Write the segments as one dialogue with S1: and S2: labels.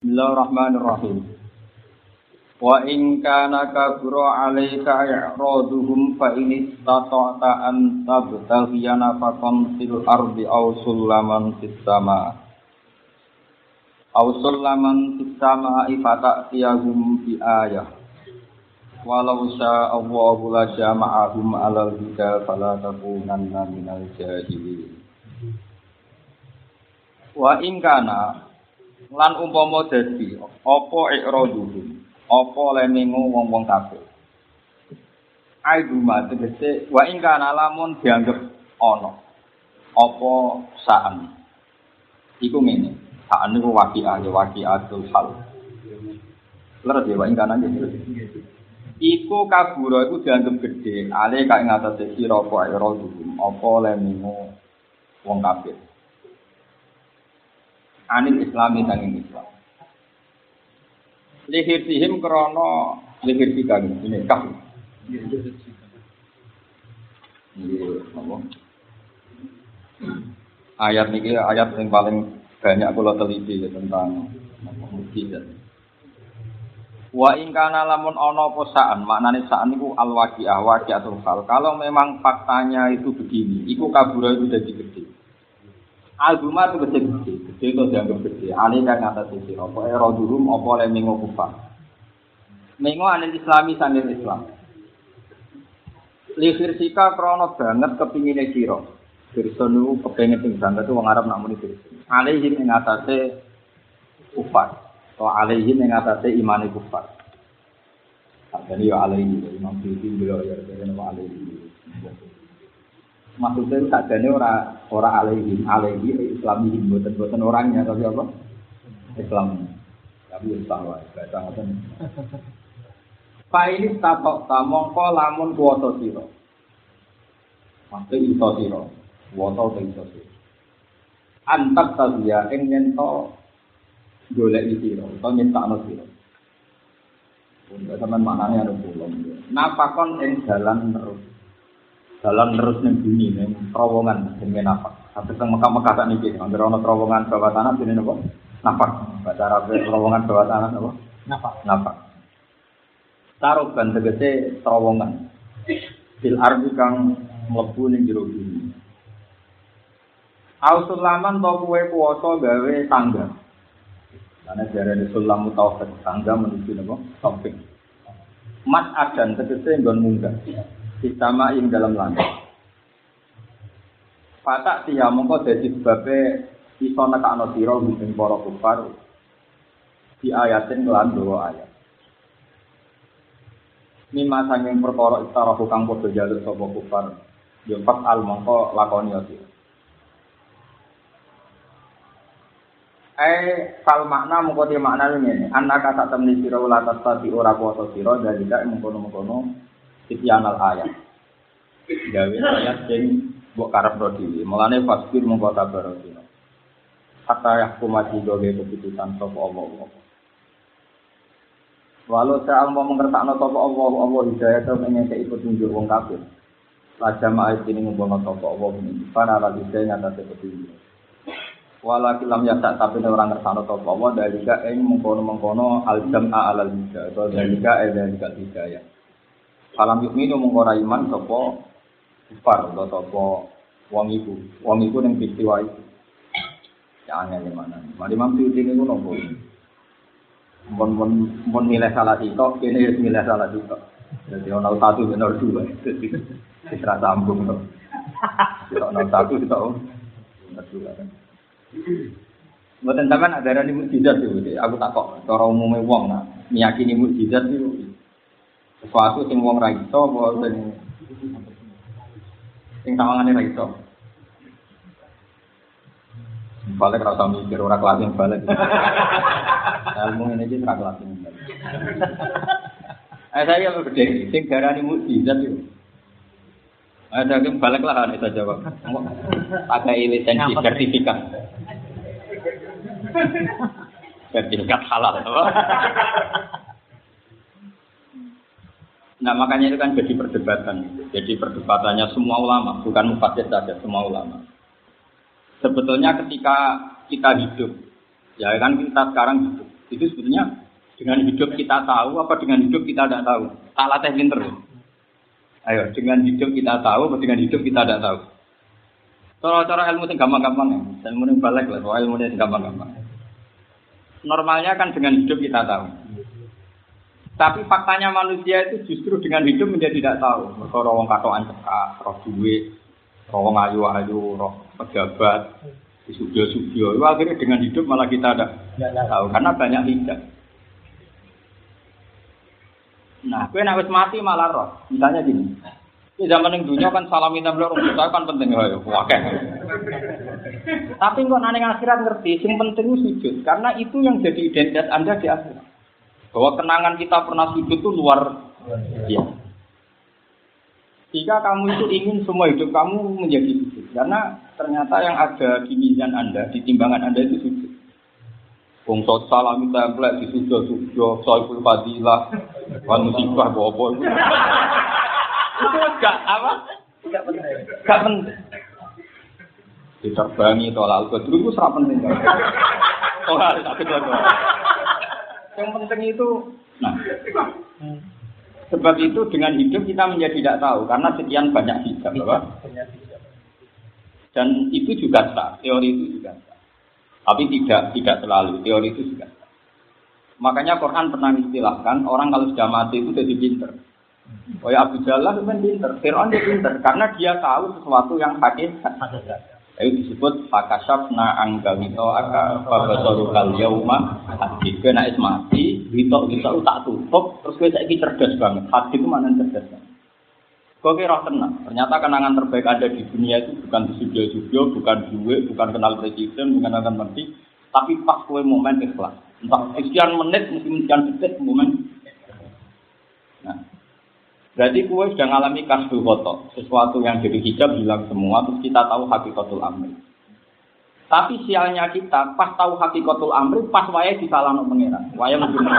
S1: Bismillahirrahmanirrahim. Wa in kana kabura 'alaika i'raduhum fa in istata'ta an tabtaghiya nafaqan fil ardi aw sulaman fis sama. Aw sulaman fis sama ifata'tiyahum bi ayah. Walau syaa Allahu la jama'ahum 'alal huda fala takunanna minal jahilin. Wa in kana lan umpama dadi apa ikraduhum apa lemengu wong-wong kafir? Aiduma tegese wa ing kana lamun dianggep ana apa saan iku ngene saan niku waqi'ah ya waqi'atul hal. Leres ya wa ing kana Iku kabura iku dianggep gede ale kae ngatasé sira apa ikraduhum apa lemengu wong kafir anil islami sanging islam. Lihir sihim krono lihir sikang ini kaf. Ayat ini ayat yang paling banyak kalau teliti ya, tentang mukjizat. Wa ingkana lamun ono apa saan, maknane saan niku al waqi'ah waqi'atul hal. Kalau memang faktanya itu begini, iku kabura itu jadi gede. Albuma itu gede gede, gede itu dianggap gede. Alih kan atas sisi, apa era durum, apa oleh minggu kufar. Minggu anil islami sandir islam. Lihir sika krono banget kepingin siro. Firson itu kepengen pingsan, itu orang Arab namun itu. Alihim yang atasnya kufar. Atau alihim yang atasnya imani kufar. Jadi ya alihim, Imam Syuuti beliau ya, jadi nama alihim. Maksudnya sakjane ora ora alaihi alaihi islamihim boten boten orangnya tapi apa? Islam. Tapi salah bahasa ngoten. Fa ini tatok tamongko lamun kuwasa sira. Mate iso sira kuwasa te iso sira. Antak tadiya ing yen to golek sira utawa nyetakno sira. Untuk teman maknanya ada pulang. Napakon ing jalan terus dalam terus ning bumi ning terowongan dengan apa? Tapi teng Mekah-Mekah sak niki, anggere ana terowongan bawah tanah dene napa? Nafak. Bahasa Arab terowongan bawah tanah napa? Nafak. Nafak. Taruh kan tegese terowongan. Bil ardi kang mlebu ning jero bumi. Ausulaman to kuwe kuwasa gawe tangga. Karena jarane sulam tauhid tangga menuju napa? Topik. Mat adan tegese nggon munggah. Sistama ing dalam langit. Patak tiya mongko dadi sebabe iso nekakno sira ing para kufar di ayatin kelan dua ayat. Mima sanging perkara istara kang padha jaluk sapa kufar. Yo pas al mongko lakoni sira. Eh, sal makna mongko te makna ngene, anak kata temni sira ula tadi ora kuasa sira dari dak mengkono-mengkono Isyanal ayat. Gawe ayat sing mbok karepno dhewe. Mulane fasbir mongko sabar sira. Hatta yahkuma gawe keputusan sapa Allah. Walau saya mau mengertakno sapa Allah, Allah hidayah ingin saya ikut tunjuk wong kafir. Raja ma'id ini ngomong sapa Allah ini. Para lagi saya nyata petunjuk. Walau kilam ya tak tapi orang ngersano sapa Allah dari ing mengkono-mengkono al-jam'a alal hidayah atau dari ka dari hidayah. Salam yukminu mengkora iman sopo kufar atau sopo wong iku. Wong iku ning peristiwa itu. Ya angel mana. Mari Imam Syuuti niku nopo. Mon mon mon milih salah sitok, kene wis milih salah sitok. Jadi ono satu benar dua. Sisra sambung to. Ono satu sitok. Benar dua. Mboten sampean ajaran mukjizat itu, aku tak kok cara umumnya wong nah, meyakini mukjizat itu sesuatu sing wong ra iso apa sing sing tawangane ra iso? Balik rasa mikir ora kelas yang balik. Ilmu ini aja ora kelas yang balik. Eh saya yang gede sing darani mukjizat itu ada yang balik lah nih saya jawab pakai lisensi sertifikat. Sertifikat halal Nah makanya itu kan jadi perdebatan. Jadi perdebatannya semua ulama, bukan mufasir saja, semua ulama. Sebetulnya ketika kita hidup, ya kan kita sekarang hidup. Itu sebetulnya dengan hidup kita tahu apa dengan hidup kita tidak tahu? Tak latih pinter. Ayo, dengan hidup kita tahu apa dengan hidup kita tidak tahu? Cara-cara ilmu yang gampang-gampang ya. Ilmu yang balik lah, ilmu yang gampang-gampang. Normalnya kan dengan hidup kita tahu. Tapi faktanya manusia itu justru dengan hidup menjadi tidak tahu. Kalau wong katokan cekak, roh duit, roh ayu-ayu, roh pejabat, di studio-studio. Akhirnya dengan hidup malah kita ada tahu karena banyak hijab. Nah, gue nak mati malah roh. Misalnya gini, di zaman yang dunia kan salam minta beliau orang kita kan penting ya, wakeh. Tapi kok nanya akhirat ngerti, yang penting itu sujud, karena itu yang jadi identitas anda di akhirat. Bahwa kenangan kita pernah sujud itu luar biasa. Jika kamu itu ingin semua hidup kamu menjadi sujud, karena ternyata yang ada di mizan anda, di timbangan anda itu sujud. Wong salam minta template di sujud sujud, soal fadilah, wan musibah bobo. itu enggak apa? Enggak penting. Enggak penting. Diterbangi tolak al itu serap penting. Oh, harus aku Yang penting itu, nah, sebab itu dengan hidup kita menjadi tidak tahu karena sekian banyak hijab, apa? Dan itu juga sah, teori itu juga sah. Tapi tidak tidak selalu, teori itu juga sah. Makanya Quran pernah istilahkan orang kalau sudah mati itu jadi pinter. Oh ya Abu Jalal itu pinter, Fir'aun dia pinter karena dia tahu sesuatu yang hakikat. Itu disebut fakasafna anggawito aka fabasaru kal yauma hadid. Kena is mati, wito wito tak tutup, terus gue saiki cerdas banget. Hadid itu mana cerdas banget. Kau kira tenang. Ternyata kenangan terbaik ada di dunia itu bukan di studio-studio, bukan duit, bukan kenal presiden, bukan akan mati, tapi pas kue momen ikhlas. Entah sekian menit, mungkin sekian detik momen. Nah, Berarti kue sudah mengalami kasbu kotor, sesuatu yang jadi hijab hilang semua, terus kita tahu hakikatul amri. Tapi sialnya kita, pas tahu hakikatul amri, pas waya di salah no pengiran. Waya mungkin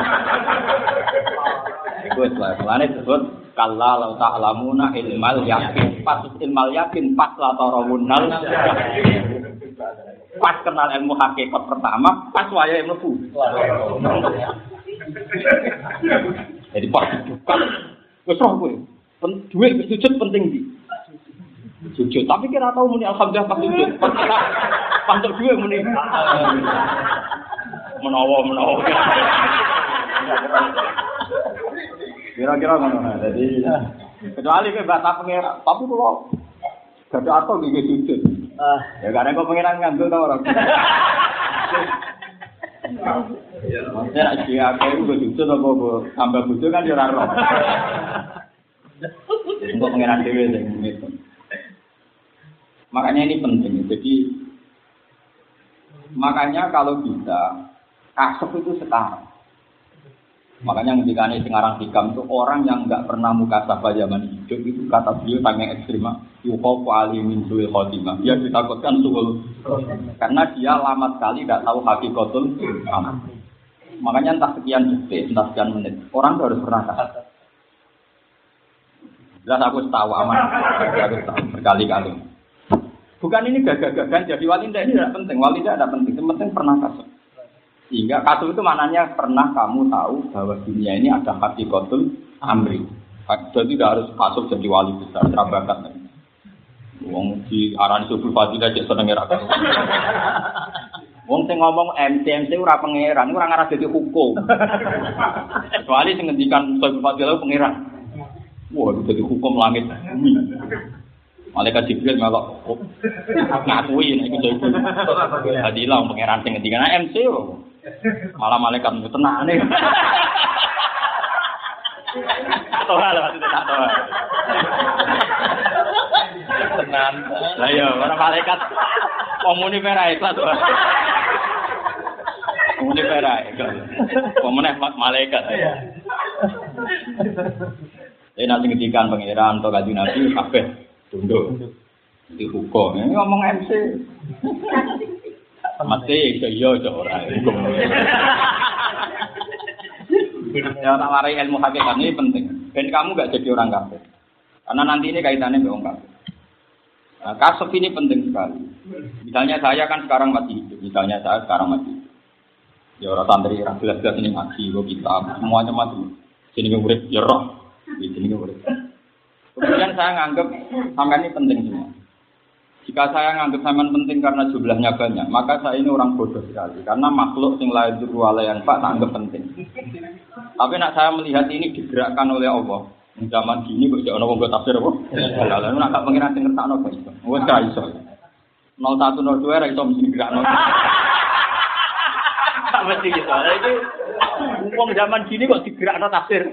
S1: Itu lah, mulanya disebut kalla lau ta'lamuna ilmal yakin. Pas ilmal yakin, pas la tarawunnal Pas kenal ilmu hakikat pertama, pas waya ilmu Jadi pas dibuka, Wes roh kowe. Duit wis sujud penting di. Sujud, tapi kira tahu muni alhamdulillah pas sujud. Pas duit muni. Menawa menawa. Kira-kira ngono. Jadi kecuali ke bahasa pengira, tapi kalau gak ada atau gigi sujud. Ya karena kok pengiran ngandel tau orang. Maksudnya nak dia aku itu jujur apa tambah bujuk kan ya roh. Untuk pengiran dewi itu. Makanya ini penting. Jadi makanya kalau bisa kasep itu sekarang. Makanya ketika ini Sengarang Hikam itu orang yang nggak pernah muka sabah zaman hidup itu kata beliau sangat ekstrim. Yukofu alimin suil khotimah. Dia ditakutkan suhul. Karena dia lama sekali tidak tahu hakikatul amal. Makanya entah sekian detik, entah sekian menit. Orang itu harus pernah kasih. Jelas aku tahu aman. Aku tahu berkali-kali. Bukan ini gagah-gagahan jadi wali ini tidak penting. Wali tidak penting. Yang penting pernah kasih. Sehingga kasus itu maknanya pernah kamu tahu bahwa dunia ini ada hati kotul amri. Jadi tidak harus kasus jadi wali besar, terabakat. Wong di aran subul fadilah aja seneng ra Wong sing ngomong MC MC ora pangeran, ora ngarah dadi hukum. Kecuali sing ngendikan subul fadilah pangeran. Wah, itu jadi hukum langit bumi. Malaikat Jibril melok ngakui nek iku jadi Hadilah pangeran sing ngendikan MC Malah malaikat nih. Toha lah maksudnya tak. Tenan. Lah iya, orang malaikat komuni pera ikhlas toha. Komuni pera ikhlas. Komuni malaikat. Jadi nanti ngedikan pangeran atau gaji nabi kabeh tunduk. Di hukum. Ini ngomong MC. Mati iso iya iso ora. Ya tak warai ilmu hakikat ini penting. Dan kamu gak jadi orang kafir. Karena nanti ini kaitannya dengan orang kafir. Nah, kasus ini penting sekali. Misalnya saya kan sekarang masih hidup. Misalnya saya sekarang masih hidup. Ya orang santri ora jelas-jelas ini ngaji, kok kitab, semuanya mati. Sini urip ya roh. Sini urip. Kemudian saya nganggap sampai ini penting semua. Jika saya nganggap sampean penting karena jumlahnya banyak, maka saya ini orang bodoh sekali. Karena makhluk sing lain wala yang pak anggap penting. Tapi nak saya melihat ini digerakkan oleh Allah. Zaman gini kok jangan ngomong tafsir apa? Lalu nak tak pengiran sing ngertakno kok iso. Wes gak iso. 0102 ra iso mesti gerakno. Tak mesti gitu. Itu wong zaman gini kok digerakno tafsir.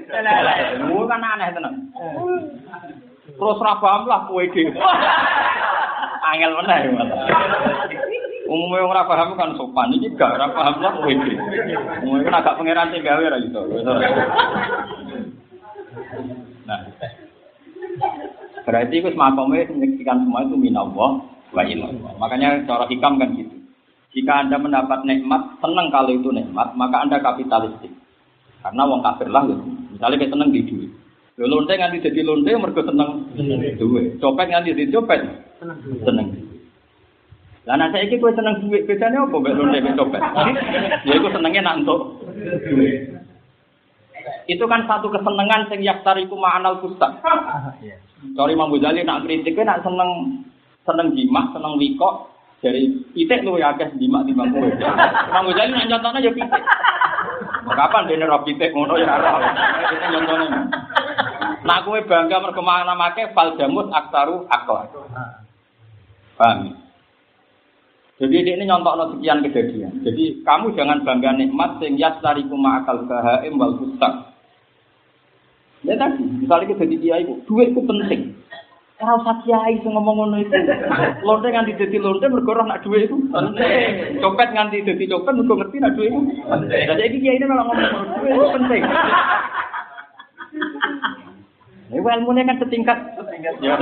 S1: Lu kan aneh tenan. Terus ra paham lah kowe dhewe. Angel meneh malah. Umumnya orang paham kan sopan, ini gak orang paham lah kowe iki. Umumnya kan agak pangeran sing gawe ra iso. Nah. Berarti itu semakomnya menyaksikan semua itu minallah wa ilallah. Makanya cara hikam kan gitu. Jika Anda mendapat nikmat, senang kalau itu nikmat, maka Anda kapitalistik. Karena wong kafir lah gitu. Misalnya kita seneng di duit. Lonte nganti jadi lonte mergo seneng duit. Copet nganti jadi copet seneng. Lah nek saiki kowe seneng duit, bedane apa mbek lonte mbek copet? Ya iku senenge nak entuk duit. Itu kan satu kesenangan sing yaktariku ma'anal kustak. Sorry Imam Ghazali nak kritik nak seneng seneng jimat, seneng wikok dari pitik lu ya akeh jimat di bangku. Imam Ghazali nak contohnya ya pitik. Kapan dene ro pitik ngono ya ora. Itu contohnya. Nak kowe bangga mergo make fal jamus aktaru akal. Paham? Jadi ini nyontok sekian kejadian. Jadi kamu jangan bangga nikmat sing yastariku ma'akal bahaim wal fustak. Ya tadi, misalnya kita jadi kiai, duit itu penting. Ora usah kiai sing ngomong ngono itu. Lonte nganti dadi lonte mergo ora nak duit itu penting. Copet nganti dadi copet mergo ngerti nak duit itu penting. Iki kiai ini malah ngomong duit itu penting. Ini ilmunya kan setingkat. Ya,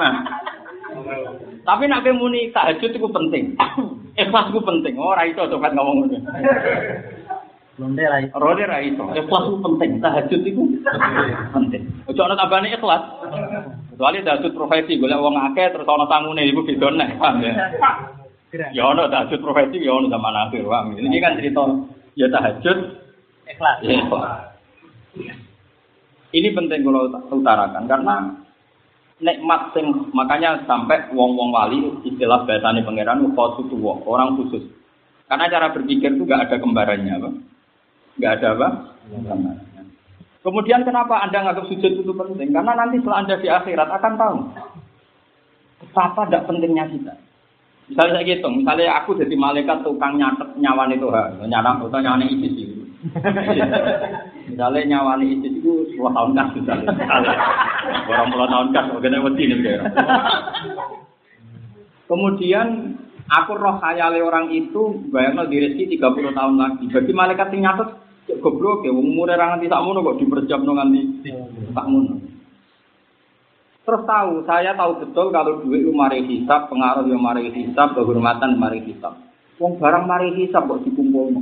S1: nah. Tapi nak muni tahajud itu penting. Ikhlas itu penting. Oh, ora iso copet ngomong ngono.
S2: Londe ra iso.
S1: Ronde ra iso. Ikhlas itu penting. Tahajud itu penting. Ojo ana tambane ikhlas. Kecuali tahajud profesi golek wong akeh terus ana tangune iku beda neh, paham ya. Ya ana tahajud profesi ya ana zaman akhir, paham. Ini kan cerita ya tahajud
S2: Ikhlas.
S1: ya ikhlas. Ini penting kalau utarakan karena nikmat sing makanya sampai wong-wong wali istilah bahasane pangeran khusus orang khusus. Karena cara berpikir itu gak ada kembarannya, apa? Nggak ada apa? Kemudian kenapa Anda nganggap sujud itu penting? Karena nanti setelah Anda di akhirat akan tahu betapa tidak pentingnya kita. Misalnya saya gitu, misalnya aku jadi malaikat tukang nyatet nyawa itu, nyawa atau nyawa itu sih. misalnya nyawa itu itu dua tahun kan misalnya. Orang puluh tahun kan, bagaimana wedi nih Kemudian aku roh khayale orang itu bayangno tiga 30 tahun lagi. Bagi malaikat yang nyatet goblok ya, umur orang nganti sakmono kok diperjam nganti sakmono. Terus tahu, saya tahu betul kalau duit itu mari hisap, pengaruh yang mari hisap, kehormatan mari hisap. Wong barang mari hisap kok dikumpul.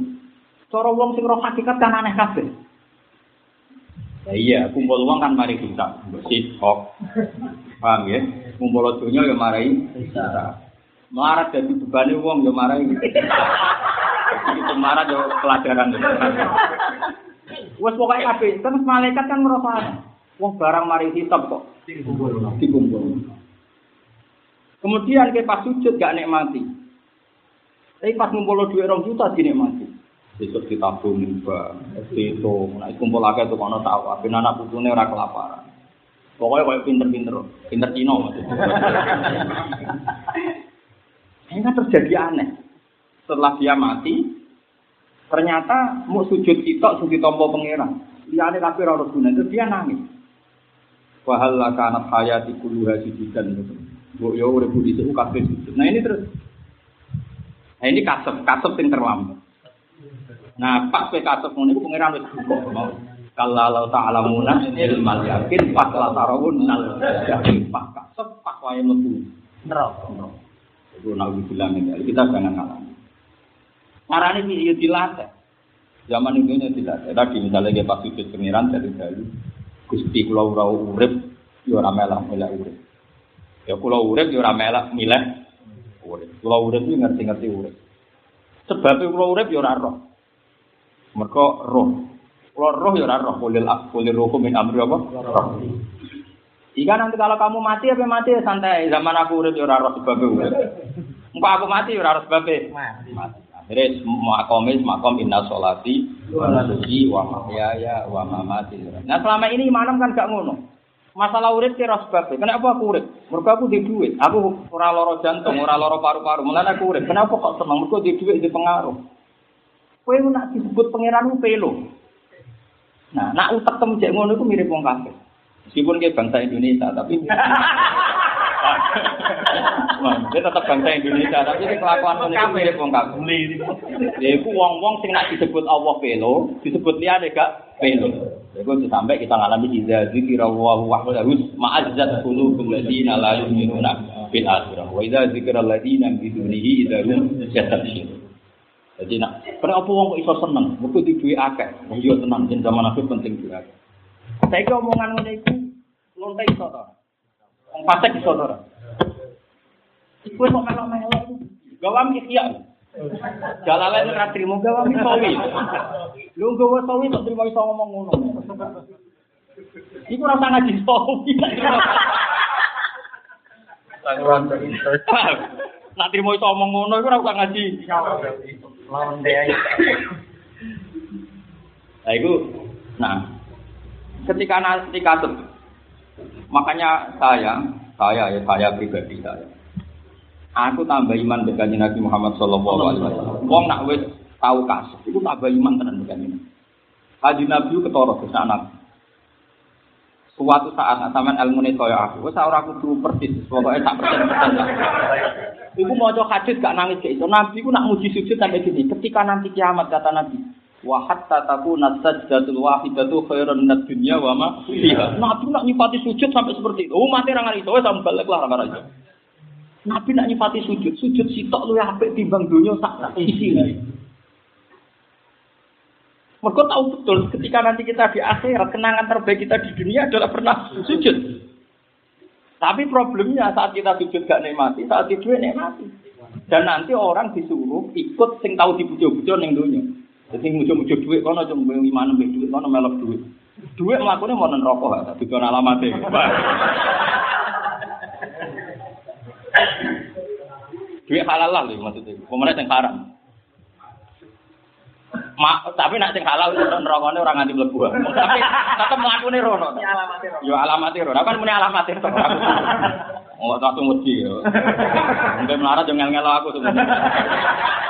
S1: Cara wong sing roh hakikat kan aneh kabeh. Ya iya, kumpul uang kan mari hisap, bersih kok. Paham ya? Kumpul dunia ya mari hisap. Marat jadi beban uang ya mari. Itu marah yo pelajaran. Wes pokoke kabeh, kan malaikat kan ngrasa wong barang mari hisab kok dikumpul. Kemudian ke pas sujud gak nikmati. Tapi pas ngumpul duit rong juta dinikmati. Besok ditabung mbak, itu, nah kumpul lagi tuh kono tahu, tapi anak putune ora kelaparan. Pokoknya kayak pinter-pinter, pinter Cino maksudnya. Ini kan terjadi aneh setelah dia mati, ternyata mau sujud kita sujud tombol pangeran. Dia ada tapi ora guna itu dia nangis. Wahal kanat hayati kuluha sujudan itu. Bu yo udah budi itu kabeh sujud. Nah ini terus. Nah ini kasep, kasep yang terlambat. Nah pas kasep ini pangeran buka. Kalau Allah Ta'ala munah ilmal yakin pas la tarawun nal yakin pas kasep pas wae mlebu neraka. Itu nabi bilang ini, kita jangan ngalamin. Marane piye ya dilatih. Zaman itu nya dilatih. Tadi misalnya dia pas sujud pengiran dari dulu. Gusti kula ora urip ya ora melah milih urip. Ya kula urip ya ora melah milih urip. Kula urip iki ngerti-ngerti urip. Sebab kula urip ya ora roh. Mergo roh. Kula roh ya ora roh, kulil roh min amri apa? Roh. Jika nanti kalau kamu mati apa mati santai. Zaman aku urip ya ora roh sebab urip. Engko aku mati ya ora roh sebab mati. Akhirnya makomis makom inna sholati wa nusuki wa mahyaya wa mamati. Nah selama ini imanem kan gak ngono. Masalah urip kira sebab Kenapa aku urip? Mergo aku di duit. Aku ora loro jantung, ora loro paru-paru. Mulane aku urip. Kenapa kok seneng? Mergo di duit di pengaruh. Kowe nak disebut pangeran pelo. Nah, nak utek jek ngono iku mirip wong kafir. Meskipun dia bangsa Indonesia, tapi dia tetap bangsa Indonesia, tapi dia kelakuan itu mirip wong kafir. Dia itu wong-wong sing nak disebut Allah pelo, disebut dia gak pelo. Iku sampai kita ngalami idza zikra wa wahdahu ma'azzat qulubul ladina la yu'minuna bil akhirah. Wa idza zikra ladina bi dunihi idza hum yastabshirun. Jadi nak, kenapa wong kok iso seneng? Mergo duwe akeh. Wong yo tenang jen zaman akhir penting duwe akeh. Saiki omongan ngene iku lonte iso to. Wong fasik iso to. Iku kok melok-melok. Gawam ikhya. Ora trimo gawam sawi. Lu gawa sawi kok trimo iso ngomong ngono. Iku rasa ngaji sawi. Nak trimo iso ngomong ngono iku ora usah ngaji.
S2: Lawan.
S1: Nah, itu, nah, ketika nanti kasut, makanya saya, saya ya saya pribadi saya, aku tambah iman dengan Nabi Muhammad Shallallahu Alaihi Wasallam. Wong nak wes tahu kasut, itu tambah iman dengan ini. Haji Nabi ketoro ke sana. Suatu saat sampean ilmu ini kaya aku, wes ora kudu persis, pokoknya tak persen persen. Mau coba hadis gak nangis kayak itu. Nabi ku nak muji sujud sampai gini. Ketika nanti kiamat kata Nabi, wa hatta takuna sajdatul wahidatu khairun minad dunya wa ma fiha. Nabi nak nyifati sujud sampai seperti itu. Oh mati rangan itu, wes sampai balik lah itu. Nabi nak nyifati sujud, sujud sitok lu apik timbang dunia sak isi. Mereka tahu betul ketika nanti kita di akhirat kenangan terbaik kita di dunia adalah pernah sujud. Tapi problemnya saat kita sujud gak nikmati, saat tidur nikmati. Dan nanti orang disuruh ikut sing tahu dibujo-bujo ning dunia. Jadi mujo-mujo duit kono cuma lima enam duit kono melok duit. Duit melakukannya mau nerokok ada di zona alamatnya. duit halal lah maksudnya. Pemerintah yang haram. Ma, tapi nak sing halal itu nerokone orang nganti mlebu. Tapi tetep mlakune rono.
S2: Ini alamatnya. Rono.
S1: Yo alamate rono. Kan muni alamate to. Oh, langsung wedi yo. Mungkin melarat jangan ngelo aku sebenarnya.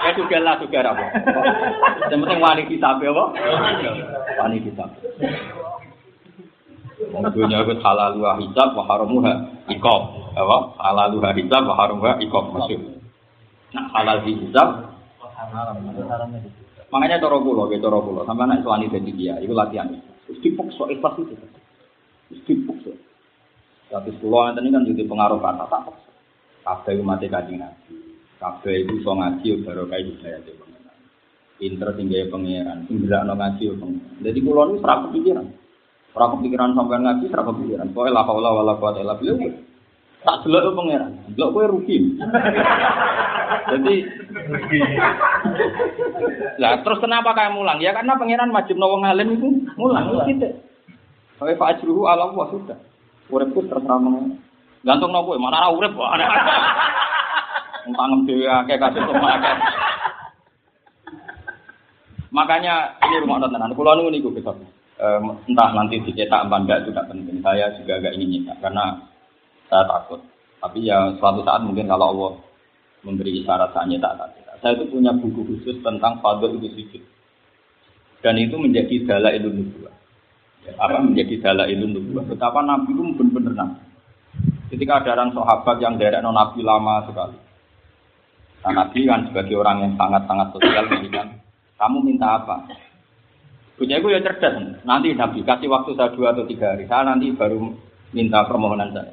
S1: Ya juga lah juga apa. Yang penting wani kitab ya, apa? Wani kitab. Wong dunya iku halal wa hijab wa haramuha iqab. Apa? Halal wa hijab wa haramuha iqab maksud. Nah, halal hijab Makanya cara kula, ya cara kula, sampai anak suami dadi dia, itu latihan. Terus dipaksa ikhlas itu. Terus dipaksa. Tapi kula ngeten kan jadi pengaruh kata tak paksa. Kabeh umat kanjeng Nabi. Kabeh iku iso ngaji baru kae budaya pengenan. Pinter tinggal pangeran, sing no ngaji yo pengenan. Jadi kula niku ora kepikiran. Ora kepikiran sampai ngaji, ora kepikiran. Pokoke la haula wala quwata illa. Tak delok pangeran. Delok kowe rugi. Jadi Lah terus kenapa kayak mulang? Ya karena pangeran majib wong alim itu mulang. Sampai Pak Ajruhu ala Allah sudah. Uripku terserah mengen. Gantung nopo mana ora urip kok. Tangem dhewe akeh kasus akeh. Makanya ini rumah tenan. Kulo niku niku gitu. entah nanti dicetak apa enggak itu tidak penting. Saya juga agak ingin nyetak karena saya takut. Tapi ya suatu saat mungkin kalau Allah memberi isyarat saya nyetak tadi. Saya itu punya buku khusus tentang fadl itu sujud. Dan itu menjadi dala ilmu nubuah. Ya, apa menjadi dala ilmu nubuah. Betapa Nabi itu benar-benar Nabi. Ketika ada orang sahabat yang dari non Nabi lama sekali. Nah, Nabi kan sebagai orang yang sangat-sangat sosial kan, kamu minta apa? Punya itu ya cerdas. Nanti Nabi kasih waktu saya dua atau tiga hari. Saya nanti baru minta permohonan saya.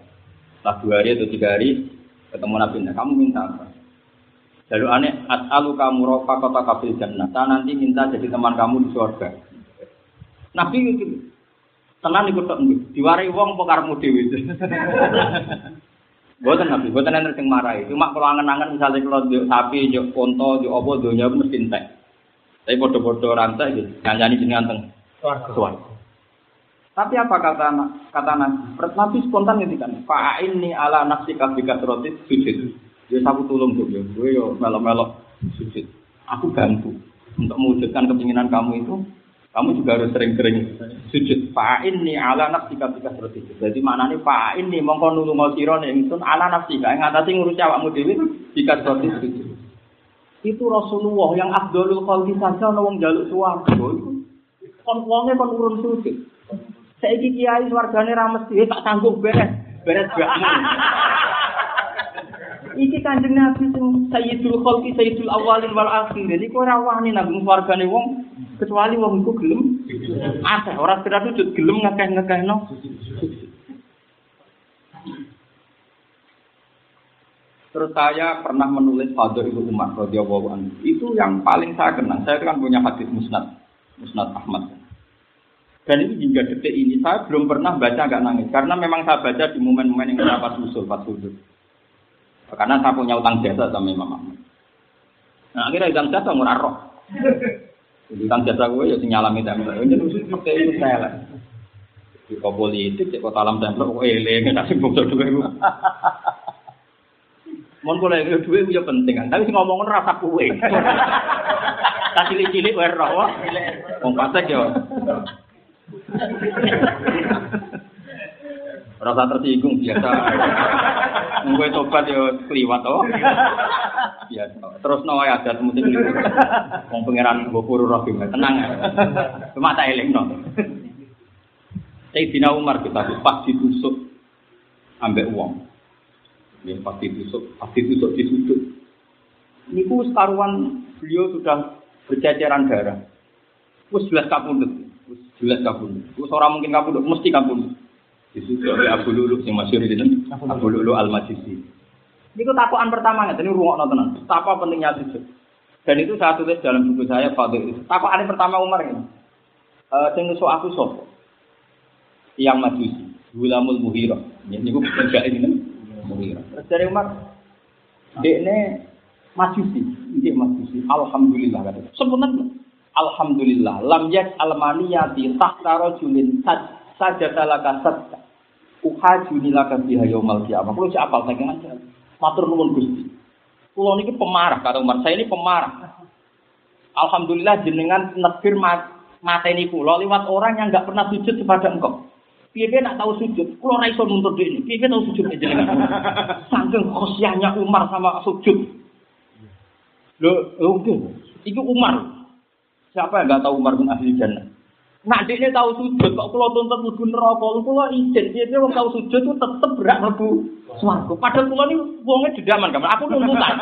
S1: Setelah dua hari atau tiga hari ketemu Nabi. Nah, kamu minta apa? Lalu aneh, as'alu kamu rofa kota kafir jannah. Saya nanti minta jadi teman kamu di surga. Nabi itu tenan ikut tak diwarai wong pokar dewi. Boten nabi, boten enten sing marahi. Cuma kalau angen-angen misalnya kalau njuk sapi, njuk konto, njuk apa donya aku mesti entek. Tapi ora entek gitu. Nyanyi jenengan teng suwarga. Tapi apa kata kata Nabi? Nabi spontan ngendikan, "Fa'in ni ala nafsi rotit sujud." Ya aku tulung tuh ya, gue yo melok-melok sujud. Aku bantu untuk mewujudkan keinginan kamu itu. Kamu juga harus sering-sering sujud. Fa'in ni ala nafsi kabika rotit. Jadi mana nih fa'in ni mongko nulung sira ning ingsun ala nafsi kae ngatasi ngurusi awakmu dhewe jika rotit sujud. Itu Rasulullah yang Abdul Khalqi saja njaluk swarga iku. Kon wonge kon urun sujud. Saiki kiai swargane ra mesti tak sanggup beres. Beres gakmu. Iki kanjeng Nabi sing Sayyidul Khalqi Sayyidul Awalin wal Akhirin iku ora wani nang swargane wong kecuali wong iku gelem akeh ora sekedar sujud gelem ngekeh-ngekehno. Terus saya pernah menulis Fadl Ibu Umar radhiyallahu anhu. Itu yang paling saya kenang. Saya kan punya hadis musnad, musnad Ahmad. Dan ini hingga detik ini saya belum pernah baca nggak nangis karena memang saya baca di momen-momen yang pas usul pas sujud. Karena saya punya utang jasa sama Imam Ahmad. Nah akhirnya utang jasa murah roh. Utang jasa gue ya sing nyalami tempel. Ini usul seperti itu saya lah. Di politik, di kau talam tempel, kau eling, nggak sih bocor dua itu. Mon boleh itu dua itu penting kan, tapi ngomongin rasa kue. Tak cilik-cilik wae roh. Wong pasek yo. Rasa tersinggung biasa. Gue tobat yo kliwat to. Biasa. Terus no ya ada mesti wong pangeran mbok puru roh tenang. Cuma tak elingno. Sayyidina Umar kita pas ditusuk ambek uang. Ya, pas ditusuk, pas ditusuk di sudut. Niku sekaruan beliau sudah berceceran darah. Wis jelas kapundhut. Wis jelas kapundhut. Wis ora mungkin kapundhut, mesti kapundhut. Disusul oleh Abu Lulu yang masyhur itu Abu Lulu Al Majisi. Niku takokan pertama ini rungokno tenan. Betapa pentingnya sujud. Dan itu saya tulis dalam buku saya Fadil itu. Takokan pertama Umar ini. Eh sing nusuk aku sapa? Yang Majusi, Gulamul Muhira. Ini gue penjak ini Muhira. Terus dari Umar, ini Majusi, ini Majusi. Alhamdulillah kata. Sebenarnya Alhamdulillah, lam yak almaniyati tahta rajulin saja talaka sadda. Uhajuni laka biha yaumal qiyamah. Kulo sik apal saking aja. Matur nuwun Gusti. Kulo niki pemarah kata Umar. Saya ini pemarah. Alhamdulillah jenengan negir mateni kulo lewat orang yang nggak pernah sujud kepada engkau. Piye nak tahu sujud? Kulo ora iso nuntut dene. Piye tahu sujud jenengan? Saking khosyahnya Umar sama sujud. Lho, oke. Itu Umar. Siapa yang nggak tahu Umar bin ahli jannah? Nah, dia tahu sujud, kok kalau tuntut mlebu neraka, kalau izin, dia dia tahu sujud itu tetep berat mlebu swarga. Padahal kula ini wongnya didaman, kan? Aku nuntutan.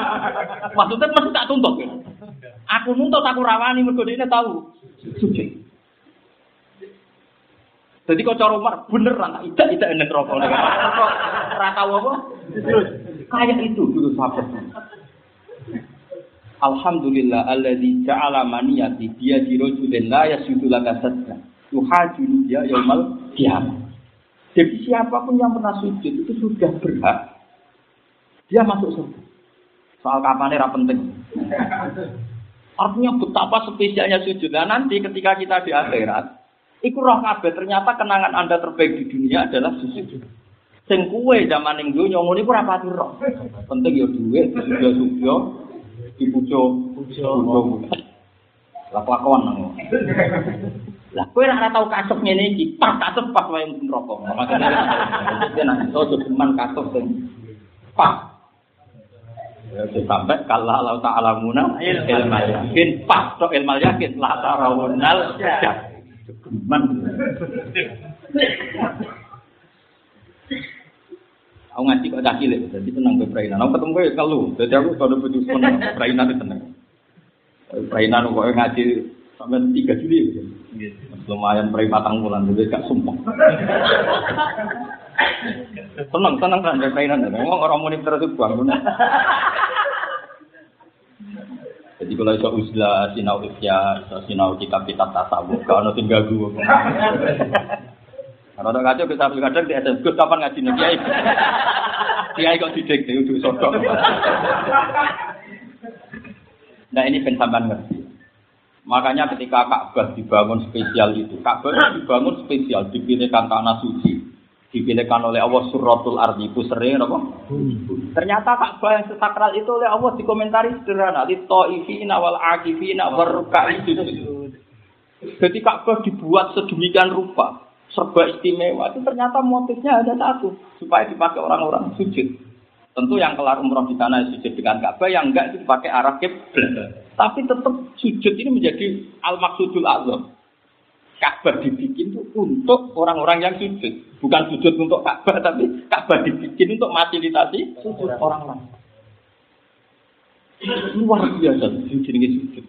S1: Maksudnya mesti tak tuntut. Ya? Aku nuntut, aku rawani, mergo dia tahu sujud. Jadi kok cara Umar beneran tak tidak tidak enek rokok. Ora tahu apa? Kayak itu dulu sahabat. Alhamdulillah alladzi ja'ala maniyati biya dirojulin la yasudu laka sadda. Yuhajuni dia yaumal qiyamah. Jadi siapa pun yang pernah sujud itu sudah berhak. Dia masuk surga. Soal kapan era penting. Artinya betapa spesialnya sujud. Dan nanti ketika kita di akhirat, iku roh kabeh ternyata kenangan Anda terbaik di dunia adalah sujud. Sing kuwe zaman ning donya ngono iku ora pati roh. Penting ya duit, suga-suga, dipujo pujo lah kelakuan nang lah kowe ora tau kasep ngene iki. Pas kasep pas wae neraka. Makane dia nang iso cuman kasep sing pas. Ya, sampai kalau Allah Ta'ala muna ilmal yakin. Pas tok ilmal yakin. La tarawunal cuman Aku ngaji kok cah cilik, jadi tenang gue perainan. Aku ketemu gue kalau, jadi aku kalau butuh seneng perainan itu tenang. Perainan kok ngaji sampai tiga Juli. Lumayan perai patang bulan, jadi gak sumpah. Tenang, tenang kan perainan. Ngomong orang mau terus bangun. Jadi kalau iso usla sinau isya, sinau kitab-kitab tasawuf, kalau tinggal gue. Kalau ada kacau kita ambil kadang di SM Gus kapan ngaji nih kiai? Kiai kok didik itu sodok. Nah ini ben ngerti. Makanya ketika Ka'bah dibangun spesial itu, Ka'bah dibangun spesial, dipilihkan tanah suci, dipilihkan oleh Allah suratul ardi sering apa? Ternyata Ka'bah yang sesakral itu oleh Allah dikomentari sederhana, li ta'ifina wal akifina warruka'i sujud. Jadi Ka'bah dibuat sedemikian rupa, serba istimewa. Itu ternyata motifnya ada satu, supaya dipakai orang-orang sujud. Tentu yang kelar umroh di sana sujud dengan Ka'bah, yang enggak itu dipakai arah kiblat. Tapi tetap sujud ini menjadi al maksudul azam. Ka'bah dibikin itu untuk orang-orang yang sujud, bukan sujud untuk Ka'bah, tapi Ka'bah dibikin untuk fasilitasi sujud orang lain. Luar biasa sujud ini sujud.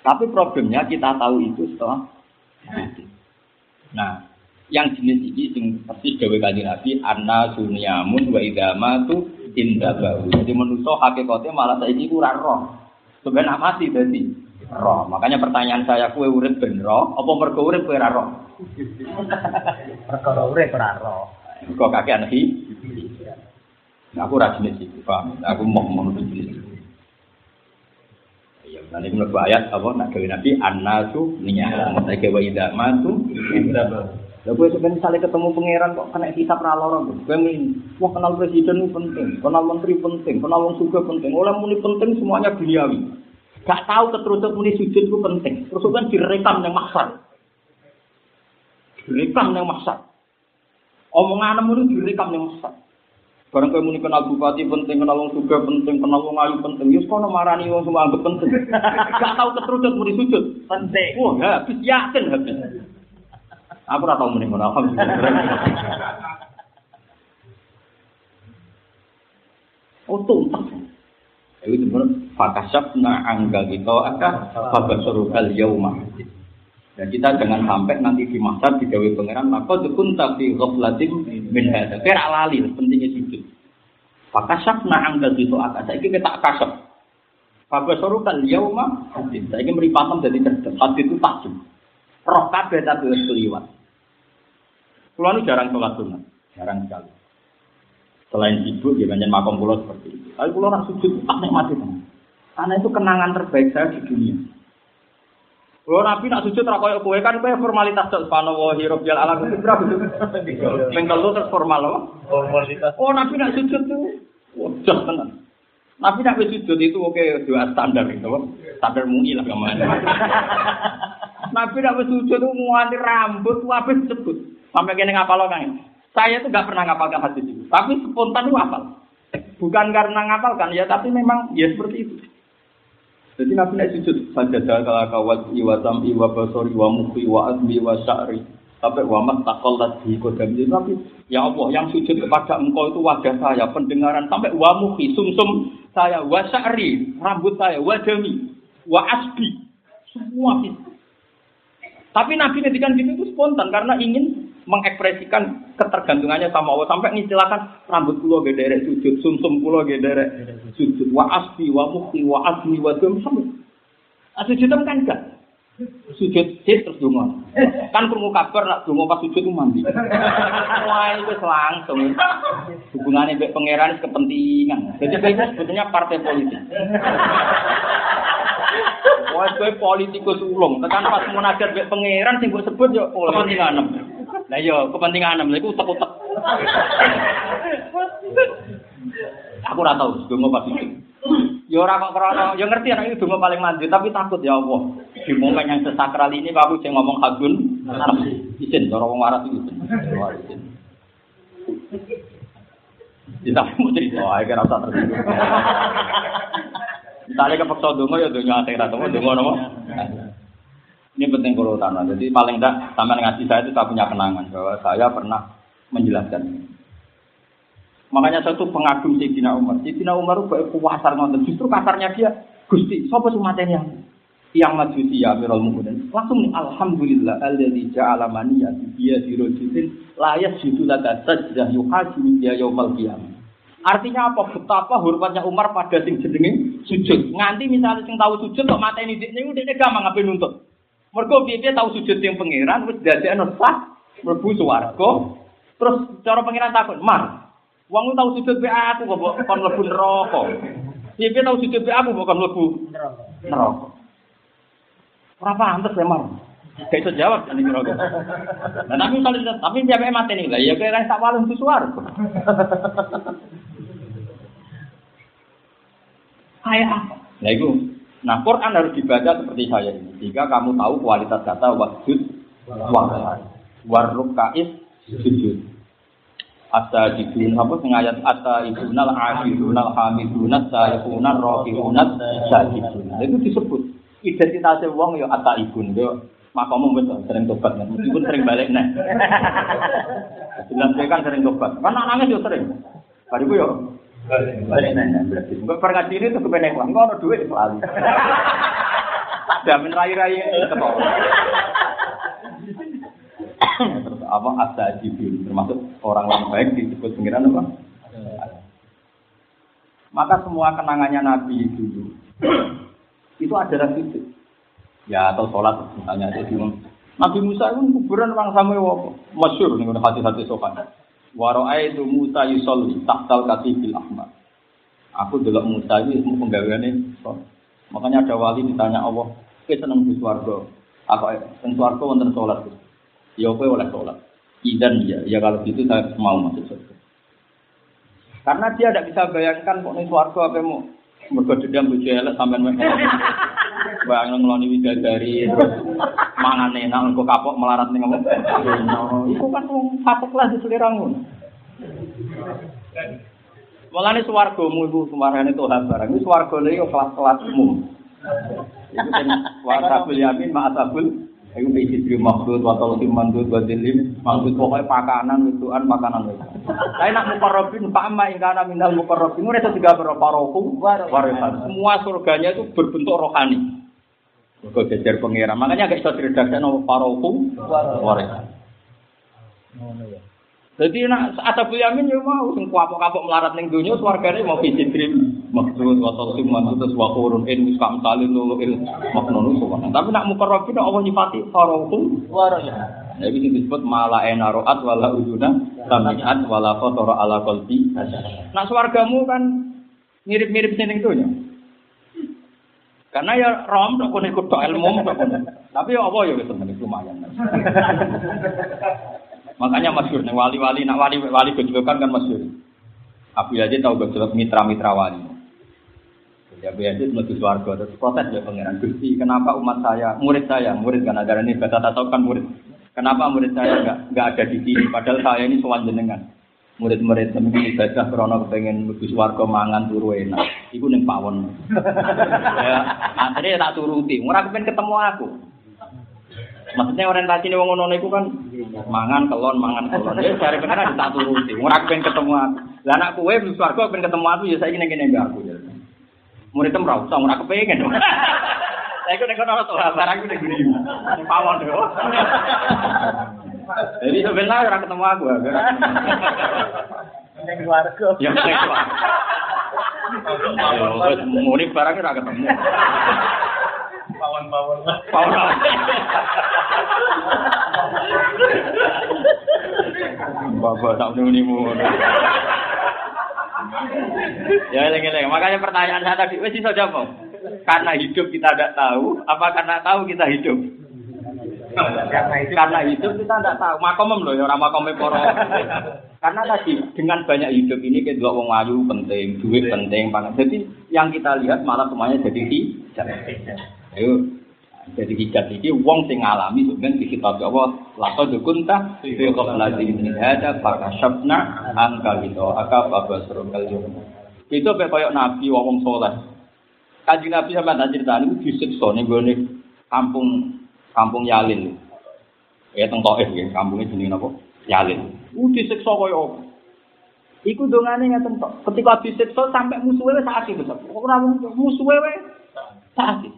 S1: Tapi problemnya kita tahu itu setelah Nah, yang jenis ini yang persis dewe kanjeng Nabi anna sunyamun wa idama tu indah baru. Jadi manusia hakikatnya malah ini kurang roh. Sebenarnya mati jadi roh. Makanya pertanyaan saya kue urip ben roh, apa mergo urip kue roh?
S2: Perkara urip ora roh.
S1: Kok kakek anak Nah, aku rajin sih, paham? Aku mau mau jenis. Ya, nanti menurut ayat apa nak gawe nabi annasu niya. Saya gawe ida matu indah baru. Lah kowe sebenarnya misalnya ketemu pangeran kok kena hisap ra lara. Kowe muni, wah kenal presiden itu penting, kenal menteri penting, kenal wong sugih penting. Oleh muni penting semuanya duniawi. Gak tahu keterucut muni sujud itu penting. Terus kan direkam yang maksar. Direkam yang maksar. Omongan muni direkam yang maksar. Barang kowe muni kenal bupati penting, kenal wong sugih penting, kenal wong ayu penting, ya kono marani wong semua anggap penting. Gak tahu keterucut muni sujud penting. Wah, habis yakin habis. Aku ora tau muni ngono, alhamdulillah. Oh, tuntas. Itu benar. Fakasabna angga kita akan fabasarukal yauma. Dan kita jangan sampai nanti di masa di Dewi Pangeran maka dukun tapi ghaflatin min hadza. Kira lali pentingnya sujud. Fakasabna angga kita akan. Saiki kita kasab. Fabasarukal yauma. Saiki meripatem jadi cerdas. Hati itu tajam. Roh kabeh tapi wis. Kulo ini jarang sholat sunat, jarang sekali. Selain sibuk, ya banyak makom kulo seperti itu. Tapi kulo nak sujud, tak nikmati Karena itu kenangan terbaik saya di dunia. Kulo nabi nak sujud ra koyo kowe kan kowe formalitas tok subhanallah hirup jal alam itu berapa itu? Ping telu terus formal apa?
S2: Formalitas.
S1: Oh nabi nak sujud tuh, wajah tenan. Nabi nak sujud itu oke dua standar itu, standar mui lah ke mana. Nabi nak sujud itu muati rambut, habis sebut. Sampai kene ngapal kan. Saya tuh gak pernah ngapalkan hadis itu, tapi spontan itu hafal. Bukan karena ngapalkan ya, tapi memang ya seperti itu. Jadi Nabi naik sujud. Sajadah kalau kawat iwa sam'i wa basori wa mukhi wa azmi wa sya'ri. Sampai wa mas takol tadi kodam itu Nabi ya Allah yang sujud kepada engkau itu wajah saya pendengaran. Sampai wa mukhi sumsum saya wa sya'ri rambut saya wa jami wa asbi. Semua itu tapi Nabi ngedikan gitu itu spontan karena ingin mengekspresikan ketergantungannya sama Allah sampai ngistilahkan rambut kulo gederek sujud, sumsum kulo gederek sujud, wa asbi, wa mukti, wa asmi, wa dum sampai. Nah, sujud kan enggak. Sujud sit terus dungo. Kan krungu kabar nak dungo pas sujud itu mandi. Wah itu langsung. Hubungannya dengan pangeran kepentingan. Jadi itu sebetulnya partai politik. Wah, kowe politikus ulung, tekan pas munajat mbek pangeran sing mbok sebut yo kepentingan. Lah yo kepentingan lha iku utek-utek. Aku ora tau donga pas iki. Ya ora kok krana, ya ngerti anak itu donga paling mandi, tapi takut ya Allah. Di momen yang sesakral ini aku sing ngomong hadun izin cara wong waras itu. Izin. Kita mau cerita, kira usah tersinggung. Misalnya kepeksa dongo ya dongo akhirat, dongo dongo nopo. Ini penting kalau tanah. Jadi paling tidak sama ngaji saya itu saya punya kenangan bahwa saya pernah menjelaskan ini. Makanya saya tuh pengagum Sayyidina Umar. Sayyidina Umar itu baik kasar nonton. Justru kasarnya dia, Gusti, siapa sumatenya yang yang majusi ya Amirul Mukminin. Langsung nih, Alhamdulillah, alladzi ja'ala maniyati biya dirojidin layas jitu laka sajdah yuhajimi dia yawmal qiyamah. Artinya apa? Betapa hormatnya Umar pada sing jenenge sujud. Nganti misalnya sing tahu sujud kok mata ini dia udah gampang ngapain nuntut. Mergo piye tahu sujud yang pangeran wis dadekno sah mlebu swarga. Terus cara pangeran takut, "Mar, Wong tau sujud be aku kok mbok kon mlebu neraka. Piye tau sujud be aku kok kon mlebu neraka. Ora pantes memang. Gak iso jawab kan neraka. Nah, tapi kalau tapi dia mati nih lah, ya kira tak walung tu suar. Kayak apa? Nah itu, nah Quran harus dibaca seperti saya ini. Jika kamu tahu kualitas kata wajud, war, warrukais, sujud. Asa jibun apa sing ayat asa ibunal akhirunal hamidunat sayyunal rohirunat sajibun. Itu disebut identitasnya wong ya ata ibun yo makamu betul sering tobat kan meskipun sering balik nih. Bilang kan sering tobat. Kan nangis yo sering. Bariku yo berarti. Enggak pernah diri itu kepenek wong ngono duit soal. Tak jamin rai-rai ketol. Terus apa asa jibun termasuk orang yang baik disebut pengiran apa? Maka semua kenangannya Nabi dulu itu ada itu. Ya atau sholat misalnya jadi Nabi Musa itu kuburan orang sama masyur nih hati-hati sopan. Waro'ai itu Musa yusolli tahtal katibil ahmad. Aku delok Musa itu mau penggaweane Makanya ada wali ditanya Allah, "Kowe seneng di swarga?" Aku seneng swarga wonten salat. Ya kowe oleh sholat. Idan ya, ya kalau gitu saya mau masuk surga. Karena dia tidak bisa bayangkan kok nih swarga apa mau mergo dendam bojo elek sampean mek. Bayang ngeloni widadari terus mangan enak engko kapok melarat ning ngomong. Iku kan wong fatek lah di selera ngono. Mulane swargamu iku sumarane Tuhan barang. Iku swargane yo kelas-kelas umum. Iku sing warabul yamin ma'asabul Iku biji diri maksud, watol tim mandut, wadilim, maksud pokoknya pakanan, wituan, makanan. Saya nak mukarrabin, pak amma ingkana minal mukarrabin, itu tiga berapa rohku, warisan. Semua surganya itu berbentuk rohani. Kau jajar pengira, makanya agak bisa diredaksikan nama parohu, warisan. Jadi nak ada yamin ya mau sing kapok-kapok melarat ning donya swargane mau biji dream maksud wa tasim maksud terus wa qurun in wis kam talin lulu il maknun subhana. Tapi nak mukarrabin Allah nyifati farohum waraya. Nah, ini disebut mala enaroat wala uduna samiat wala kotor ala kolbi. Nak swargamu kan mirip-mirip sini donya. Karena ya rom tok ikut tok ilmu tok Tapi ya apa ya wis lumayan. Makanya masyur, nih wali-wali, nak wali-wali gejolokan kan masyur. Abu Yazid tahu gejolak mitra-mitra wali. Ya Abu Yazid menuju suarga, terus protes ya pangeran Gusti, kenapa umat saya, murid saya, murid kan ada ini bahasa tahu kan murid. Kenapa murid saya nggak nggak ada di sini? Padahal saya ini sowan jenengan. Murid-murid seminggu ibadah krono kepengen menuju suarga mangan turu enak. Iku ning pawon. ya, akhirnya tak turuti. Ora kepengen ketemu aku. Maksudnya orientasi nih wong ngono kan mangan kelon mangan kelon. Ya cari pengen tak turuti. Ora pengen ketemu aku. Lah anak kowe wis swarga pengen ketemu aku ya saiki ning kene mbak aku ya. Murid tem ra usah ora kepengin. Saya iku nek ono to barang iku ning gini. Pawon yo. Jadi sebenarnya ora ketemu aku.
S2: Ning swarga.
S1: Ya ning swarga. Yo, muni barang ora ketemu.
S2: Pawon-pawon.
S1: Pawon. Bapak tak mu. Ya eleng-eleng. Makanya pertanyaan saya tadi wis iso jawab. Karena hidup kita tidak tahu, apa karena tahu kita hidup?
S2: Karena
S1: hidup kita tidak tahu. Makomem loh, ya orang makomem poro. Karena tadi dengan banyak hidup ini kita dua wong ayu penting, duit penting, pangan. Jadi yang kita lihat malah semuanya jadi hijab. Ayo, jadi hijab ini wong sing ngalami sebenarnya di kitab Allah laqad kunta fi qablatin min hada fakashafna angka gitu aka babasrul kaljum itu kayak koyok nabi wong soleh kaji nabi sama tak cerita ini disiksa gue nih kampung kampung Yalin ya teng Taif ya kampungnya jenis apa Yalin uh disiksa koyok apa Iku dongane ngeten tok. Ketika disiksa sampai musuhe sakit besar. Ora musuhe sakit.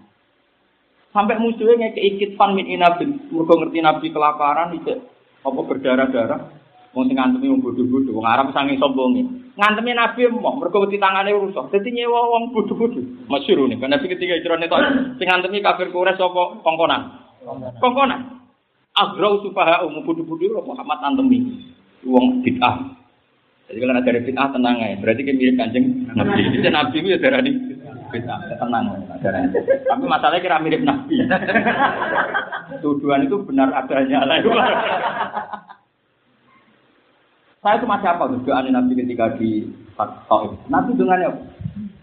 S1: Sampai musuhnya ngekei kitfan min inabin. Mereka ngerti nabi kelaparan itu apa berdarah-darah. Wong sing ngantemi wong bodho-bodho, wong Arab saking sombonge. Ngantemi nabi mau mergo wedi tangane rusak. Dadi nyewa wong bodho-bodho. Masyhur nih, karena ketika hijrahne tok sing ngantemi kafir Quraisy sapa kongkonan. Kongkonan. Agrau sufaha umum bodho-bodho Muhammad antemi. Wong bid'ah. Jadi kalau ada bid'ah tenang ya, berarti kan mirip kanjeng Nabi. Jadi Nabi itu ya darah di bid'ah, tenang. Tapi masalahnya kira mirip Nabi. Tuduhan itu benar adanya lah. Saya itu masih apa tuduhan Nabi ketika di Taif. Nabi dengannya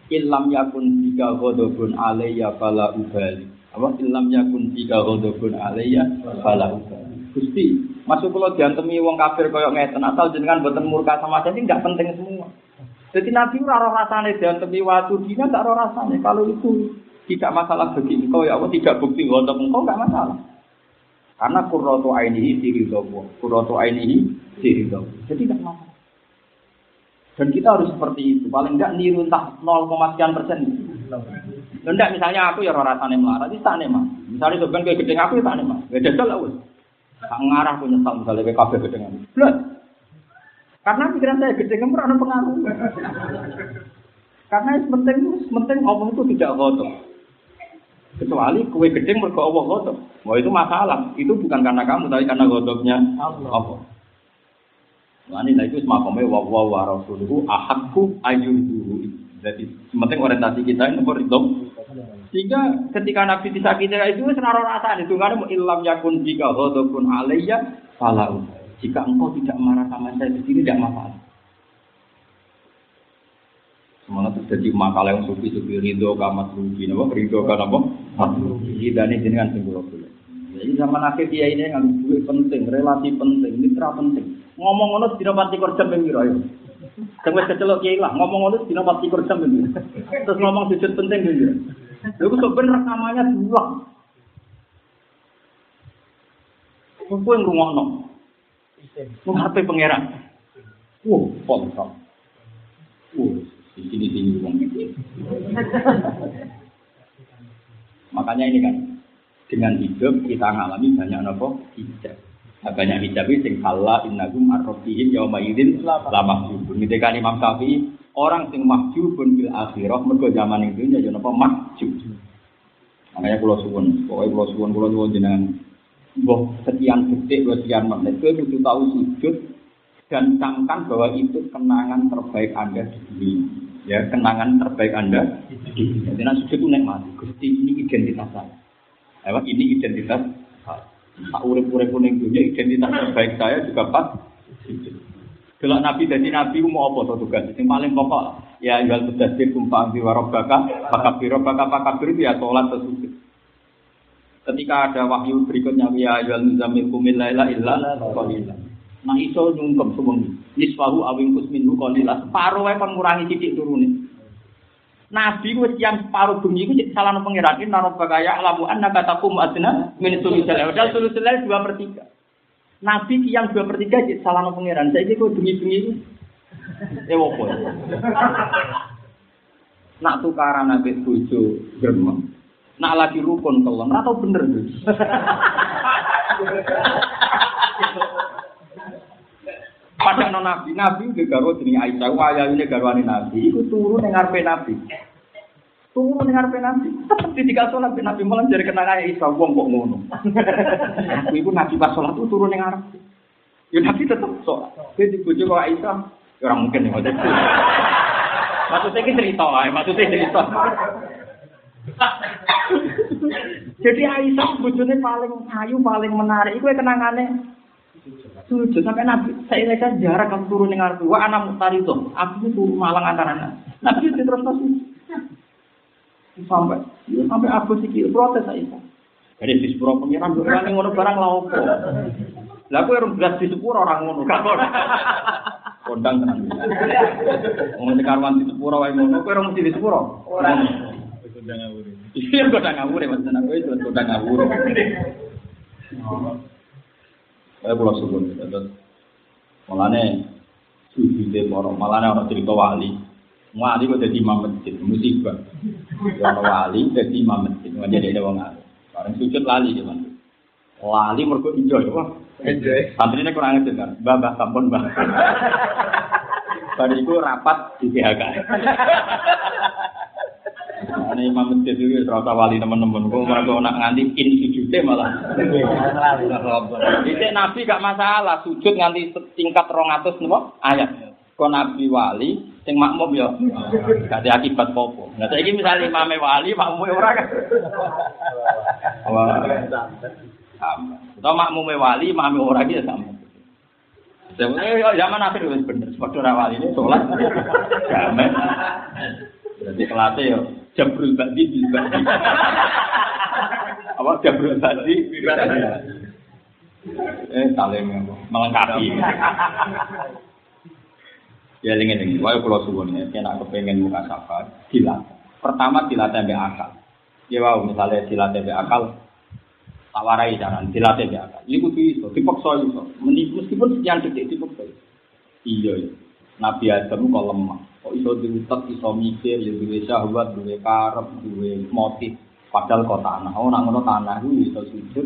S1: Ilam yakun tiga godobun alaiya fala ubali. Apa ilam yakun tiga godobun alaiya fala ubali. Gusti, masuk kalau diantemi wong kafir koyok ngeten asal jenengan boten murka sama saya nggak penting semua. Jadi Nabi ora roh rasane diantemi waktu dina gak roh rasane. Kalau itu tidak masalah bagi engkau ya Allah tidak bukti untuk engkau nggak masalah. Karena kurrotu ainihi diri dobo, kurrotu ainihi diri dobo. Jadi tidak masalah. Dan kita harus seperti itu. Paling enggak niru entah 0, sekian persen. Enggak misalnya aku ya roh rasane melarat, itu tak mah. Misalnya sebenarnya gede aku ya tak. Gak jajal lah Tak ngarah punya nyesal misalnya kayak kafe dengan Belas. Karena pikiran saya gede kan ada pengaruh. Karena yang penting penting ngomong itu tidak kotor. Kecuali kue gede mereka Allah kotor. Wah itu masalah. Itu bukan karena kamu tapi karena kotornya Allah. Nah ini itu semakomnya wa wa wa rasuluhu ahakku ayuduhu. Jadi penting orientasi kita ini nomor itu sehingga ketika Nabi disakiti itu senaruh rasa itu kan ilam yakun jika pun alaiya falau. Jika engkau tidak marah sama saya di sini tidak masalah. Semangat terjadi makalah yang sufi sufi ridho kamat rugi, napa ridho kan apa? Rugi dan ini dengan singgung Jadi zaman akhir dia ini yang duit penting, relasi penting, mitra penting. Ngomong ngono tidak pasti kerja pemiro ya. Wis kecelok kiai lah, ngomong ngono tidak pasti kerja pemiro. Terus ngomong sujud penting gitu. Lalu bener rekamannya dua. Yang HP pangeran. Wah, ponsel. Wah, di sini uang Makanya ini kan dengan hidup kita ngalami banyak nopo hijab. Nah, banyak hijab itu sing kala innagum arrobihim yauma idzin la mahjubun. Ketika Imam Syafi'i orang sing mahjubun fil akhirah mergo zaman itu ya napa mahjub. Makanya kula suwun, pokoke kula suwun kula suwun jenengan mbok sekian detik, sekian menit kowe kudu tahu sujud dan camkan bahwa itu kenangan terbaik Anda di dunia. Ya, kenangan terbaik Anda di dunia. Jadi sujud itu nikmat. Gusti ini identitas saya. Lewat ini identitas. Tak urip-urip kuning dunia identitas terbaik saya juga pas. Kalau Nabi jadi Nabi mau apa tuh tugas? Yang paling pokok ya jual mudasir kumpang di warobaka, maka biro baka maka itu ya sholat tersebut. Ketika ada wahyu berikutnya ya jual muzamil kumil laila illa qalila. Nah iso nyungkem semua nisfahu awing kusminhu qalila. Separuh wae kon ngurangi titik turune. Nabi wis yang separuh bumi itu salah pangeran ini naro bagaya lamu anna katakum adna min sulusul dua per tiga. Nabi yang dua per tiga jadi salah pangeran. Saya kok bengi-bengi itu. Eh wopo. Nak tukaran nabi bojo gremeng. Nak lagi rukun kelon, atau bener tuh. Pada non nabi, nabi udah garo jenenge Aisyah, waya ini garwane nabi, itu turun yang ngarepe nabi. Turun dengar nabi. Tetap tiga sholat nabi malah jadi kena kayak Isa wong kok ngono. Aku ibu nabi pas sholat tuh turun yang arab. Ya nabi tetap sholat. Dia dibujuk kok Isa. Ya, orang mungkin yang ada. Maksudnya ini cerita, maksudnya cerita. Jadi Aisyah bujune paling ayu, paling menarik. Iku kenangannya sujud sampai Nabi saya lihat jarak kamu turun dengan dua anak mutari itu. Aku itu malang antara Nabi. Itu terus terus sampai ya, sampai aku sih protes saya jadi di sepuro pengiran berani ngono barang lauk lah aku orang belas di sepuro orang ngono. Kan kondang kan ngomong di karwan di sepuro wae ngono. Aku orang mesti di sepuro? Orang kondang ngawur iya kondang ngawur mas aku itu kondang ngawur saya pulau subuh terus malane deh orang malane orang cerita wali Wali kok jadi imam masjid, musibah. Kalau wali jadi imam masjid, nggak jadi ada orang alim. Orang sujud lali dia man. Lali mereka enjoy, wah. Enjoy. Ini kurang ajar kan, babah sampun bah. Pada itu rapat di PHK. Ini imam masjid itu terasa wali teman-teman. Kau mereka nak nganti in sujudnya malah. Jadi nabi gak masalah sujud nganti tingkat rongatus nopo ayat. Kok nabi wali sing makmum ya gak ada akibat popo. Nah saiki misale imame wali makmume ora kan. Sama. Atau makmume wali, makmume ora ki ya sama. Sebenarnya zaman akhir bener, padha ora wali ini salat. Jamin. Jadi kelasnya ya jabrul badi bil badi. Apa bil badi. Eh saling melengkapi. Ya lingi lingi, wae kalau suwun ya, kena kepengen muka safar, dilatih. Pertama dilatih be akal. Ya wow, misalnya dilatih be akal, tawarai jangan dilatih be akal. Ini kudu iso, dipaksa iso. Meskipun sekian detik dipaksa. Iya ya. Nabi Adam kok lemah. Kok iso diutek, iso mikir, ya duwe syahwat, duwe karep, duwe motif. Padahal kok tanah. Oh, nak ngono tanah itu iso sujud,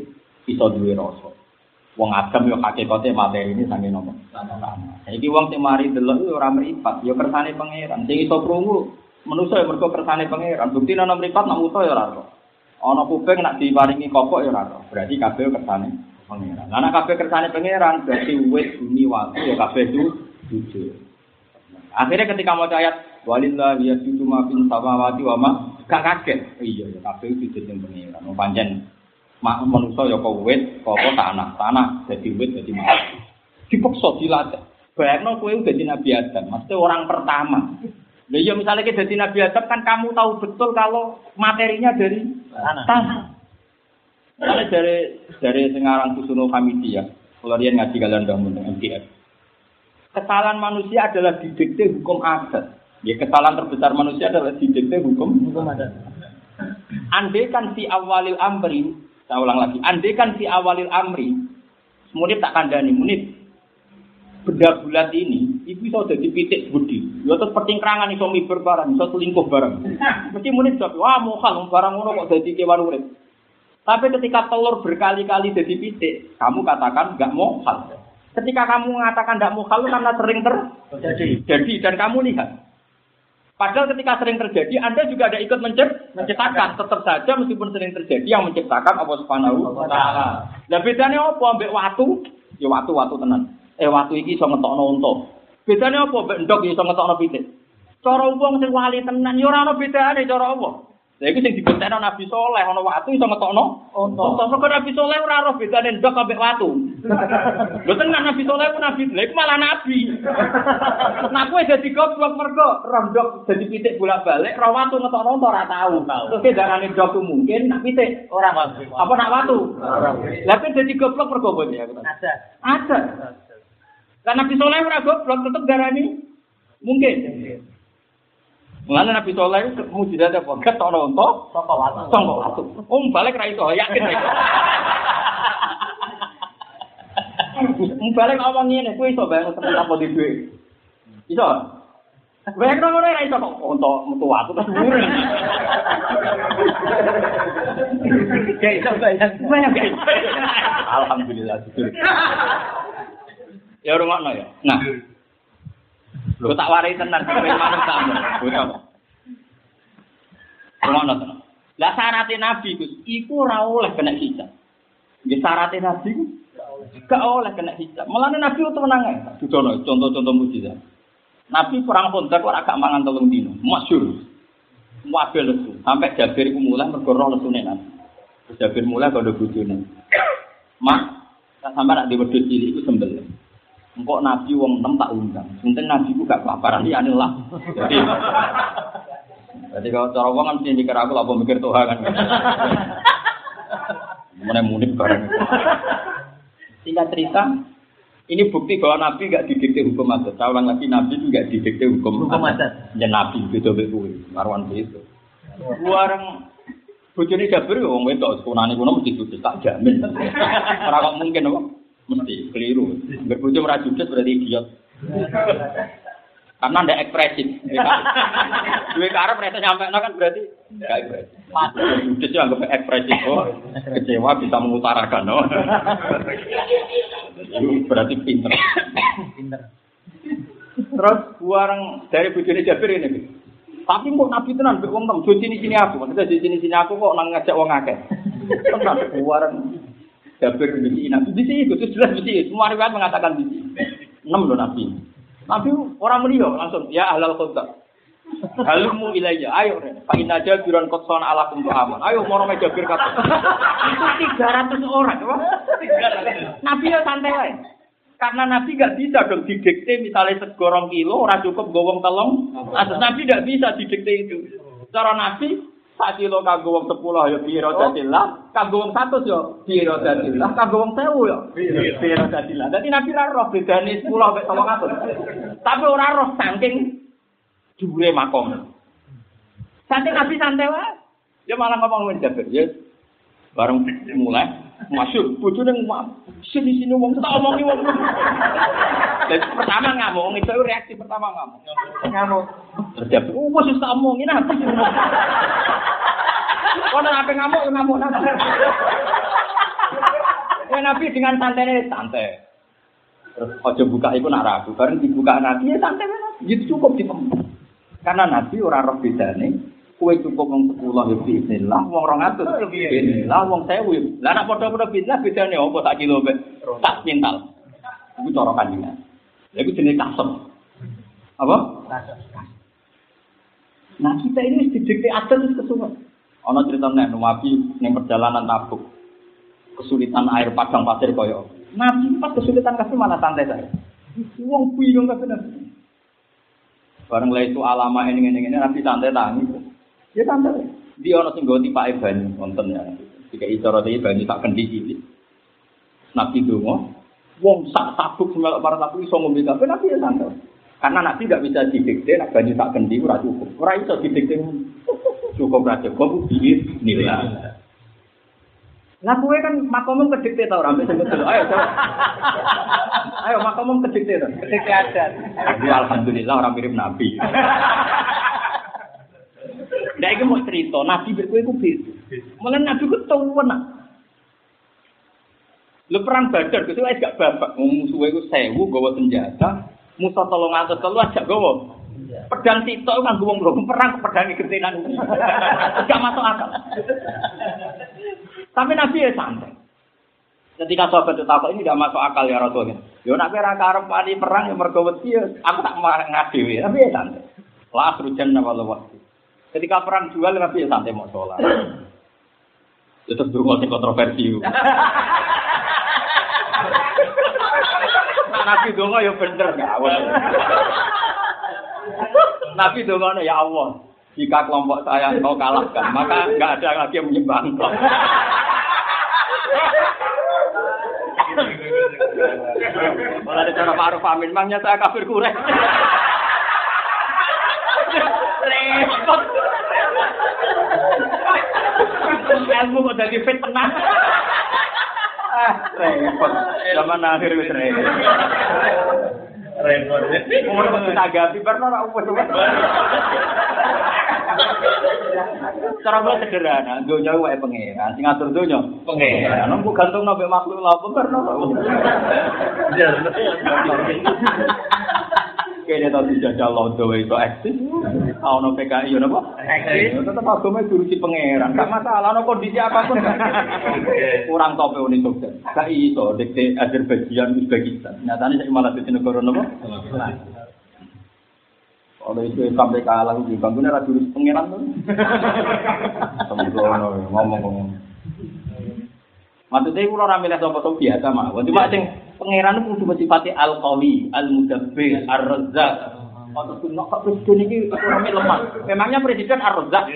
S1: iso duwe rasa. Wong Adam yo hakikate materi ini sange nopo? Tanah. Saiki wong sing mari delok yo ora mripat, yo kersane pangeran. Sing iso krungu manusa yo mergo kersane pangeran. Bukti ana mripat nak muto yo ora ora. Ana kuping nak diparingi kopok yo ora. Berarti kabeh kersane pangeran. Lah nek kabeh kersane pangeran berarti wit bumi waktu yo kabeh itu jujur. Akhirnya ketika mau ayat walillah ya situ mafin samawati wa ma gak kaget. Iya ya kabeh itu jujur pangeran. Mau pancen mak manusa ya kok wit, kok tanah, tanah jadi wit jadi mati. Dipaksa dilatih. Bayangno kowe dadi Nabi Adam, mesti orang pertama. Lah iya misalnya kita jadi Nabi Adam kan kamu tahu betul kalau materinya dari tanah. tanah. Karena dari dari Sengarang Kusuno Hamidi ya, kalau dia ngaji kalian bangun MTF. Kesalahan manusia adalah didikte hukum adat. Ya kesalahan terbesar manusia adalah didikte hukum hukum adat. Andai kan si awalil amri saya ulang lagi. Andai kan si awalil amri, munib tak kandani, munib benda bulat ini, itu bisa jadi pitik budi. Ya terus pertingkrangan iso miber barang, iso selingkuh barang. Mesti munib jawab, wah mokal, barang ngono kok jadi kewan urip. Tapi ketika telur berkali-kali jadi pitik, kamu katakan nggak mokal. Ketika kamu mengatakan tidak mokal karena sering terjadi. Jadi dan kamu lihat, Padahal ketika sering terjadi, Anda juga ada ikut menciptakan. Tetap saja meskipun sering terjadi, yang menciptakan Allah Subhanahu wa taala. Lah bedane apa ambek watu? Ya watu-watu tenan. Eh watu iki iso ngetokno unta. Bedane apa ambek ndok iso ngetokno pitik? Cara wong sing wali tenan ya ora ana bedane cara Allah. Lha iku sing dibuktekno Nabi Saleh ana watu iso ngetokno unta. Kok Nabi Saleh ora ora bedane ndok ambek watu. Lho tenan Nabi Saleh ku nabi, lha iku malah nabi. Nah kowe dadi goblok mergo rondok dadi pitik bolak-balik, ra watu ngetokno ora tau. Terus darane ndok mungkin nak pitik ora apa nak watu. Lah kowe dadi goblok mergo apa ya? Ada. Ada. Lah Nabi Saleh ora goblok tetep darani mungkin. Mulane Nabi Saleh mujizat apa? Ketokno unta saka watu. Saka watu. Om balik ra iso yakin iso. Balik ngomong ngene, kowe iso bayang temen apa di duwe. Iso. Bayang ngono ora iso kok untuk metu watu terus dhuwur. Kayak iso bayang. Bayang iso. Alhamdulillah. Ya rungokno ya. Nah. Lho tak warai tenan kowe manut tamu. Rungokno tenan. Lah syaratnya Nabi ora oleh kena hijab. Nggih syaratnya Nabi gak oleh kena hijab. Mulane Nabi itu menang ae. Contoh-contoh mujizat. Nabi perang Khandaq kok agak mangan telung dino. Masyhur. Wabil lesu. Sampai Jabir ku mulai mergo roh lesune Nabi. Terus Jabir mulai kode bojone. Mak, sampai nak di wedhus cilik iku sembelih. Engkok Nabi wong enam tak undang. Sinten Nabi ku gak kelaparan ya lah. Jadi Jadi kalau cara wong kan mesti mikir aku apa mikir Tuhan kan. Mana munib bareng. Singkat cerita, ini bukti bahwa Nabi gak didikte hukum adat. Saya ulang lagi, Nabi itu gak didikte hukum,
S2: Hukum adat.
S1: Ya Nabi beda beda Marwan itu. Warang bojone Jabir wong wedok sekunane kuno mesti sukses tak jamin. Ora kok mungkin apa? Mesti keliru. Angger bojo ora sukses berarti idiot. Karena ndak ekspresif. Duwe karep rasa nyampe kan berarti gak ekspresif. Sukses itu anggap ekspresif. Oh, kecewa bisa mengutarakan. Oh. Itu berarti pinter.
S2: Pinter.
S1: Terus warang dari bojone Jabir ini. Tapi kok Nabi tenan mbek wong tem sini sini aku. Maksudnya di sini sini aku kok nang ngajak wong akeh. Tenan warang Jabir di Nabi di sini itu jelas di sini. Semua riwayat mengatakan di sini. Enam loh Nabi. Nabi orang yo langsung ya ahlal kota. Halumu ilayya, ayo Pak Inaja biron kotson ala kumtu aman. Ayo moro meja bir kata. Itu 300 orang? Nabi ya santai wae. Karena Nabi nggak bisa dong didikte misalnya segorong kilo, ora cukup gowong telung. Atas Nabi nggak bisa didikte itu. Cara Nabi sak kilo kanggo wong 10 ya biro dadillah, kanggo wong 100 ya biro dadillah, kanggo wong 1000 ya biro dadillah. Dadi Nabi ra roh bedane 10 sampai 900. Tapi ora roh saking dhuwure makom. Santai Nabi santai wae. Dia malah ngomong ngene Jabir, ya bareng mulai masuk bojone ngomong sini sini wong tak omongi wong jadi pertama ngamuk itu reaksi pertama ngamuk ngamuk terjadi oh wis tak omongin apa Kono apa ngamuk ngamuk nabi. Kowe nabi dengan santai santai. Terus ojo buka itu nak ragu, bareng dibuka nabi ya santai nabi. Itu cukup di Karena nabi ora roh bedane, kowe cukup wong 10 ya bismillah, wong 200 bismillah, wong 1000. Lah nek padha-padha bismillah bedane apa tak kilo mek tak pintal. Iku cara kanjeng. Lha iku jenenge kasem. Apa? Nah kita ini didikte adat terus kesuwen. Ana cerita nek Nabi ning perjalanan tabuk. Kesulitan air padang pasir koyo. Nabi pas kesulitan kasih malah santai saya. Wong bingung kabeh. Bareng lha itu alama ini ini ini Nabi santai tangi. Ya santai. Dia ana sing nggo tipake banyu wonten ya. Jika icara iki banyu tak kendi cilik. Nabi donga, wong sak sabuk semelok para tabu iso ngombe kabeh Nabi ya santai. Karena Nabi nggak bisa didikte, nak banyu tak kendi ora cukup. Ora iso didikte cukup ra cukup biir nilai. Lah kowe kan makomum kedikte ta ora ambek sing betul. Ayo coba. Ayo makomum kedikte ta.
S2: Kedikte adat.
S1: Aku alhamdulillah orang mirip nabi. Nah, iki mau cerita, nabi berkowe iku beda. Mulane nabi ku tuwen. Lu perang Badar, itu wis gak babak. Musuhe iku 1000 gawa senjata, musuh 300 telu ajak gawa pedang sitok kan wong belum perang pedang gentenan. Gak masuk akal. Tapi Nabi ya santai. Ketika sahabat itu takut ini tidak masuk akal ya Rasulullah. Yo nak kira karep perang yang mergo wedi aku tak marah ngadewe. Tapi ya santai. La asrujan waktu. Ketika perang jual Nabi ya santai mau sholat. Itu dulu sing kontroversi. Nah, Nabi dongo ya bener gak Nabi dongono ya Allah, jika kelompok saya kau kalahkan, maka nggak ada lagi yang menyembah. Malah ada cara Pak Aruf Amin, saya kafir kurek. Repot. Ilmu kok jadi fit tenang. Ah, repot. Zaman akhir wis repot.
S2: Repot.
S1: Umur mesti tagapi barno ora upus. Cara gue sederhana, dunia wae pangeran, sing ngatur dunia pangeran. Nang gantung nabe makhluk lha apa barno. Kayaknya tau dijajal lodo itu eksis. Ono PKI yo napa?
S2: Eksis.
S1: Tetep agama diurusi pangeran. Gak masalah ono kondisi apapun. Kurang tope Uni Soviet. Gak iso dikte Azerbaijan Uzbekistan. Nyatane saya malah di negara napa? Kalau itu sampai kalah di bangunnya ra diurus pangeran tuh. Sembrono ngomong-ngomong. Maksudnya itu orang milih sopo sopo biasa mah. Cuma sing pangeran itu kudu sifati al qawi, al mudabbir, ar razzaq. Atau tuh nok presiden ini orangnya lemah. Memangnya presiden ar razzaq.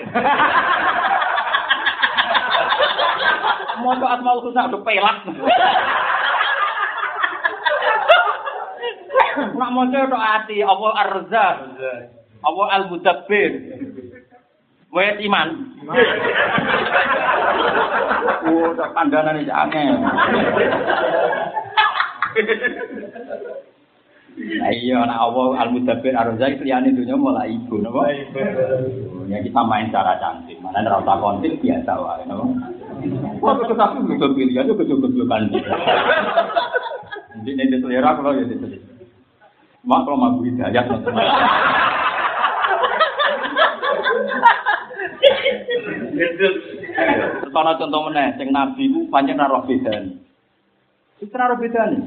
S1: Mau asmaul husna udah pelak. Nak mau tok ati apa ar razzaq. Apa al Wes iman. Oh, tak pandangan ini aneh. Nah, iya, nah Allah al mudabbir ar-razak liyane dunya mulai ibu, napa? Ya kita main cara cantik, mana ora tak kontil biasa wae, napa? Wah, tak kudu pilihan kudu kan. Jadi nek selera kalau ya itu. Mak kalau mau hidayat. Contoh contoh meneh, sing nabi ku pancen ora roh bedane. Wis ora roh bedane.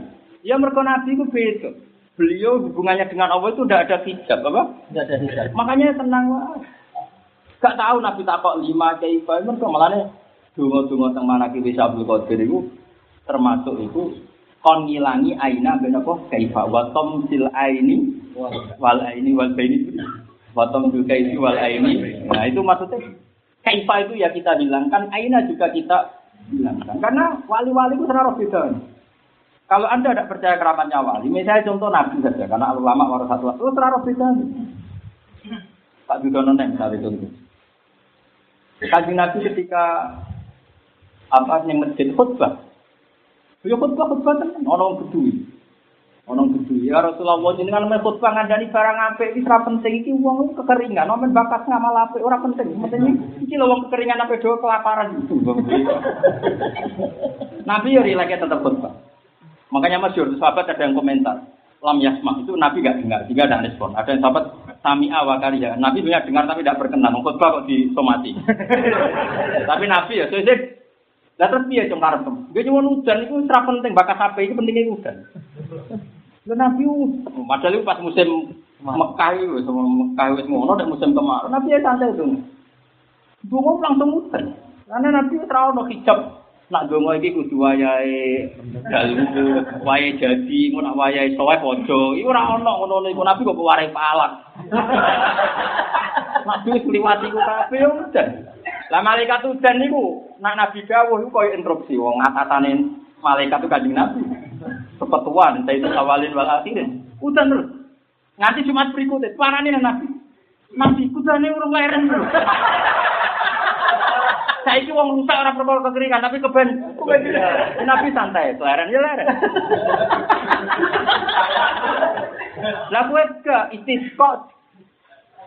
S1: Ya mergo nabi ku beda. beliau hubungannya dengan Allah itu tidak ada hijab apa?
S2: Tidak ada hijab.
S1: Makanya tenang lah. Gak tahu Nabi takok lima kaifa mereka malahnya dungo-dungo teng manaki wis Abdul Qadir itu termasuk itu kon ngilangi aina ben apa kaifa wa tamsil aini wal aini wal baini wa tamsil kaifi wal aini nah itu maksudnya kaifa itu ya kita hilangkan aina juga kita hilangkan karena wali-wali itu serara beda. Kalau anda tidak percaya keramatnya wali misalnya contoh nabi saja karena ulama warasatul itu serara beda. Pak Judono misalnya contoh. Kaji Nabi ketika apa yang masjid khutbah, beliau khutbah khutbah kan orang kedui, orang kedui. Ya Rasulullah jadi kan main khutbah ngandani barang apa ini serap penting iki uang kekeringan, nomen bakat ngamal apa orang penting. Maksudnya iki lo uang kekeringan apa doa kelaparan itu. Nabi ya rileknya tetap khutbah. Makanya masyur sahabat ada yang komentar lam yasma itu Nabi gak dengar, sehingga ada respon. Ada yang sahabat sami ya. Nabi punya dengar tapi tidak berkenan. Khutbah kok disomati. tapi Nabi ya, saya lah terus dia cuma karep. Dia cuma hujan itu serap penting, bakat HP itu pentingnya hujan. Lah Nabi padahal itu pas musim Mekah itu, sama Mekah itu ngono dan musim kemarau. Nabi ya santai itu. Dua langsung hujan. Karena Nabi terlalu hijab. Nak donga iki kudu wayahe dalem wayahe jadi ngono nak wayahe soleh aja iku ora ana ngono iku nabi kok warai palak nak wis liwat iku kabeh udan. Lah malaikat udan niku nak nabi dawuh iku koyo instruksi wong atasane malaikat itu kanjeng nabi kepetuan itu awalin wal akhirin. Udan terus. Nganti Jumat berikutnya. Suarane nabi nabi kudane urung leren. Saiki wong rusak ora perkara kekeringan tapi keben. Nabi santai, leren ya leren. Lah kowe ke istisqa.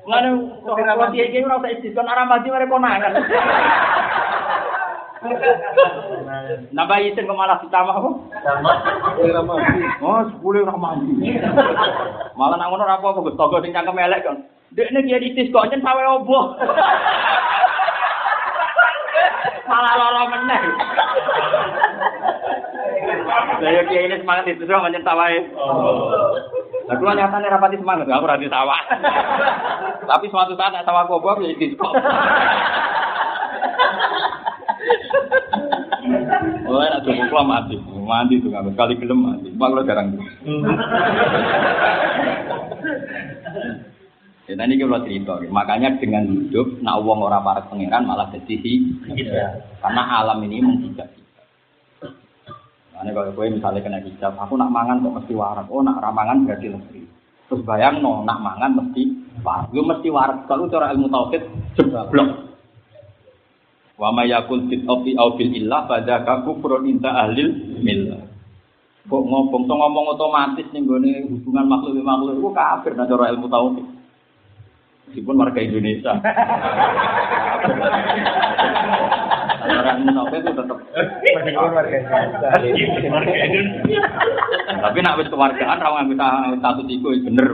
S1: Ngene kok dia iki ora usah istisqa ora mati mereka konangan. Nambah isin kok malah ditambah apa? Oh, sepuluh ora mandi. Malah nang ngono apa-apa Gus Togo sing cangkem elek kan. Dekne kiye istisqa nyen sawe obo. malah loro meneh. Saya kiai ini semangat itu semua menyentawai. Nah, kalau nyatanya rapati semangat, aku rati sawah. Tapi suatu saat nak sawah kobok ya diskop. Oh, nak cukup lah mati, mandi tuh nggak kali gelem mati. Mak lo jarang. Ya tadi kalau cerita, makanya dengan hidup, nak uang orang para pangeran malah jadi hijab. Karena alam ini menghijab kita. Karena kalau gue misalnya kena hijab, aku nak mangan kok mesti warak. Oh nak ramangan berarti lebih. Terus bayang no, nak mangan mesti warak. Gue mesti warak. Kalau cara ilmu tauhid jeblok. Wa ma yakul fit ofi au bil illah pada kaku inta ahlil millah. Kok ngomong, ngomong otomatis nih gue hubungan makhluk makhluk itu kafir nah cara ilmu tauhid meskipun warga Indonesia. Orang munafik itu tetap meskipun warga Indonesia. Tapi nak wis kewargaan ra ngambil status iku bener.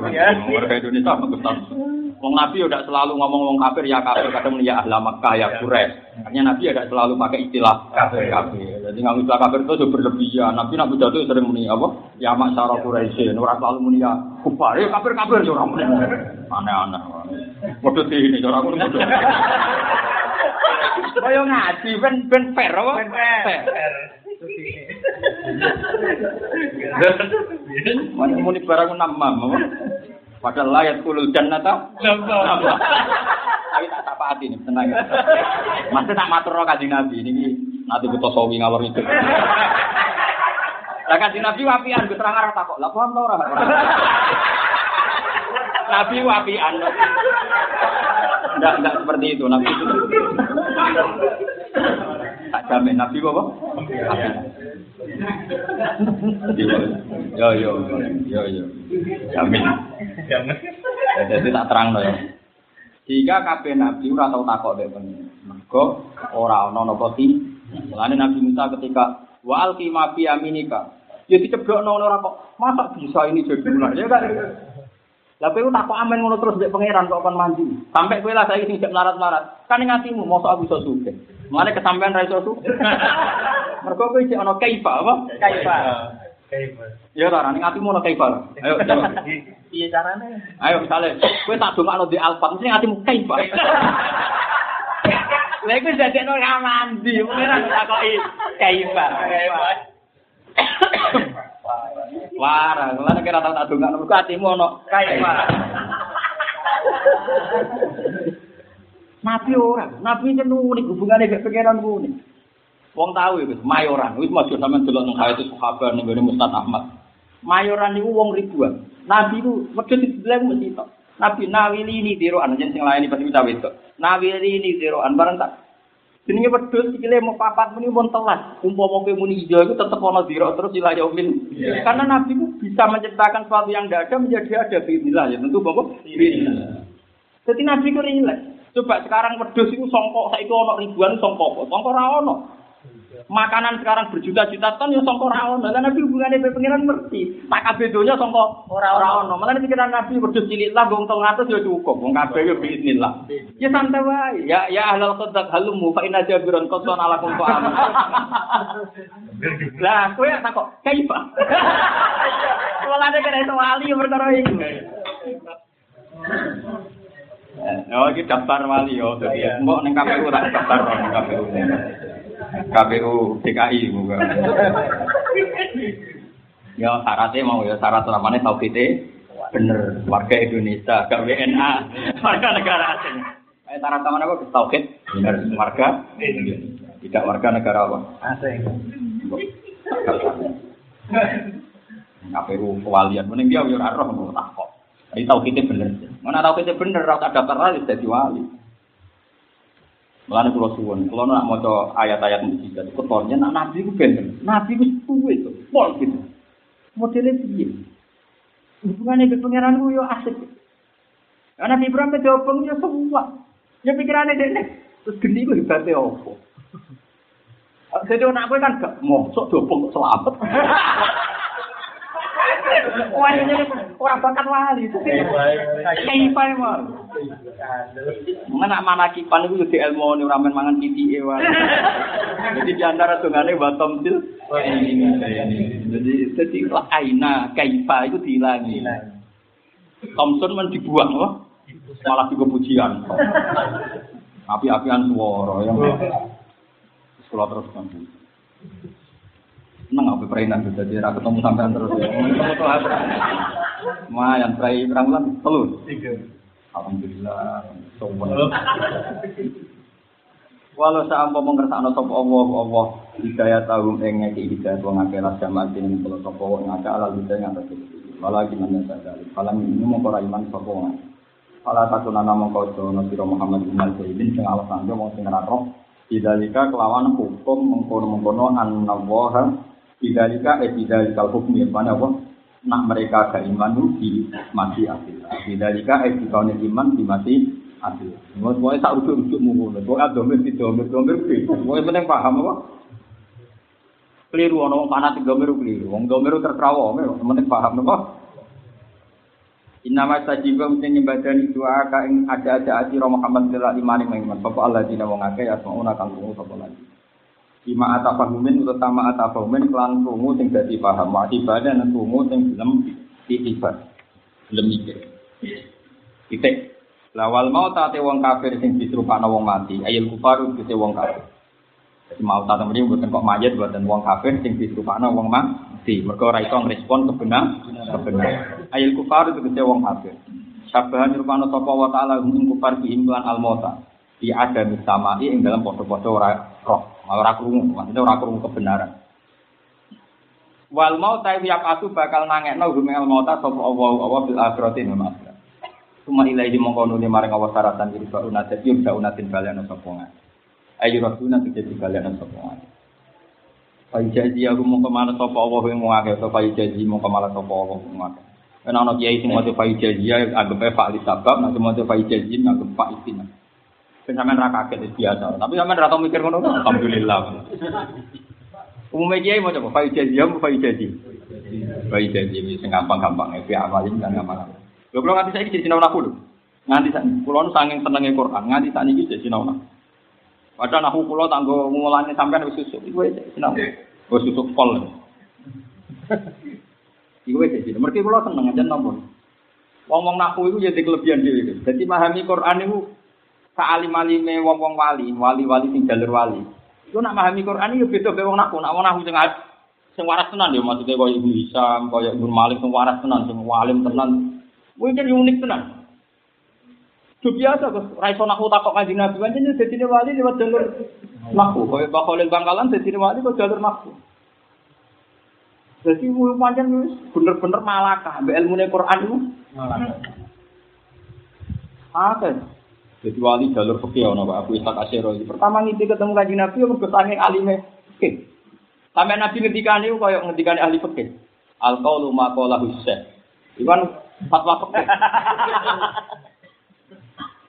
S1: Warga Indonesia ngambil status. Wong Nabi udah selalu ngomong wong kafir ya kafir, kadang ya ahla Makkah ya Quraisy. Artinya Nabi ada selalu pakai istilah kafir. kafir. Jadi nggak istilah kafir itu berlebihan. Nabi Nabi jatuh sering muni apa? Ya masyara Quraisy. Ora selalu muni ya kufar. Ya kafir kafir ora muni. Aneh-aneh. Sih ini cara aku bodoh. Kaya ngaji ben ben fair apa? Ben fair. Muni barang nama apa? Padahal layat kulul jannata. Tapi tak apa hati nih, tenang. Masih tak matur roh kaji nabi ini nanti butuh sawi ngawur itu. Lah kaji nabi wapian, gue terang arah takok. Lah paham tau orang. Nabi wapian. Enggak, enggak seperti itu. Nabi itu. Tak jamin. Nabi apa? Wapian. Yo yo yo yo. Jamin. Jamin. Jadi tak terang loh ya. Jika kabeh nabi ora tau takok dek pengen. Mergo ora ana napa ti. Mulane Nabi Musa ketika wa alqi ma fi aminika. Ya diceblokno ora kok. Masa bisa ini jadi ular ya kan. Lah kowe tak kok amen ngono terus mbek pangeran kok kon mandi. Sampai kowe lah saiki sing melarat-melarat. Kan ing atimu mosok aku iso sugih. Mulane kesampean ra iso sugih. Mergo kowe ana kaifa apa? Kaifa. Ya ora ning atimu ono kaifah. Ayo jawab.
S2: Piye carane?
S1: Ayo misalnya, kowe tak dongakno di Alphard, mesti atimu kaifah. Lha iku dadekno ra mandi, mungkin ra takoki kaifah. Wara, lha nek ora tau tak dongakno, kok atimu ono kaifah. Nabi ora, nabi itu unik hubungannya gak pikiran unik. Wong tahu itu, mayoran, wis maju sampean delok nang hayat sahabat ning gone Mustad Ahmad. Mayoran niku wong ribuan. Nabi ku wedhus dibilang mesti tok. Nabi nawili ini diroan jen sing lain pasti kita wedok. Nawili ini diroan barang tak jenenge wedhus sikile mau papat muni pun telas. Umpama kowe muni ijo iku tetep ana diro terus ila yaumin. Karena Nabi ku bisa menciptakan sesuatu yang tidak ada menjadi ada bismillah ya tentu bapak. Bismillah. Jadi Nabi ku rileks. Coba sekarang wedhus iku songkok saiki ana ribuan songkok? Songkok ra ono. Makanan sekarang berjuta-juta ton ya songkok ra ono. Lah Nabi hubungane be pengiran ngerti. Tak kabeh donya songkok ora ora ono. Malah pikiran Nabi wedhus cilik lah wong 300 ya cukup. Wong kabeh ya bismillah. Ya santai wae. Ya ya ahlal qadak halumu fa inna jabiran qasan ala kum. Lah kowe tak kok kaifa. Walane kena iso wali perkara iku. Oh, iki daftar wali yo. Mbok ning KPU tak daftar ning KPU. KPU DKI muga. Ya syaratnya mau ya syarat utamanya tauhidnya bener warga Indonesia, gak WNA, warga negara asing. Eh syarat utamanya apa? Tauhid bener warga Indonesia, tidak warga negara apa?
S2: Asing.
S1: KPU kewalian, mending dia ora roh ngono tak kok. Tapi tauhidnya bener. Mana tauhidnya bener, ora tak daftar lagi jadi wali. Mulane kula suwun, kula nak maca ayat-ayat mujizat, ketonnya nak nabi ku bener. Nabi ku suwe to, pol gitu. Modelnya piye? Hubungannya ke pangeran ku yo asik. Karena Nabi Ibrahim itu ya semua. Ya pikirannya dia terus geni ku hebatnya apa? Jadi anak gue kan gak mau sok dobong selamat. Wah ini orang bakat wali. Kaifah emang. Mana mana kipan itu jadi ilmu nih ramen mangan titi ewa. Jadi di antara tungane batom til. Jadi jadi lah aina kaifa itu dihilangi. Thompson man dibuang loh. Malah juga pujian. Api-apian suara yang sekolah terus kan. Seneng apa perainan itu jadi aku ketemu sampean terus ya. Ketemu tuh apa? Lumayan perai berang bulan telur. Alhamdulillah. Sowan. Walau saampa mengkersakno sapa Allah Allah hidayah tahum ing ngeki hidayah wong akeh lah jamak ing kula sapa wong akeh ala hidayah ngatas Wala gimana sadari. Falam ini mau kora iman sapa wong. Fala takunana mongko jono sira Muhammad bin Al-Zaidin sing alasan yo wong sing ora roh Bidalika kelawan hukum mengkono-mengkono an-nawaha Bidalika eh bidalikal yang mana apa? Nak mereka gak iman di mati adil Bidalika eh dikaunin iman di mati adil Semuanya tak rujuk-rujuk mulu Pokoknya domir di domir, domir Pokoknya penting paham apa? Keliru, orang fanatik domir keliru Wong domir terserah wong, penting paham apa? Inama sajiba mesti nyembadani doa ka ing ada-ada ati Muhammad sallallahu alaihi wasallam. Bapak Allah dina wong akeh asmauna kang sapa lagi. Bima atafahumin utama atafahumin kelan krungu sing dadi paham. Wa ibadah nang krungu sing gelem itibar. Gelem mikir. Titik. Lawal mau tate wong kafir sing diserupakno wong mati. Ayil kufaru kete wong kafir. Jadi mau tak temen bukan kok mayat buatan wong kafir sing diserupakno wong mati. Mergo ora iso kebenar kebenar. Ayil kufar itu kece wong kafir. Syabahan rupano sapa wa ta'ala hum kufar bi imlan al mauta. Di ada misamai ing dalam podo-podo ora roh, ora krungu, maksudnya ora krungu kebenaran. Wal mau ta yak asu bakal nangekno hum al mauta sapa Allah Allah bil akhirati min. Suma ilahi mongko nuli maring Allah syaratan iki ba unat dadi bisa unatin balian sapa. Ayo rasuna dadi balian sapa ngene. Pai jaji aku mau ke mana sapa Allah yang mau akeh, pai jaji mau ke mana sapa Allah mau akeh. Kan ana kiai sing maca fai jazia anggap fa li sabab, nek maca fai jazim anggap fa istina. Ben sampean ra kaget biasa, tapi sampean ra tau mikir ngono, alhamdulillah. Umumnya kiai maca fai jazia apa fai jazi? Fai jazi sing gampang-gampang iki awalin kan gampang. Lho kula nganti saiki jadi sinau nahu lho. Nganti saiki kula nu saking senenge Quran, nganti sakniki jadi sinau nahu. Padahal nahu kula tanggo mulane sampean wis susuk, iku wis sinau. Wis susuk pol. Mereka kula seneng aja nopo. Wong-wong naku itu jadi kelebihan dhewe. Jadi memahami Quran itu saalim-alime wong-wong wali, wali-wali sing jalur wali. Iku nak memahami Quran itu beda be wong naku, nak wong naku sing sing waras tenan ya maksudnya kaya Ibnu Hisam, kaya Ibnu Malik sing waras tenan, sing walim tenan. Kuwi kan unik tenan. Itu biasa kok, ra iso naku takok kanjeng Nabi, pancen dadi wali lewat jalur naku. Kaya Pak Khalil Bangkalan dadi wali kok jalur naku. Jadi pancen wis bener-bener malakah mbek ilmune Quran itu. Oke. Jadi wali jalur fikih ono Pak Abu Ishaq Asy'ari. Pertama ngipi ketemu kanjeng Nabi mergo sange alime fikih. Sampai Nabi ngendikane koyo ngendikane ahli fikih. Al qaulu ma qala Husain. Iwan fatwa fikih.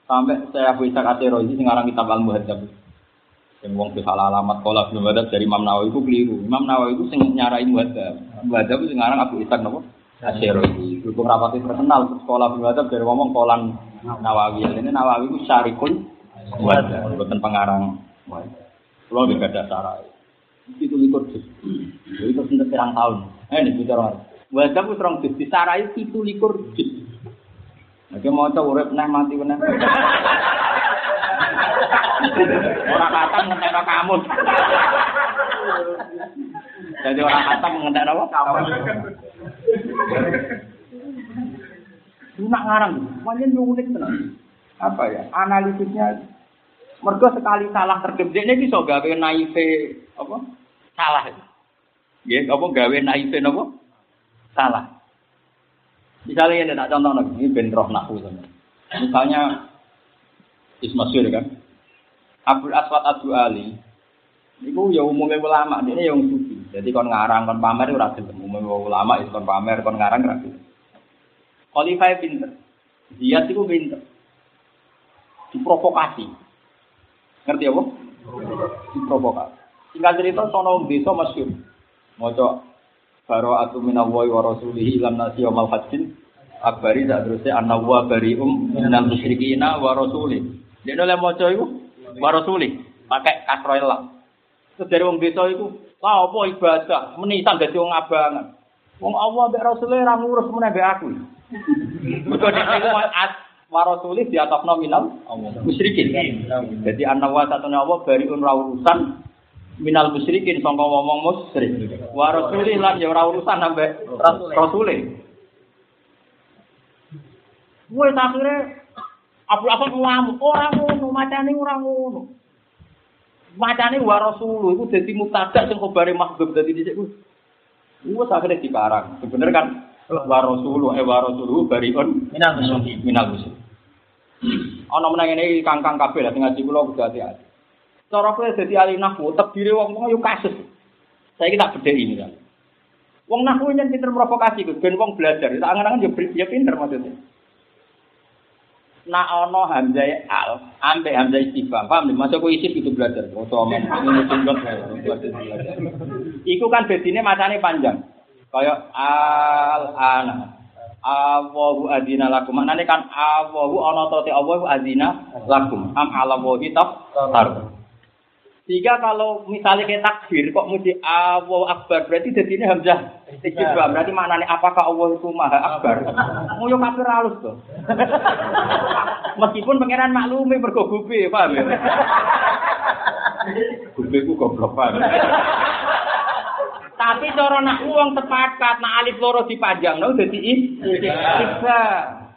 S1: Sampai saya Abu Ishaq Asy'ari sing aran kitab Al-Muhadzab. Yang wong salah alamat kola bin Muhadzab dari Imam Nawawi itu keliru. Imam Nawawi itu sing nyarai Muhadzab. Muhadzab itu sekarang Abu Ishaq napa? Asy'ari. Hukum rapati terkenal sekolah bin Muhadzab dari ngomong kolan Nawawi. Ini Nawawi itu syarikul Muhadzab, bukan pengarang. Kalau nggak ada sarai. Itu likur. Jadi itu sudah pirang tahun. Eh, ini bicara. Muhadzab itu terang juz. Disarai itu likur. Oke, mau coba urip neh mati meneh. Orang khatam ngentek kamu. Jadi orang khatam ngentek apa? Kamu. Lu nak ngarang, banyak unik tenan. Apa ya? Analisisnya mergo sekali salah tergede ini bisa gawe naive apa? Salah. Ya, apa gawe naive apa? Salah. Misalnya ini tak contoh lagi, ini ben roh nahu Misalnya Ismasyur kan, Abdul Aswad Abu Ali, itu ya umumnya ulama, ini yang suci. Jadi kon ngarang, kon pamer itu rasa umumnya ulama itu kon pamer, kon ngarang rasa. Khalifah pinter, dia itu pinter, diprovokasi. Ngerti apa? Diprovokasi. Singkat cerita, sono desa masyur. Moco baro atu minallahi wa rasulihi ilan nasi wa mal hajjin akbari tak terusnya annawa barium minal musyrikina wa rasulih. Dia oleh maca iku warasuli pakai kasroil lah. Terus dari wong desa iku, lah apa ibadah, menisan dadi wong abangan. Wong Allah mbek Rasulullah ra ngurus meneh aku. Mergo nek iku warasuli di atas nominal musyrikin. Jadi annawa satune Allah bariun ra urusan minal musyrikin sangka ngomong musyrik. Wa rasulih lan ya ora urusan ambek rasulih. Wes akhirnya Abu Afan ngamuk, ora ngono, macane ora ngono. Macane wa rasul iku dadi mutadak sing khabare mahbub dadi dhisik ku. Wes akhire dikarang. Sebener kan wa rasul eh wa rasul bariun
S2: Minal musyrikin.
S1: minal musyrik. Ana menang ngene kangkang kabeh lah sing ngaji kula kudu hati-hati. Cara kowe dadi ahli nahwu, tebire wong-wong yo kasus. Saiki tak bedheki ini kan. Wong nahwu yen pinter provokasi ku, ben wong belajar. Tak angen-angen yo ya pinter maksudnya. Nak ono hamzah al, ambek hamzah istifham, paham nih? Masuk ku isif itu belajar. Belajar. Iku kan bedine macane panjang. Kayak al ana. Awahu adina lakum. Maknane kan awahu ana to te awahu adina lakum. Am ala wahi tar. Sehingga kalau misalnya kayak takbir kok mesti Allahu Akbar berarti jadi ini hamzah istifham berarti maknanya apakah Allah itu maha akbar? Mau yo kafir halus tuh. Meskipun pangeran maklumi mergo gube, paham ya? Gube ku goblok paham. Tapi cara nak wong sepakat nak alif loro dipanjang no dadi istifham.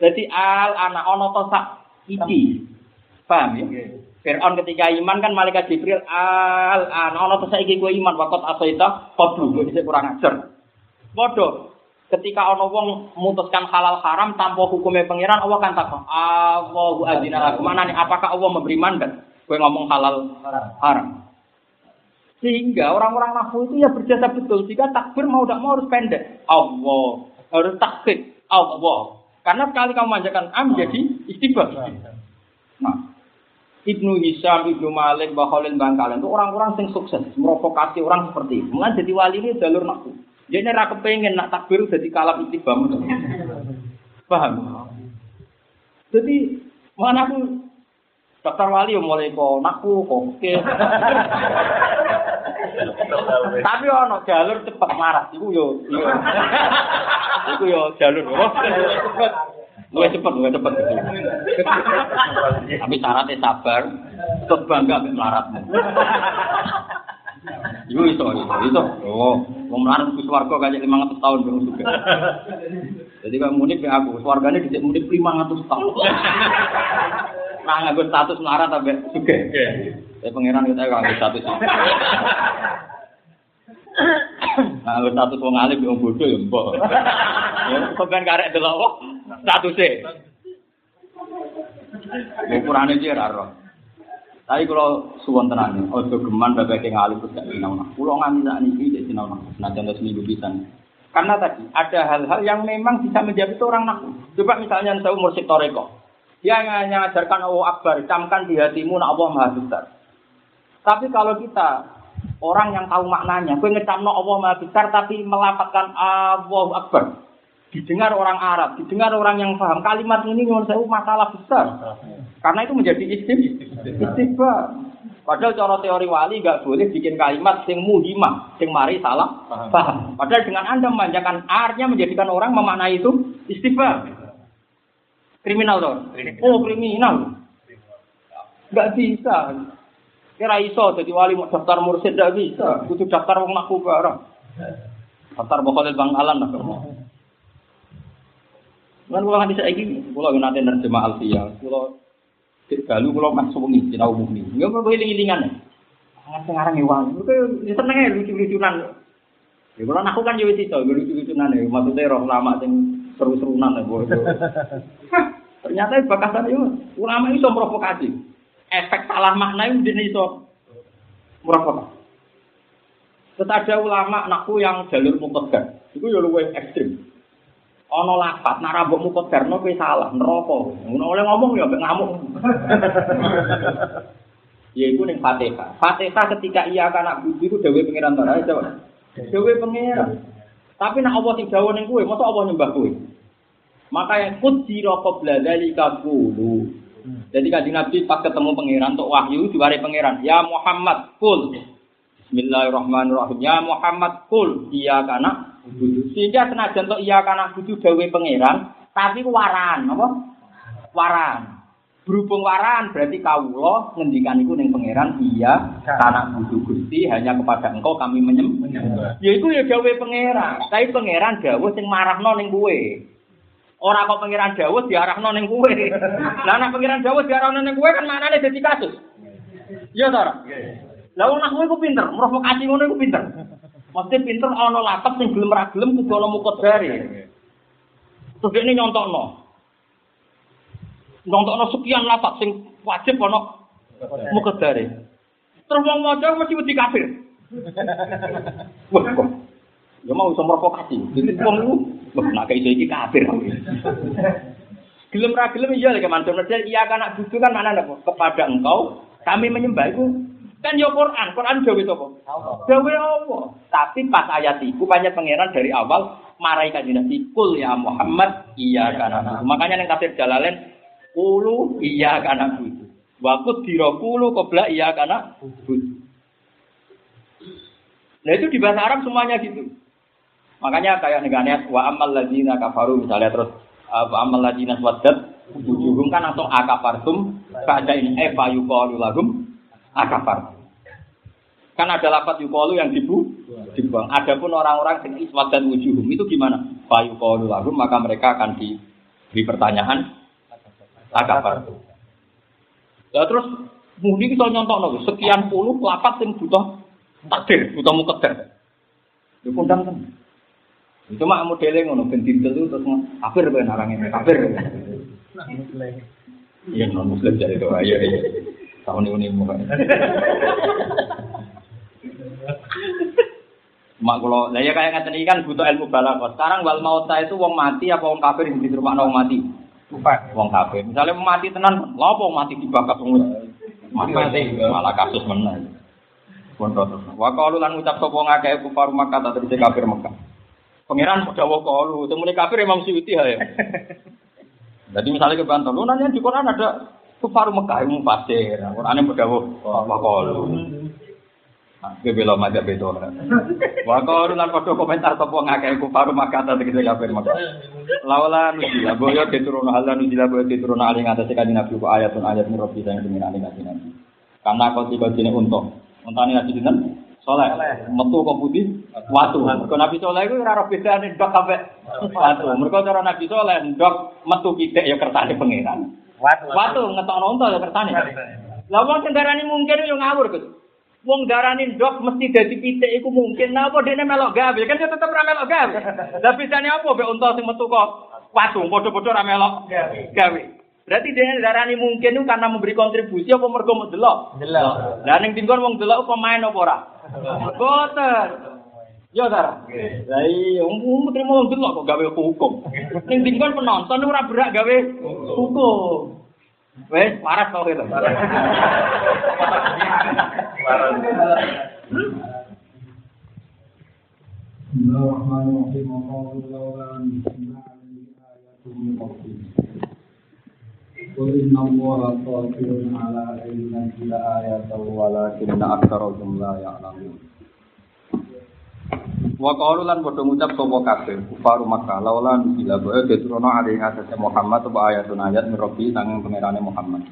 S1: Jadi al anak ono to sak iki. Paham ya? Fir'aun ketika iman kan malaikat Jibril al an ono to saiki kowe iman wakot qablu kowe dhisik kurang ajar. Padha ketika ono wong memutuskan halal haram tanpa hukumnya pangeran Allah kan takon Allahu adzina lakum mana nih apakah Allah memberi mandat kowe ngomong halal haram. Sehingga orang-orang nafsu itu ya berjasa betul jika takbir mau tidak mau harus pendek. Allah harus takbir Allah. Karena sekali kamu manjakan am jadi istibah. Nah, Ibnu Hisham, Ibnu Malik, Baholin, Bangkalan itu orang-orang yang sukses, merovokasi orang seperti itu. Mulai jadi wali ini jalur nafsu. Dia ini raka pengen nak takbir jadi kalam istibam. Paham? Jadi mana aku daftar wali yang mulai kok naku kok oke. Tapi ono jalur cepet marat iku yo. Iku yo jalur? Luwih cepet, luwih cepet. Tapi syaratnya sabar, tetep bangga mbek melaratmu. Iku iso, iso, iso. Oh, wong melarat ku swarga kaya 500 tahun baru juga. Jadi kalau mudik ke aku, swargane dicek mudik 500 tahun. Nah, nganggo status melarat sampai juga. Saya pangeran kita nganggo status. Nah, nganggo status wong alim wong bodoh ya mbok. Ya, sampean karek delok kok statuse. Ukurane iki ora roh. Tapi kalau suwon tenan, ojo geman bapak yang alim terus gak sinau nah. Pulau nganti saat ini tidak sinau nah. Nah contoh seminggu bisa. Karena tadi ada hal-hal yang memang bisa menjadi seorang naku. Coba misalnya saya umur Toreko. Dia hanya mengajarkan Allah Akbar, camkan di hatimu nak Allah Maha Besar. Tapi kalau kita orang yang tahu maknanya, gue ngecamno Allah Maha Besar tapi melapatkan Allah Akbar. Didengar orang Arab, didengar orang yang paham kalimat ini menurut saya masalah besar. Karena itu menjadi istim, istighfar. Padahal cara teori wali nggak boleh bikin kalimat sing muhimah, sing mari salah paham. Padahal dengan anda memanjakan artinya menjadikan orang memaknai itu istighfar. Kriminal dong. Oh kriminal. Nggak bisa. Kira iso jadi wali mau daftar mursid nggak bisa. Butuh daftar wong naku barang. Daftar bokol bang alam lah. Kan kalau nanti saya ini, kalau nanti nerjemah alfiyah, kalau Galu kalau mas sewengi sinau mukni. Enggak perlu iling-ilingan. Sangat sekarang ewan. Itu seneng ya lucu-lucunan. Ya kalau aku kan juga itu lucu-lucunan ya. Maksudnya roh lama sing seru-serunan ya. Ternyata bakasan itu ulama itu provokasi. Efek salah makna itu jadi itu. Provokasi. Tetap ulama nakku yang jalur mutaskan. Itu ya lebih ekstrim. ana lafat nek rambutmu kodarno kuwi salah neraka. Ngono oleh ngomong ya ngamuk. Ya iku ning Fatihah. Fatihah ketika iya kana budi ku dewe pangeran ta coba. Dewe pangeran. Tapi nek apa sing dawuh ning kowe mosok apa nyembah kowe? Maka yang kudira qabla dzalika qulu jadi kan Nabi pas ketemu pangeran untuk wahyu diwari pangeran ya Muhammad kul Bismillahirrahmanirrahim ya Muhammad kul iya kana Sehingga senajan untuk iya karena butuh dawe pangeran, tapi waran, apa? Waran. Berhubung waran berarti kawula ngendikan iku ning pangeran iya karena butuh Gusti hanya kepada engkau kami menyem. Ya iku ya dawe pangeran. Tapi pangeran dawuh sing marahno ning kowe. Ora kok pangeran dawuh diarahno ning kowe. Lah nek pangeran dawuh diarahno ning kowe kan maknane dadi kasus. Iya ta? Lah wong nak kowe ku pinter, provokasi ngono iku pinter. Maksudnya pinter ana lapak sing gelem ra gelem kudu ana mukodare. Terus ini nyontokno. Nyontokno sekian lapak sing wajib ana mukodare. Terus wong maca mesti wedi kafir. Wah. Ya mau iso provokasi. Jadi wong iku wah nak iso iki kafir. Gelem ra gelem iya lek mantul iya kan anak butuh kan mana apa? Kepada engkau kami menyembah itu Kan ya Quran, Quran dawe sapa? Dawe Allah. Tapi pas ayat itu banyak pangeran dari awal marai kanjeng Nabi kul ya Muhammad iya kana. Makanya yang tafsir Jalalain kulu iya kana budu. Wa kudira kulu qabla iya kana budu. Nah itu di bahasa Arab semuanya gitu. Makanya kayak negara wa amal ladina kafaru misalnya terus wa amal ladina swadat wujuhum kan langsung akafartum pada ini eh fayuqalu lahum akafar. Kan ada lapat yukolu yang dibu, dibuang. Adapun orang-orang yang iswat dan wujuhum itu gimana? Fa yukolu lagu maka mereka akan diberi pertanyaan akafar. Lah terus mudi kita nyontok nopo sekian puluh lapat yang butuh takdir, butuh muketer. Itu kondang kan. Itu mah modelnya ngono ben itu terus kafir ben orang ini kafir. Iya non muslim jadi ayo ya. Tahun ini mukanya. Mak kalau, lah ya kayak ngatain ini kan butuh ilmu balaghah. Sekarang wal mauta itu wong mati apa wong kafir yang rumah wong mati? Wong kafir. Misalnya mati tenan, apa mati dibakar wong mati malah kasus menang. Pun terus. Wa qalu lan ucap sapa ngakeh kufar Makkah ta kafir Makkah. Pangeran padha wa qalu, temune kafir Imam Suyuti ya. Jadi misalnya ke Banten, lu nanya di Quran ada kufar Mekah yang mufasir. Qurannya padha wa qalu. Gue belum aja beda. Wah kau lan padha komentar sapa ngakeh ku baru makata tegese kafir maka. Laula nuzila boyo diturun hal nuzila boyo diturun ali ngatasé kanjeng Nabi ku ayatun ayat mirobi sing diminani kanjeng Nabi. Karena kau tiga jenis untung. Untane nabi dinten soleh. Metu kok putih watu. Mergo Nabi soleh iku ora ora bedane ndok kabeh watu. Mergo cara Nabi soleh ndok metu kitik ya kertane pangeran.
S2: Watu.
S1: Watu ngetokno unta ya kertane. Lah wong sing darani mungkin yo ngawur, Gus. Wong darani ndok mesti dadi pitik iku mungkin. Nah apa dene melok gawe? Kan dia tetep ra melok gawe. Lah bisane apa mbek unta sing metu kok watu padha-padha ra melok gawe. Berarti dene darani mungkin itu karena memberi kontribusi apa mergo mau delok?
S2: Delok.
S1: Lah ning tingkon wong delok pemain apa ora? Boten. Ya Sar. Lah iya, wong terima wong delok kok gawe hukum. Ning tingkon penonton ora berak gawe hukum. Wes, waras kok itu.
S3: Bismillahirrahmanirrahim. Alhamdulillah. Qul inna Allaha qadirun ala an yunzila ayatan
S1: walakinna aktsarahum la ya'lamun. Wa qalu lan padha ngucap sapa kabeh kufaru Makkah laulan bila bae diturunno alaihi atase Muhammad apa ayatun ayat mirobi sanging pangerane Muhammad.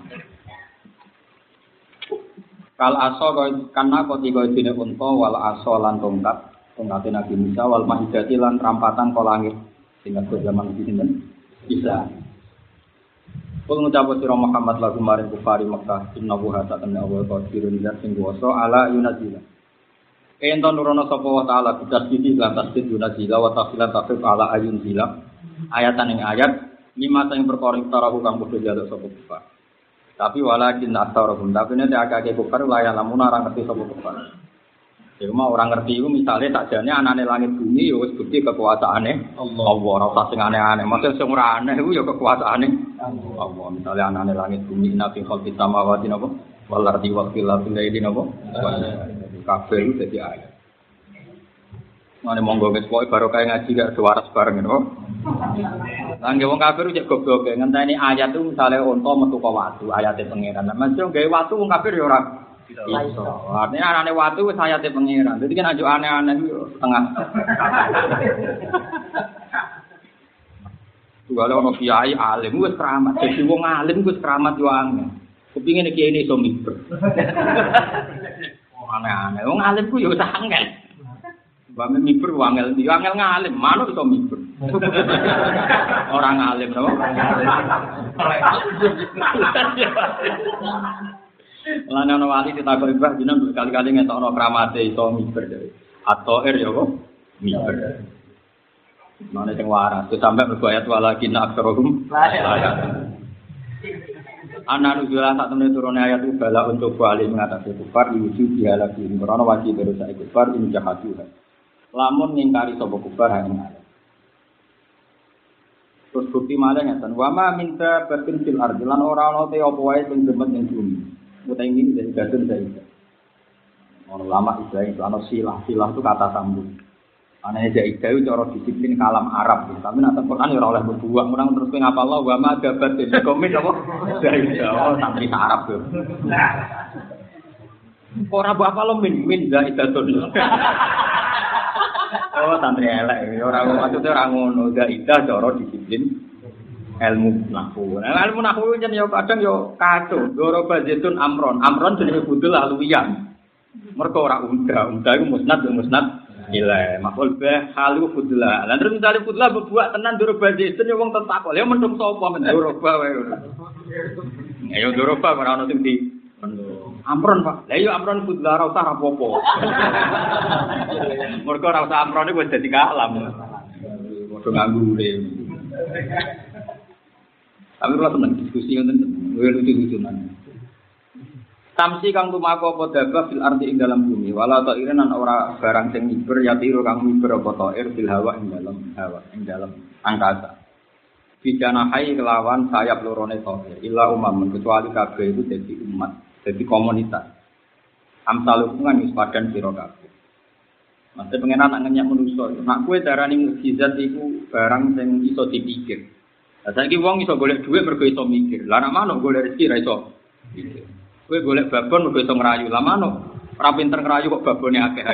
S1: Kal aso karena kau tiga jenis unta wal aso lan tongkat tongkat Nabi Musa wal mahidati lan rampatan kau langit sehingga ke zaman di sini bisa. Kul ngucap sira Muhammad lagu maring kufari Mekah inna wa ta tanna wa qadirun zat sing kuwasa ala yunazila. Ento nurono sapa wa taala bidas iki lan tasdid yunazila wa tafsilan tafsir ala ayun zila. Ayatan ing ayat lima sing perkara tarahu kang padha jaluk sapa kufar. Tapi walakin aktsarahum tapi nek akeh kufar la ya lamun ora ngerti sapa kufar. Ya mau orang ngerti itu misalnya tak jane anane langit bumi ya wis bukti kekuasaane Allah. Ora usah sing aneh-aneh. Maksud sing ora aneh iku ya kekuasaane Allah. Misalnya anane langit bumi nabi khalqis samawati napa wal ardi wa khilafil laili napa. Kabeh itu dadi ayat. Mane monggo wis pokoke barokah ngaji gak suara bareng ngono. Langge wong kafir cek goblok ngenteni ayat itu misalnya unta metu ke watu ayate pangeran. Lah mesti gawe watu wong kafir ya ora iso. Artinya anane watu wis ayate pangeran. Dadi kan aja aneh-aneh yo setengah. Tugale ono kiai alim wis keramat. Dadi wong alim wis keramat yo angel. Kepingin kiai ini iso miber. Aneh-aneh. Wong alim ku yo angel. Bame miber wangel, yo angel ngalim, manut iso miber. Orang alim to. Lan ana wali ditakok Mbah jeneng berkali-kali ngetokno kramate iso miber dhewe. Atau er ya kok miber. Mana sing waras, itu sampai berbayat walakin aksarohum Anak nujulan saat temen turunnya ayat itu bala untuk balik mengatasi kufar diuji dia lagi karena wajib baru saya kufar ini jahat juga. Lamun ngingkari sobo kufar hanya ayat. Terus bukti malah ngeten, wama minta batin fil ardi lan ora ana te apa wae sing demet ning. Mutai ini dari gadun dari Orang lama Ibrahim itu silah, silah itu kata sambung. Aneh Zaidah itu cara disiplin kalam Arab. Ya. Tapi nak Quran ya oleh berbuah. Murang terus kowe ngapal Allah wa ma dabat ini komit apa? Zaidah oh santri Arab tuh. Ora mbok apa lo min min Zaidatun. Oh santri elek. Ora maksudnya ora ngono. Zaidah cara disiplin ilmu nahwu. Nah, ilmu nahwu jan yo kadang yo kacau. Doroba zaitun amron. Amron jenenge budul aluwiyan. Mergo ora unda. Unda iku musnad musnad Gila, makul be halu fudla. Lan terus misale fudla tenan doroba zaitun yo wong tetakol. Ya mendung sapa men doroba. Ya yo doroba ora ono di Amron Pak. Lah iya amron fudla ora usah rapopo. Mergo usah amron iku wis dadi kalam. Padha nganggu Tapi kalau seneng diskusi ngoten, lucu-lucunan. Tamsi kang tumako apa dabah fil ardi ing dalam bumi wala ta irinan ora barang sing miber ya tiru kang miber apa ta'ir fil hawa ing dalam hawa ing dalam angkasa. Bidana hai kelawan sayap lorone ta'ir illa umam kecuali kabeh itu jadi umat, jadi komunitas. Amsal hubungan wis padan sira kabeh. Maksudnya pengen anak ngenyak manusia. Nak kue darani mukjizat iku barang sing iso dipikir. Lah saiki wong iso golek dhuwit mergo iso mikir. Lah nak manuk golek rezeki ra iso. Kowe golek babon mergo iso ngrayu, lah manuk Ora pinter ngerayu kok babone akeh.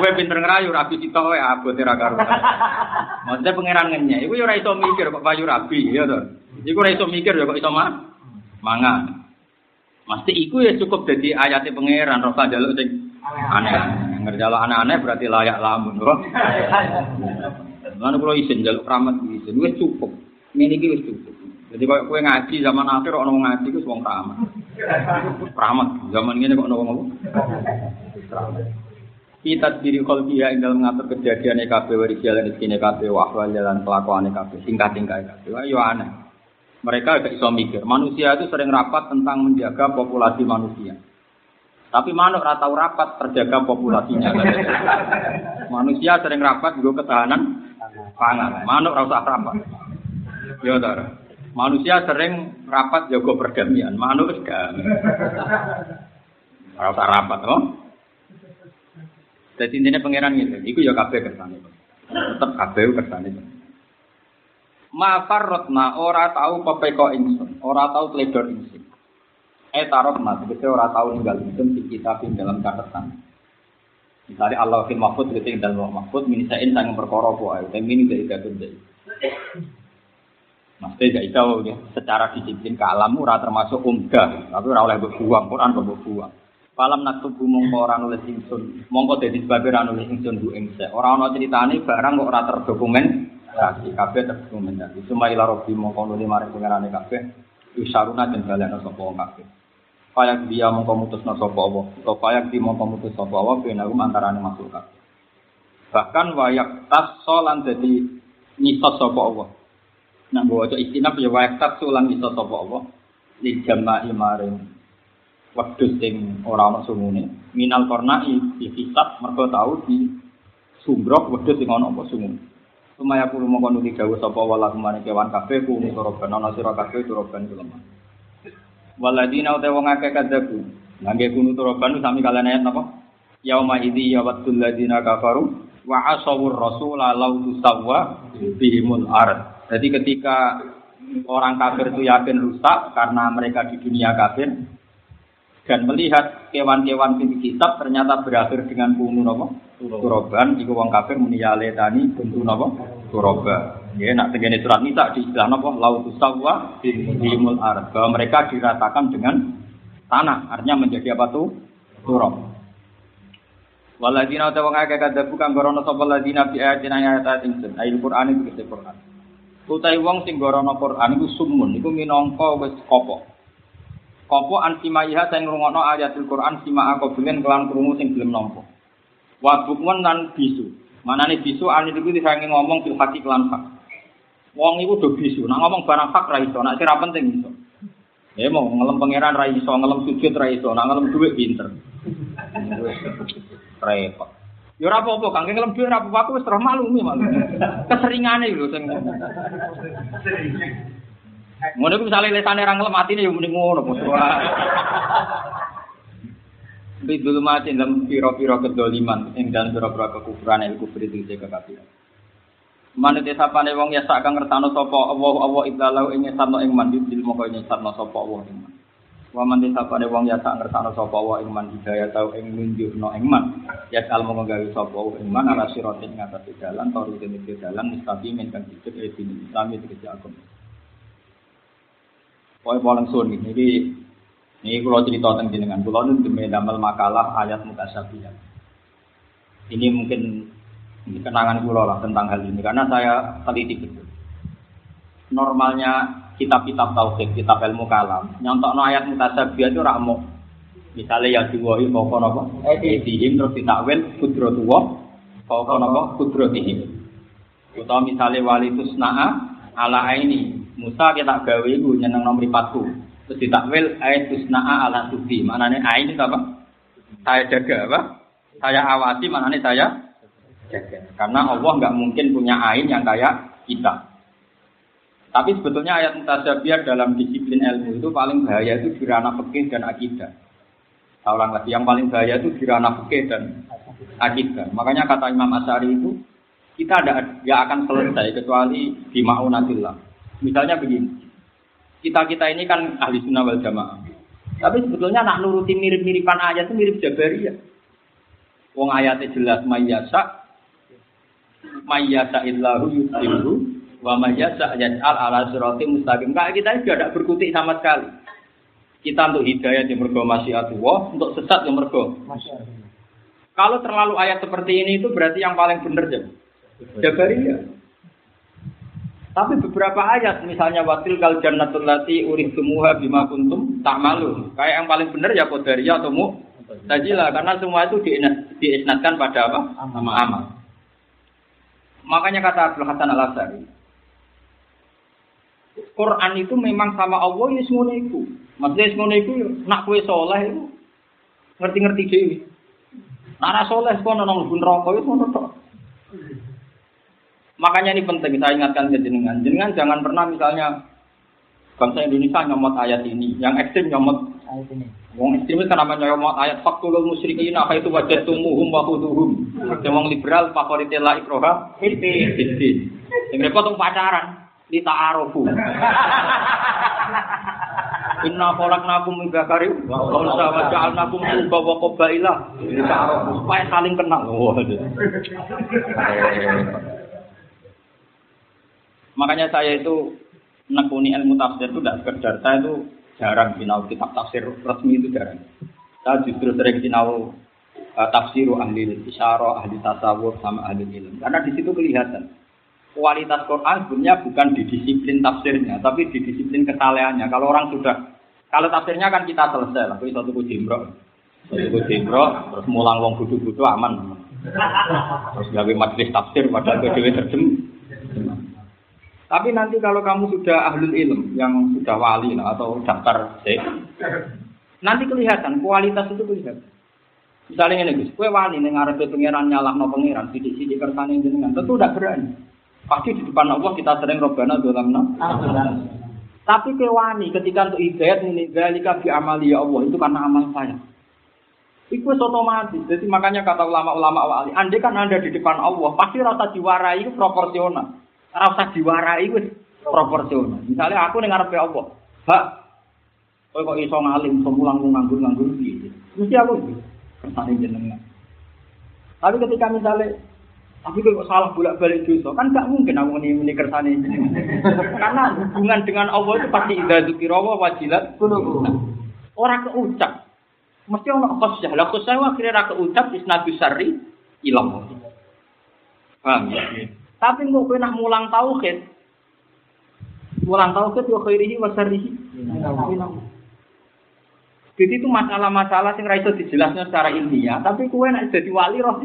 S1: Kowe pinter ngerayu rabi sitok wae abote ra karo. Maksudnya pangeran ngenyek, iku ya ora iso mikir kok payu rabi, ya to. Iku ora iso mikir ya kok iso ma mangan. Mesti iku ya cukup jadi ayatnya pangeran, roh jaluk sing aneh. Ngerjalo aneh-aneh berarti layak lamun, kok. Lan kula isin jaluk rahmat isin, wis cukup. Ngene iki wis cukup. Jadi kalau kue ngaji zaman akhir orang ngaji itu wong rahmat. Rahmat zaman ini kok orang ngomong. Kita diri kolbia ing dalam mengatur kejadian EKB wari jalan rezeki EKB wahwal jalan kelakuan EKB tingkat tingkat EKB. Wah, yo aneh. Mereka agak iso mikir. Manusia itu sering rapat tentang menjaga populasi manusia. Tapi manuk ratau rapat terjaga populasinya. manusia sering rapat juga ketahanan pangan. Manuk rasa rapat. Ya, saudara. Manusia sering rapat jago perdamaian, manusia. Rasa rapat, oh. Jadi intinya pangeran gitu, itu ya kabeh kersane. Tetep kabeh kersane. Ma farrotna ora tahu pepeko ingsun, ora tahu teledor ingsun. Eh mas, kita ora tahu ninggal ingsun di kitab dalam catatan. Misalnya Allah fil mahfud gitu dalam mahfud minisain sangat perkara apa ae, ini dari gadun dari. Maksudnya gak tahu ya, secara disiplin ke alam ora termasuk umdah, tapi ora oleh berbuang, Quran kok berbuang. Falam naktubu mongko ora nulis ingsun, mongko dadi sebab ora nulis ingsun bu ingse. Ora ana critane barang kok ora terdokumen, kasih kabeh terdokumentasi. Cuma robbi mongko nulis mari pengarane kabeh, isaruna dan balena sapa wong kabeh. Payak dia mongko mutusna sapa Allah, utawa payak dia mongko mutus sapa Allah benagum antarané makhluk kabeh. Bahkan wayak tas solan dadi nyisot sapa Allah. Nah, bawa istinaf ya wayak tak sulang iso sapa Allah li jama'i maring wedhus sing ora ana sungune. Minal kornai di hisab mergo tau di sumbrok wedhus sing ana apa sungun. Sumaya kulo mongko nuli dawuh sapa wala kewan kabeh kulo toroban ana sira kabeh toroban kulo. Waladina uta wong akeh kadzaku. Nangge kunu toroban sami kalian ayat napa? Yauma idzi yawaddul ladina kafaru wa asawur rasula law tusawwa bihimul ard. Jadi ketika orang kafir itu yakin rusak karena mereka di dunia kafir dan melihat kewan-kewan di kitab ternyata berakhir dengan kunu nopo turoban iku wong kafir meniyale tani bentu nopo turoba ya nak tegene surat nisa di istilah nopo lautus sawwa dimul ard bahwa mereka diratakan dengan tanah artinya menjadi apa tuh? Turob Waladina utawa ngake kadabu kang gorono sapa ladina bi ayatina ayat ingsun ayat Qur'an itu Qur'an Utai wong sing gorono Quran iku sumun, iku minangka wis kopo. Kopo an simaiha sing ngrungokno ayatul Quran sima aku bilen kelan krungu sing gelem nampa. Wa bukmun lan bisu. Manane bisu ane iku disange ngomong fil haqi lan hak. Wong iku do bisu, nak ngomong barang hak ra iso, nak sira penting iso. Ya mau ngelem pangeran ra iso, ngelem sujud ra iso, nak ngelem dhuwit pinter. Repot. Ya ora apa-apa, kang ngelem dhewe ora apa-apa, aku wis terus maklumi malu. Keseringane lho sing Ngono iku misale lesane ra ngelem atine ya mending ngono putra. Bidul mati dalam piro-piro kedoliman ing dalam piro-piro kekufuran jaga kafir. Mana desa pane wong ya sak kang ngertano sapa Allah Allah ibdalau ing satno ing mandi dil moko ing satno sapa Allah ing. Wa man desa pane wong ya sak ngertano sapa Allah ing man hidayah tau ing nunjukno ing man. Ya kal monggo gawe sapa Allah ing man ala siratin ngatas dalan tori dene dalan mustaqimin kang dicet e dini Islam iki agama. Pokoke paling sun iki ini kalau cerita tentang jenengan, kalau nu demi damel makalah ayat mutasabihat. Ini mungkin kenangan pulau lah tentang hal ini karena saya teliti betul. Normalnya kitab-kitab tauhid, kitab ilmu kalam, nyontok no ayat mutasabihat itu rakmo. Misalnya ya diwahi nopo, edihim terus ditakwil kudro tuwa, pokok nopo? Kudro tihim. Atau misalnya wali tusna'a ala ini, Musa kita gawe iku nyeneng nomor 40 terus ditakwil ayat tusna'a ala tubi maknanya ain itu apa? Saya jaga apa? Saya awasi maknanya saya jaga. Karena Allah nggak mungkin punya ain yang kayak kita tapi sebetulnya ayat mutasabiah dalam disiplin ilmu itu paling bahaya itu di ranah fikih dan akidah orang lagi yang paling bahaya itu di ranah fikih dan akidah makanya kata Imam Asyari itu kita ada nggak akan selesai kecuali di ma'unatillah misalnya begini kita kita ini kan ahli sunnah wal jamaah. Tapi sebetulnya nak nuruti mirip-miripan ayat itu mirip Jabariyah. Wong ayatnya jelas mayyasa mayyasa illahu yudhilhu wa mayyasa yaj'al ala sirati mustaqim. Kayak kita ini tidak berkutik sama sekali. Kita untuk hidayah yang mergo masyiatullah, untuk sesat yang mergo. Kalau terlalu ayat seperti ini itu berarti yang paling benar ya. Jabariyah. Tapi beberapa ayat misalnya watil kal jannatul lati urih tumuha bima kuntum tak malu. Kayak yang paling benar ya qadariyah atau mu tajilah karena semua itu diisnatkan pada apa? Sama amal. Makanya kata Abdul Hasan Al Asari, Quran itu memang sama Allah ini semuanya itu. Maksudnya semuanya itu nak kue soleh itu ngerti-ngerti dewi. Nara soleh kok nong pun rokok itu ngono tok. Makanya ini penting saya ingatkan ke jenengan. Jenengan jangan pernah misalnya bangsa Indonesia nyomot ayat ini, yang ekstrim nyomot
S2: Ayat ini.
S1: Wong ekstremis kan namanya nyomot ayat fakulul musyrikin apa itu wajah tumuhum wa khuduhum. Yang wong liberal favorit la ikroha fitin. Yang repot pacaran di ta'arufu. Inna khalaqnakum min dzakarin wa unsa wa ja'alnakum syu'uban wa qabaila li ta'arufu supaya saling kenal. Makanya saya itu nekuni ilmu tafsir itu tidak sekedar saya itu jarang sinau kitab tafsir resmi itu jarang. Saya justru sering sinau uh, tafsiru ahli isyarah, ahli tasawuf sama ahli ilmu. Karena di situ kelihatan kualitas Quran sebenarnya bukan di disiplin tafsirnya, tapi di disiplin kesalehannya. Kalau orang sudah kalau tafsirnya kan kita selesai itu satu kujimro, satu kujimro, terus mulang wong budu-budu aman. Terus gawe majelis tafsir itu dewe terjem. Tapi nanti kalau kamu sudah ahlul ilm yang sudah wali lah, atau daftar syekh, nanti kelihatan kualitas itu kelihatan. Misalnya ini Gus, kue wali nih ngarepe pangeran nyalah no pangeran, sidik sidik kersane jenengan, tentu tidak berani. Pasti di depan Allah kita sering robana dolamna. Tapi kue wani ketika untuk hidayat ini galika bi amali ya Allah itu karena amal saya. Itu otomatis. Jadi makanya kata ulama-ulama wali, andai kan anda di depan Allah, pasti rasa diwarai itu proporsional. Rasa diwarai itu proporsional. Misalnya aku ning ngarepe Allah, Hak, kowe kok iso ngalim, iso mulang nganggur-nganggur piye? Mesti aku kersane jenengan. Tapi ketika misalnya tapi kok salah bolak-balik dosa, kan gak mungkin aku kersane jenengan. Karena hubungan dengan Allah itu pasti idza dzikra wa wajilat Ora keucap. Mesti ono khosyah. Lah khosyah akhirnya ra keucap isnadu syarri ilang. Paham ya? Tapi kok kowe mulang tauhid, mulang tauhid wa khairihi wa syarrihi. Jadi itu masalah-masalah yang raiso dijelasnya secara ilmiah, tapi kue nak jadi wali roh.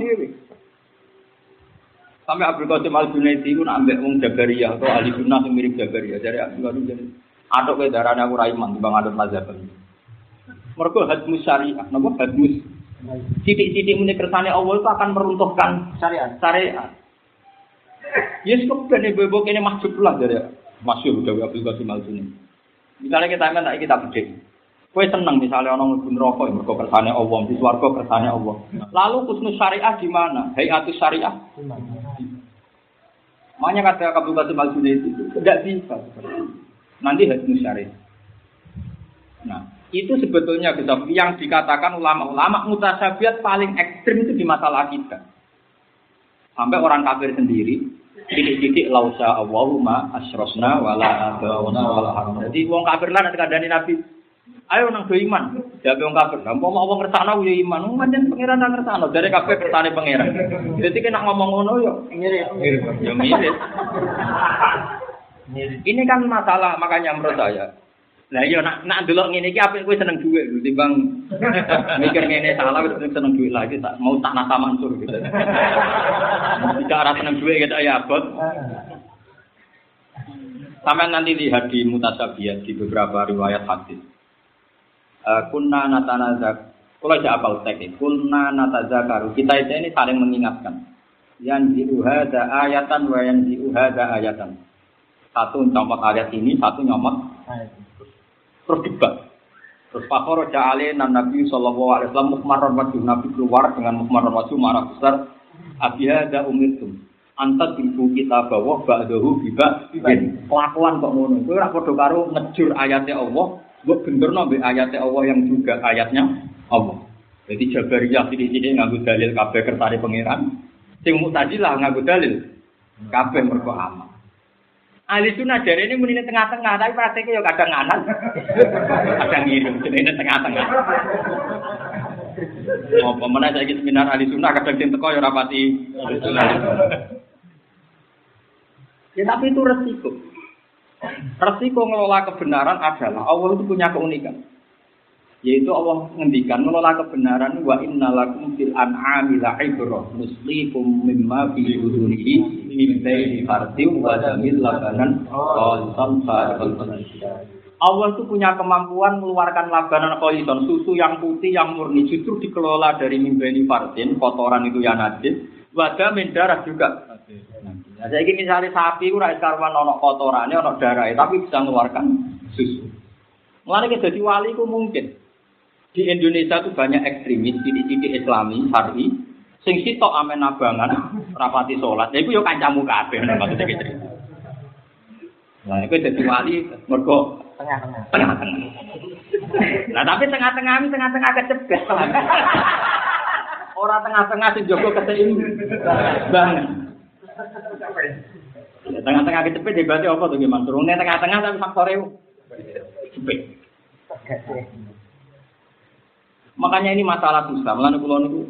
S1: Sampai Abdul Qasim Al Junaidi itu nak ambek wong Jabariyah atau ahli sunnah yang mirip Jabariyah. Jadi Abdul Qasim jadi aduk ke darahnya aku raiman di bang aduk mazhab. Mereka hadmus syariah, napa hadmus. Sidik-sidik muni kersane Allah itu akan meruntuhkan
S2: Syariat.
S1: syariat. Yes, kok ben ibu kene masuk lah dari Dewi Abdul Qasim Al Junaidi. Misalnya kita kan kita bedhe. Kue seneng misalnya orang mlebu neraka ya mergo kersane Allah, di swarga kersane Allah. Lalu kusnus syariah di mana? Hayatus syariah. Makanya kata Al Junaidi itu tidak bisa. Nanti hadmus syariah. Nah, itu sebetulnya yang dikatakan ulama-ulama mutasabiat paling ekstrim itu di masalah kita. Sampai orang kafir sendiri titik-titik lausa Allahumma asyrosna wala adawna wala haram. Jadi wong kafir lah nanti kandani Nabi. Ayo nang do iman. Jabe wong kafir. Lah mau wong ngersakno ya iman. Wong pancen pangeran nang ngersakno. Dari kabeh kersane pangeran. Jadi kena ngomong ngono yo
S2: Mirip.
S1: ya mirip. Ini kan masalah makanya menurut saya. Lah iya nak nak delok ngene iki apik kowe seneng dhuwit lho timbang mikir ngene salah wis seneng dhuwit lagi tak mau tak nata mansur gitu. Tidak arah seneng dhuwit gitu ya abot. Sampai nanti lihat di mutasabiat di beberapa riwayat hadis. Eh, kunna natanazak kalau aja apal teks ini, kunna natazakaru kita itu ini saling mengingatkan. Yang diuhada ayatan wa yang diuhada ayatan. Satu nyomot ayat ini, satu nyomot terus debat. Terus fakor ja'ale nan Nabi sallallahu alaihi wasallam mukmaron wajah Nabi keluar dengan mukmaron wajah marah besar. Abiyada umirtum. Antat ibu kita bawa ba'dahu biba. Kelakuan kok ngono. Kowe ora padha karo ngejur ayatnya Allah Mbok benterno mbek ayatnya Allah yang juga ayatnya Allah. Jadi Jabariyah sini-sini nganggo dalil kabeh kertane pangeran. Sing Mu'tazilah nganggo dalil kabeh mergo amal. Ahli sunnah dari ini menini tengah-tengah, tapi prakteknya ya kadang nganan, kadang ngirim, jadi tengah-tengah. Oh, pemenang saya seminar ahli sunnah kadang sing teko ya rapati. Ya tapi itu resiko. Resiko ngelola kebenaran adalah Allah itu punya keunikan. Yaitu Allah ngendikan ngelola kebenaran wa innalakum fil an'ami la'ibrah muslikum mimma fi udunihi min baini fardim wa damil labanan khalisan Allah itu punya kemampuan mengeluarkan labanan khalisan susu yang putih yang murni justru dikelola dari mimbeni fardin kotoran itu yang najis wadah darah juga Nah, saya ingin misalnya sapi rakyat karwan ono kotorannya, ono darah, tapi bisa mengeluarkan susu. Mulai kita jadi wali itu mungkin. Di Indonesia itu banyak ekstremis, titik-titik Islami, hari, sing sitok amen abangan, rapati sholat. Ya itu yo kancamu kabeh maksudnya gitu. Nah, itu jadi wali mergo
S2: Tengah-tengah.
S1: tengah-tengah. Nah, tapi tengah-tengah ini tengah-tengah kecepet. Orang tengah-tengah sing jogo keseimbangan. Ya, tengah-tengah kecepet ya berarti apa tuh gimana? Turunnya tengah-tengah tapi faktornya cepet. Makanya ini masalah susah. Mulane kula niku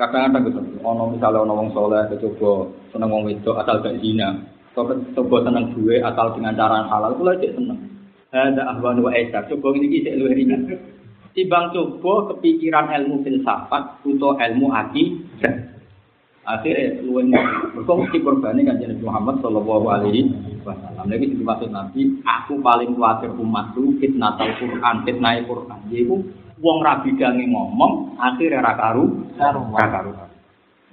S1: kadang-kadang gitu. Ono misalnya ono wong soleh coba seneng wong wedok asal gak zina. Coba seneng duwe asal dengan cara halal kula cek seneng. Ada ahwan wa aisar. Coba ini cek luwih ringan. Timbang coba kepikiran ilmu filsafat atau ilmu akidah. Akhirnya luwih mergo mesti korbane kanjeng Nabi Muhammad sallallahu alaihi wasallam. Lagi dimaksud Nabi, aku paling khawatir umatku fitnah Al-Qur'an, fitnah Al-Qur'an. Yaiku wong rabi gange ngomong, akhirnya ra karu,
S2: Karu.
S1: ra karu.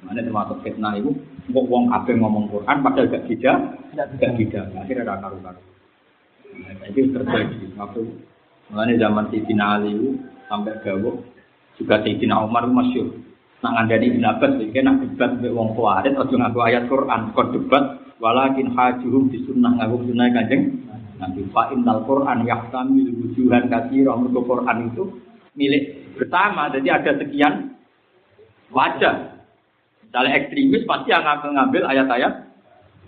S1: Mana termasuk fitnah itu, kok wong kabeh ngomong Quran padahal gak tidak, gak tidak, akhirnya ra karu karu. Nah, itu terjadi. Waktu Mulanya zaman Sayyidina Ali itu sampai gawok juga Sayyidina Umar itu masyur. Nak ngandani Ibn Abbas, jadi nak debat mbek wong Khawarij, aja ngaku ayat Quran, kok debat walakin hajuhum di sunnah ngaku sunnah kanjeng. Nanti fa innal Quran yahtamil wujuhan katsira mergo Quran itu milik bersama, jadi ada sekian wajah. Misalnya ekstremis pasti yang ngambil, ayat-ayat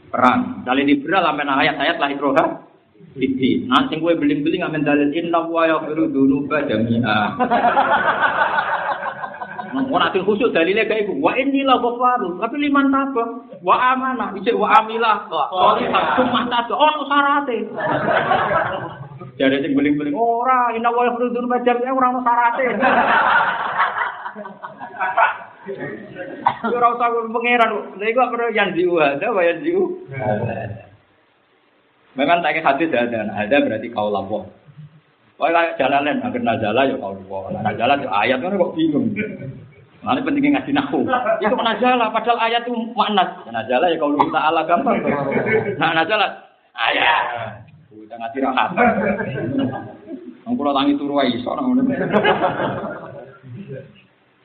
S1: perang. Misalnya liberal amen ayat-ayat lah ikroha. Ini, nanti gue beling-beling amen dalil inna wa yaghfiru dzunuba jami'a. Nanti khusus dalilnya kayak ibu. Wa inni la ghafaru. Tapi liman taba. Wa amana. Ijek wa amila. Solihah. Sumah taba. Oh, sarate. Jadi sing beling-beling ora inna wa yaghfiru dzunuba jami'a ora ono sarate. Ora usah kulo pangeran. Lha iku perlu yang diu ada wa yang diu. Memang tak hadis ada, ada berarti kau lapor. Wah, kayak jalanan, agar nazala ya kau lapor. Nazala itu ayat kan kok bingung. Mana pentingnya ngaji nahu. Itu nazala, padahal ayat itu makna. Nazala ya kau lupa Allah gampang. Nah nazala, ayat. Kita ngaji rahat. Ang kula tangi turu wae iso nang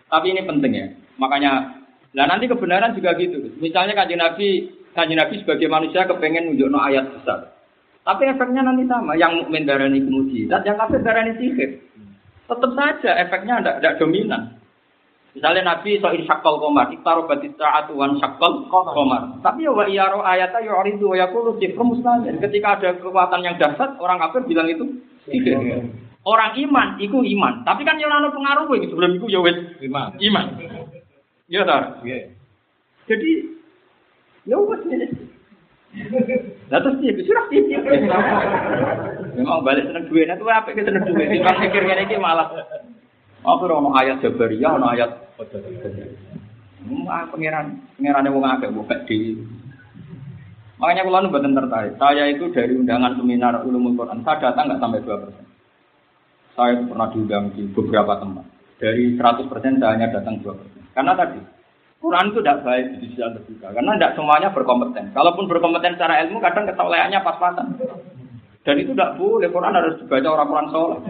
S1: Tapi ini penting ya. Makanya lah nanti kebenaran juga gitu. Misalnya kanjeng Nabi, kanjeng Nabi sebagai manusia kepengen nunjukno ayat besar. Tapi efeknya nanti sama. Yang mukmin darani mujizat, yang kafir darani sihir. Tetap saja efeknya tidak dominan. Misalnya Nabi so insyakkal komar, iktaro batis sa'atu wan syakkal komar. Tapi ya wa iyaro ayata yu'ridu wa yakulu sifru muslimin. Ketika ada kekuatan yang dahsyat, orang kafir bilang itu sihir. Orang iman, iku iman. Tapi kan yang pengaruh ini sebelum itu ya wes
S3: Iman.
S1: iman. Iya tar.
S3: Iya.
S1: Jadi ya wes ini. Lah terus dia sudah sih. Memang balik seneng duit, itu apa kita seneng duit? Timbang pikir ngene iki malah. Apa ono ayat Jabariyah, ono ayat Hmm, ah, pangeran, pangeran wong akeh di. Makanya kalau nu mboten tertarik. Saya itu dari undangan seminar ulumul Quran, saya datang nggak sampai dua persen. Saya itu pernah diundang di beberapa tempat. Dari 100 persen saya hanya datang dua persen. Karena tadi Quran itu tidak baik di yang terbuka, karena tidak semuanya berkompeten. Kalaupun berkompeten secara ilmu, kadang ketolehannya pas-pasan. Dan itu tidak boleh, Quran harus dibaca orang-orang soleh.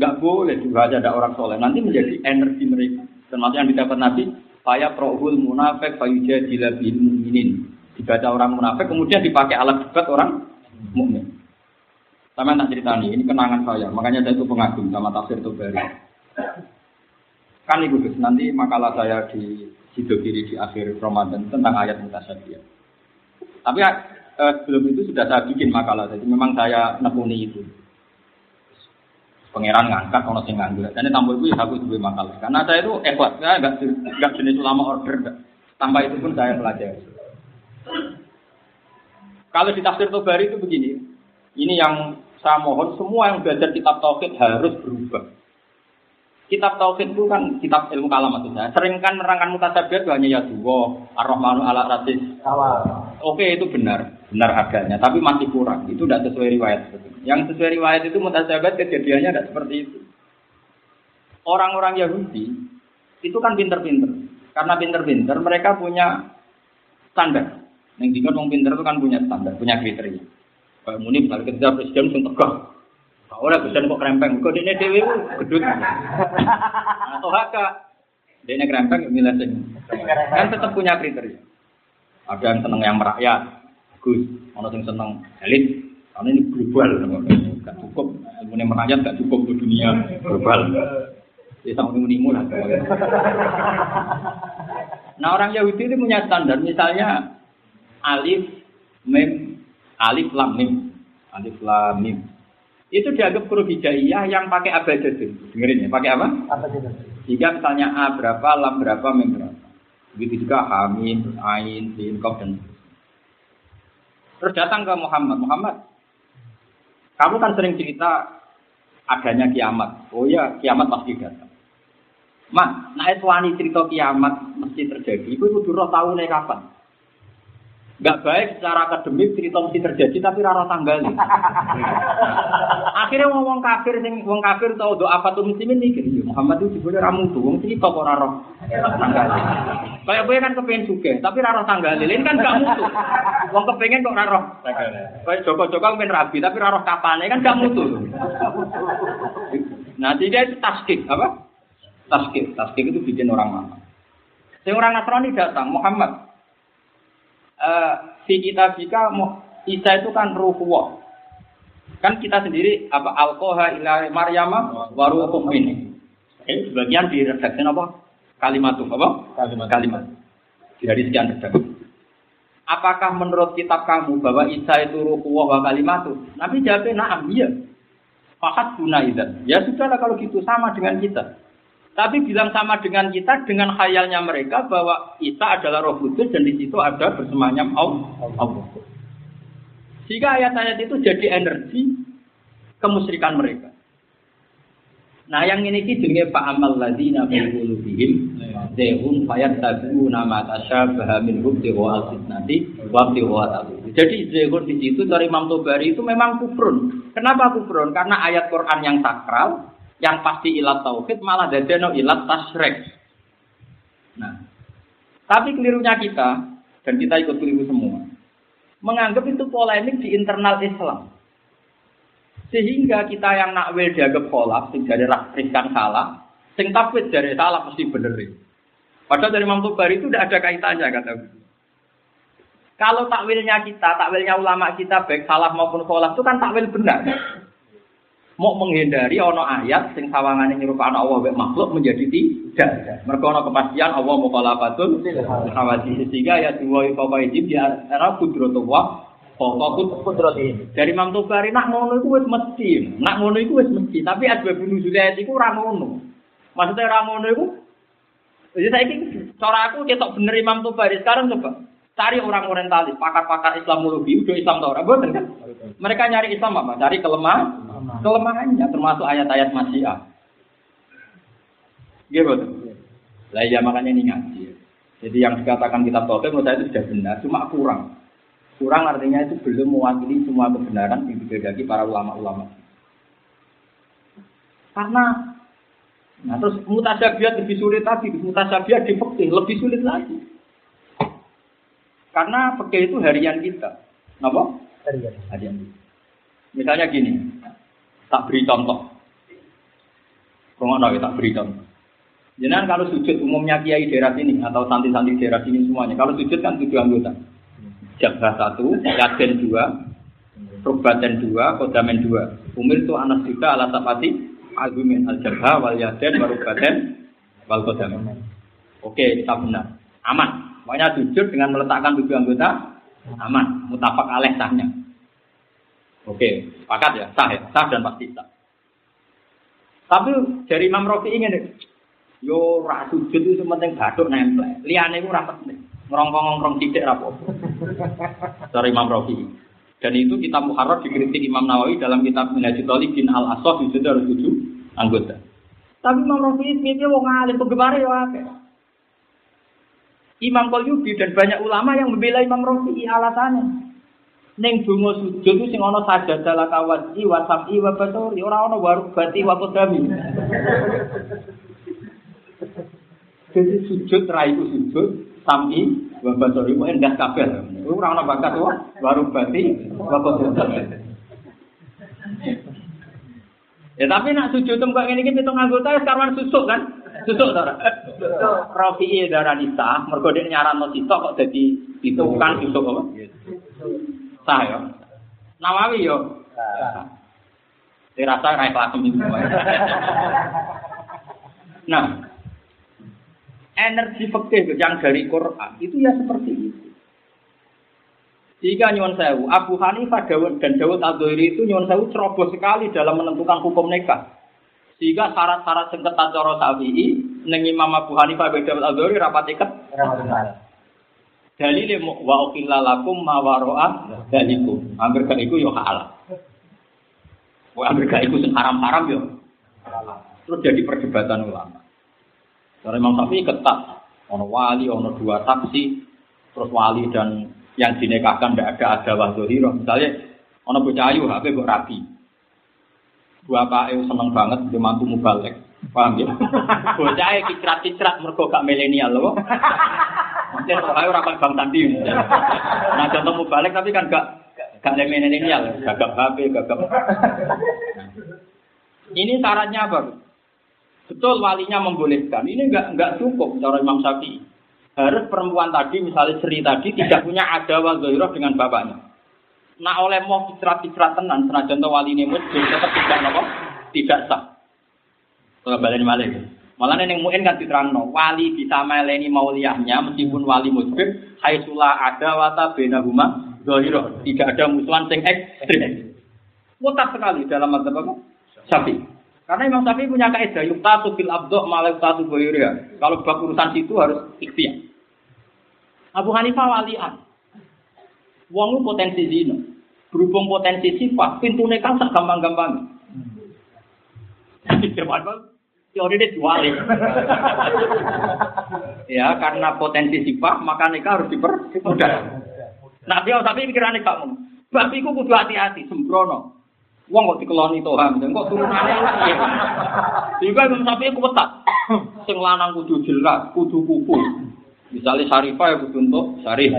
S1: Nggak boleh dibaca ada orang soleh. Nanti menjadi energi mereka. Termasuk yang didapat Nabi, Faya prohul munafik fayuja bil mukminin. Dibaca orang munafik, kemudian dipakai alat debat orang mukmin. Sama tak ceritani, ini kenangan saya. Makanya saya itu pengagum sama tafsir Tobari. Kan ibu nanti makalah saya di Sidogiri di akhir Ramadan tentang ayat mutasyabih. Tapi eh, sebelum itu sudah saya bikin makalah, jadi memang saya nekuni itu. Pangeran ngangkat, ono sing nganggur. Dan tampil itu ya aku juga makalah. Karena saya itu ikhlas, saya nggak nggak jenis ulama order. Enggak. Tanpa itu pun saya pelajari. Kalau di tafsir Tobari itu begini, ini yang saya mohon semua yang belajar kitab tauhid harus berubah. Kitab tauhid itu kan kitab ilmu kalam maksudnya. Sering kan menerangkan mutasyabihat hanya ya dua, ar-rahmanu ala rasis. Oke itu benar, benar adanya, tapi masih kurang. Itu tidak sesuai riwayat. Yang sesuai riwayat itu mutasyabihat kejadiannya tidak seperti itu. Orang-orang Yahudi itu kan pinter-pinter. Karena pinter-pinter mereka punya standar. Yang dikatakan pinter itu kan punya standar, punya kriteria. Kayak muni misalnya ketika presiden pun tegak. Lah presiden kok krempeng, kok ini dewi gedut. Atau haka, ini krempeng milih sing. Kan tetap punya kriteria. Ada yang seneng yang merakyat, Gus. Ada yang seneng elit, karena ini global. Gak cukup, ilmu merakyat gak cukup ke dunia global. Ya sama menimu lah. Nah orang Yahudi itu punya standar, misalnya alif, mem, alif lam mim, alif lam mim. Itu dianggap huruf hijaiyah yang pakai abjadun. Dengerin ya, pakai apa? Jika misalnya a berapa, lam berapa, mim berapa. Begitu juga hamim, ain, sin, kof dan Terus datang ke Muhammad, Muhammad, kamu kan sering cerita adanya kiamat. Oh ya, kiamat pasti datang. Mak, naik wani cerita kiamat mesti terjadi. Itu kudu roh tahu nih kapan. Gak baik secara akademik cerita mesti terjadi tapi rara tanggal. Akhirnya ngomong kafir sing wong kafir tau doa apa tuh muslimin mikir ya Muhammad itu juga ramu tuh wong cerita kok rara tanggal. Kayak gue kan kepengen juga tapi rara tanggal. Ini kan gak mutu. Wong kepengen kok rara Kayak Joko-Joko pengen rabi tapi rara kapan kan gak mutu. Nah, tiga itu taskik apa? Taskik, taskik itu bikin orang mana? Yang orang Nasrani datang, Muhammad, uh, si kita jika Isa itu kan ruhullah. Kan kita sendiri apa alkoha ila Maryama waruhum ini. Eh, sebagian di redaksi apa? Kalimat apa? Kalimat. Kalimat. Dari sekian redaksi. Apakah menurut kitab kamu bahwa Isa itu ruhullah wa kalimatu? Nabi jawabnya na'am, iya. Fakat guna Ya sudahlah kalau gitu sama dengan kita. Tapi bilang sama dengan kita dengan khayalnya mereka bahwa Isa adalah roh kudus dan di situ ada bersemayam Allah. Sehingga ayat-ayat itu jadi energi kemusyrikan mereka. Nah yang ini ki jenenge Pak Amal ladina fi qulubihim zehum fayattabi'una ma tashabaha min hubti wa al-fitnati wa wa Jadi zehun di situ dari Imam Tobari itu memang kufrun. Kenapa kufrun? Karena ayat Quran yang sakral yang pasti ilat tauhid malah dadeno ilat tasrek. Nah, tapi kelirunya kita dan kita ikut keliru semua menganggap itu polemik di internal Islam. Sehingga kita yang nakwil dianggap kolap, sing dari riskan salah, sing takwid dari salah mesti bener. Padahal dari Imam Tubari itu tidak ada kaitannya kata Kalau takwilnya kita, takwilnya ulama kita baik salah maupun kolap itu kan takwil benar mau menghindari ono ayat sing sawangane nyerupakno Allah mek makhluk menjadi tidak. Mergo ono kepastian Allah mukhalafatun khawati sehingga ya dua itu wajib di era kudratullah Pokok kudrati. Dari Imam Tobari nak ngono iku wis mesti. Nak ngono iku wis mesti, tapi asbab nuzul ayat iku ora ngono. Maksudnya ora ngono iku Jadi saya ini, cara aku ketok bener Imam Tobari. Sekarang coba cari orang orientalis, pakar-pakar Islamologi, udah Islam tau orang kan? Mereka nyari Islam apa? Cari kelemah, kelemahannya termasuk ayat-ayat masyiah. Gitu. Lah ya makanya ini ngaji. Jadi yang dikatakan kitab Tauhid menurut saya itu sudah benar, cuma kurang. Kurang artinya itu belum mewakili semua kebenaran yang dibagi para ulama-ulama. Karena Nah terus mutasabiat lebih sulit lagi, mutasabiat di fikih lebih sulit lagi. Karena fikih itu harian kita. Kenapa? Harian. Harian. Misalnya gini, Tak beri contoh. Kalau tak beri contoh. Jangan kalau sujud umumnya kiai daerah sini atau santri-santri daerah sini semuanya. Kalau sujud kan tujuh anggota. Jaga satu, yakin dua, Rubaten dua, kodamen dua. Umir itu anak juga ala tapati agumin al jabha wal yaden warubaten wal kodamen. Oke, kita benar. Aman. Makanya jujur dengan meletakkan tujuh anggota aman. Mutafak aleh sahnya. Oke, sepakat ya, sah ya, sah dan pasti sah. Tapi dari Imam Rafi ingin yo ra sujud itu penting bathuk nempel. Liyane iku ora penting. Ngrongkong-ngrongkong sithik ra apa. Dari Imam Rafi. Dan itu kitab Muharrar dikritik Imam Nawawi dalam kitab Minhajul Talibin Al Asaf itu harus tujuh anggota. Tapi Imam Rafi itu wong alim penggemar ya akeh. Imam Qalyubi dan banyak ulama yang membela Imam Rafi alasannya. Neng donga sujud itu sing ana sajadah la kawati wa sam'i wa basari ora ana warubati wa qadami. Jadi sujud ra iku sujud sam'i wa basari ku endah kabeh. Ora ana bakat wa warubati wa qadami. Ya tapi nak sujud tem kok ngene iki pitung anggota wis karwan susuk kan? Susuk ta ora? Rafi'i darah nisa, mergo dhek nyaranno sitok kok dadi itu kan susuk apa? Sah ya. Nawawi yo. Dirasa ra ikhlas itu. Nah, energi fikih yang dari Quran itu ya seperti itu. Jika nyuwun sewu, Abu Hanifah Dawud dan Dawud Adzoiri itu nyuwun sewu ceroboh sekali dalam menentukan hukum nikah. Sehingga syarat-syarat sing ketat cara Syafi'i ning Imam Abu Hanifah dan Dawud Adzoiri rapat iket. Dalile wa ukhilla lakum ma waro'a dalikum. Angger gak iku yo halal. Wa angger gak iku sing haram-haram yo. Terus jadi perdebatan ulama. Karena Imam Syafi'i ketat. Ono wali, ono dua saksi, terus wali dan yang dinikahkan tidak ada ada wahdohiro. Misalnya, ono bocah ayu, HP kok rapi. Dua pak seneng banget dia mantu mubalek. Paham ya? Bocah ayu kicrat-kicrat mergo gak milenial loh. Mungkin kan bang tadi. Nah contoh mubalek tapi kan gak gak milenial, gagap HP, gagap. Ini syaratnya apa? Betul walinya membolehkan. Ini enggak enggak cukup cara Imam Syafi'i. Harus perempuan tadi misalnya Sri tadi tidak punya ada wazoiroh dengan bapaknya. Nah oleh mau cicrat-cicrat tenan, senajan wali ini muslim tetap tidak nopo, tidak sah. Kalau balik balik. Malah neng muin kan diterangno, wali bisa meleni mauliyahnya meskipun wali muslim, haitsula ada wata benahuma zohiroh. Tidak ada musuhan sing ekstrim. Mutar sekali dalam madzhab apa? Syafi'i. Karena Imam Syafi'i punya kaidah yuktatu fil abdo malah yuktatu boyuria. Kalau bab urusan situ harus ikhtiar. Abu Hanifah walian. Wong potensi zina. Berhubung potensi sifat, pintu nekang sak gampang-gampang. Jadi teori dia wali. ya, karena potensi sifat, maka nikah harus dipermudah. Nah, dia tapi pikirannya kamu. Bab iku kudu hati-hati, sembrono. Wong kok dikeloni Tuhan, kok turunane piye? Juga Imam Syafi'i kuwetat. Sing lanang kudu jelas, kudu kuku. Misalnya Syarifah ya kudu untuk Syarif.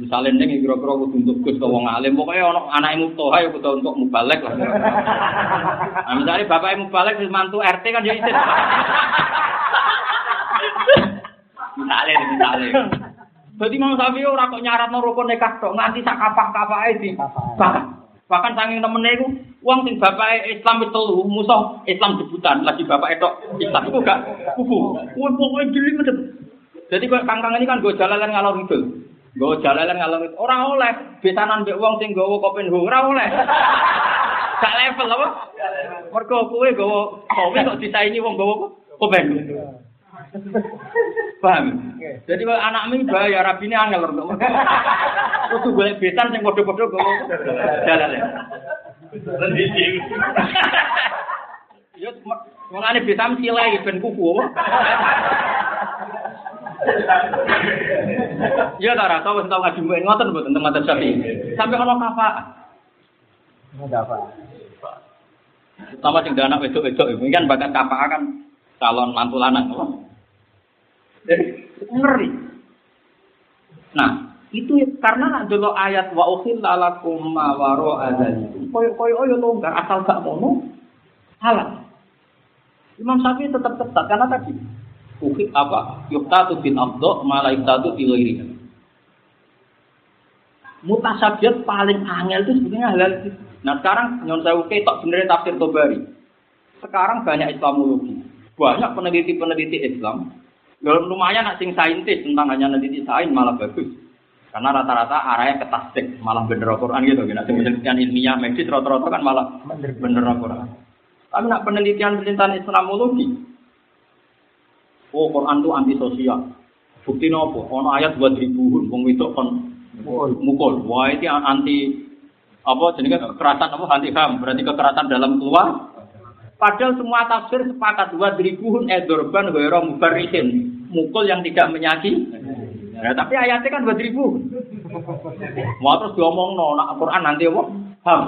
S1: Misalnya ning kira-kira kudu untuk Gus ke wong alim, pokoknya ana anake Mutoha ya kudu untuk mubalek lah. Nah, misalnya bapak mubalek wis mantu RT kan ya isin. Misalnya, misalnya. Jadi Imam Syafi'i ora kok nyaratno rukun nikah tok nganti sak kapah-kapake di. Bahkan bahkan saking temene iku wong sing bapake Islam wis telu musuh Islam debutan lagi bapak etok Islam iku gak kubu. Kuwi pokoke dili medhep. Jadi kok kangkang ini kan gue jalalan ngalor itu. Gue jalalan ngalor itu. Orang oleh besanan mbek wong sing kopen ho ora oleh. Gak level apa? Mergo kowe gawa kowe kok disaingi wong gawa kopen. Paham? Jadi anak mi bahaya rabine angel untuk. Kudu golek besan sing padha-padha gawa jalalan. Ya, mengane besan silai ben kuku apa? Ya ta ora tau wis tau ngaji mbek ngoten mboten tentang madzhab Syafi'i. Sampai ono kafa.
S2: Enggak apa.
S1: Sama sing anak wedok-wedok ini kan bakat kafa kan calon mantu lanang. Ngeri. Nah, itu karena nak dulu ayat wa ukhilla lakum ma waro adzalikum. Koyo-koyo yo longgar asal gak mono halal. Imam Syafi'i tetap ketat karena tadi ukit apa yuktatu bin abdo malah yuktatu ghairiha mutasabiat paling angel itu sebetulnya halal Nah sekarang nyon saya oke tak sebenarnya tafsir Tobari. Sekarang banyak Islamologi, banyak peneliti-peneliti Islam. Kalau lumayan nak sing saintis tentang hanya peneliti sains malah bagus. Karena rata-rata arahnya ke tasdik, malah bener Al-Quran gitu. Nah, penelitian ilmiah medis rata-rata kan malah bener Al-Quran. Tapi nak penelitian penelitian Islamologi, oh Quran itu anti sosial. Bukti nopo, ono ayat buat ribu, wong itu kon mukul. Wah itu anti apa jenenge kekerasan apa anti ham berarti kekerasan dalam keluar. Padahal semua tafsir sepakat dua ribuhun edorban wero mubarisin mukul yang tidak menyakiti ya, tapi ayatnya kan dua ribu. Mau terus diomong no nak Quran nanti apa? Ham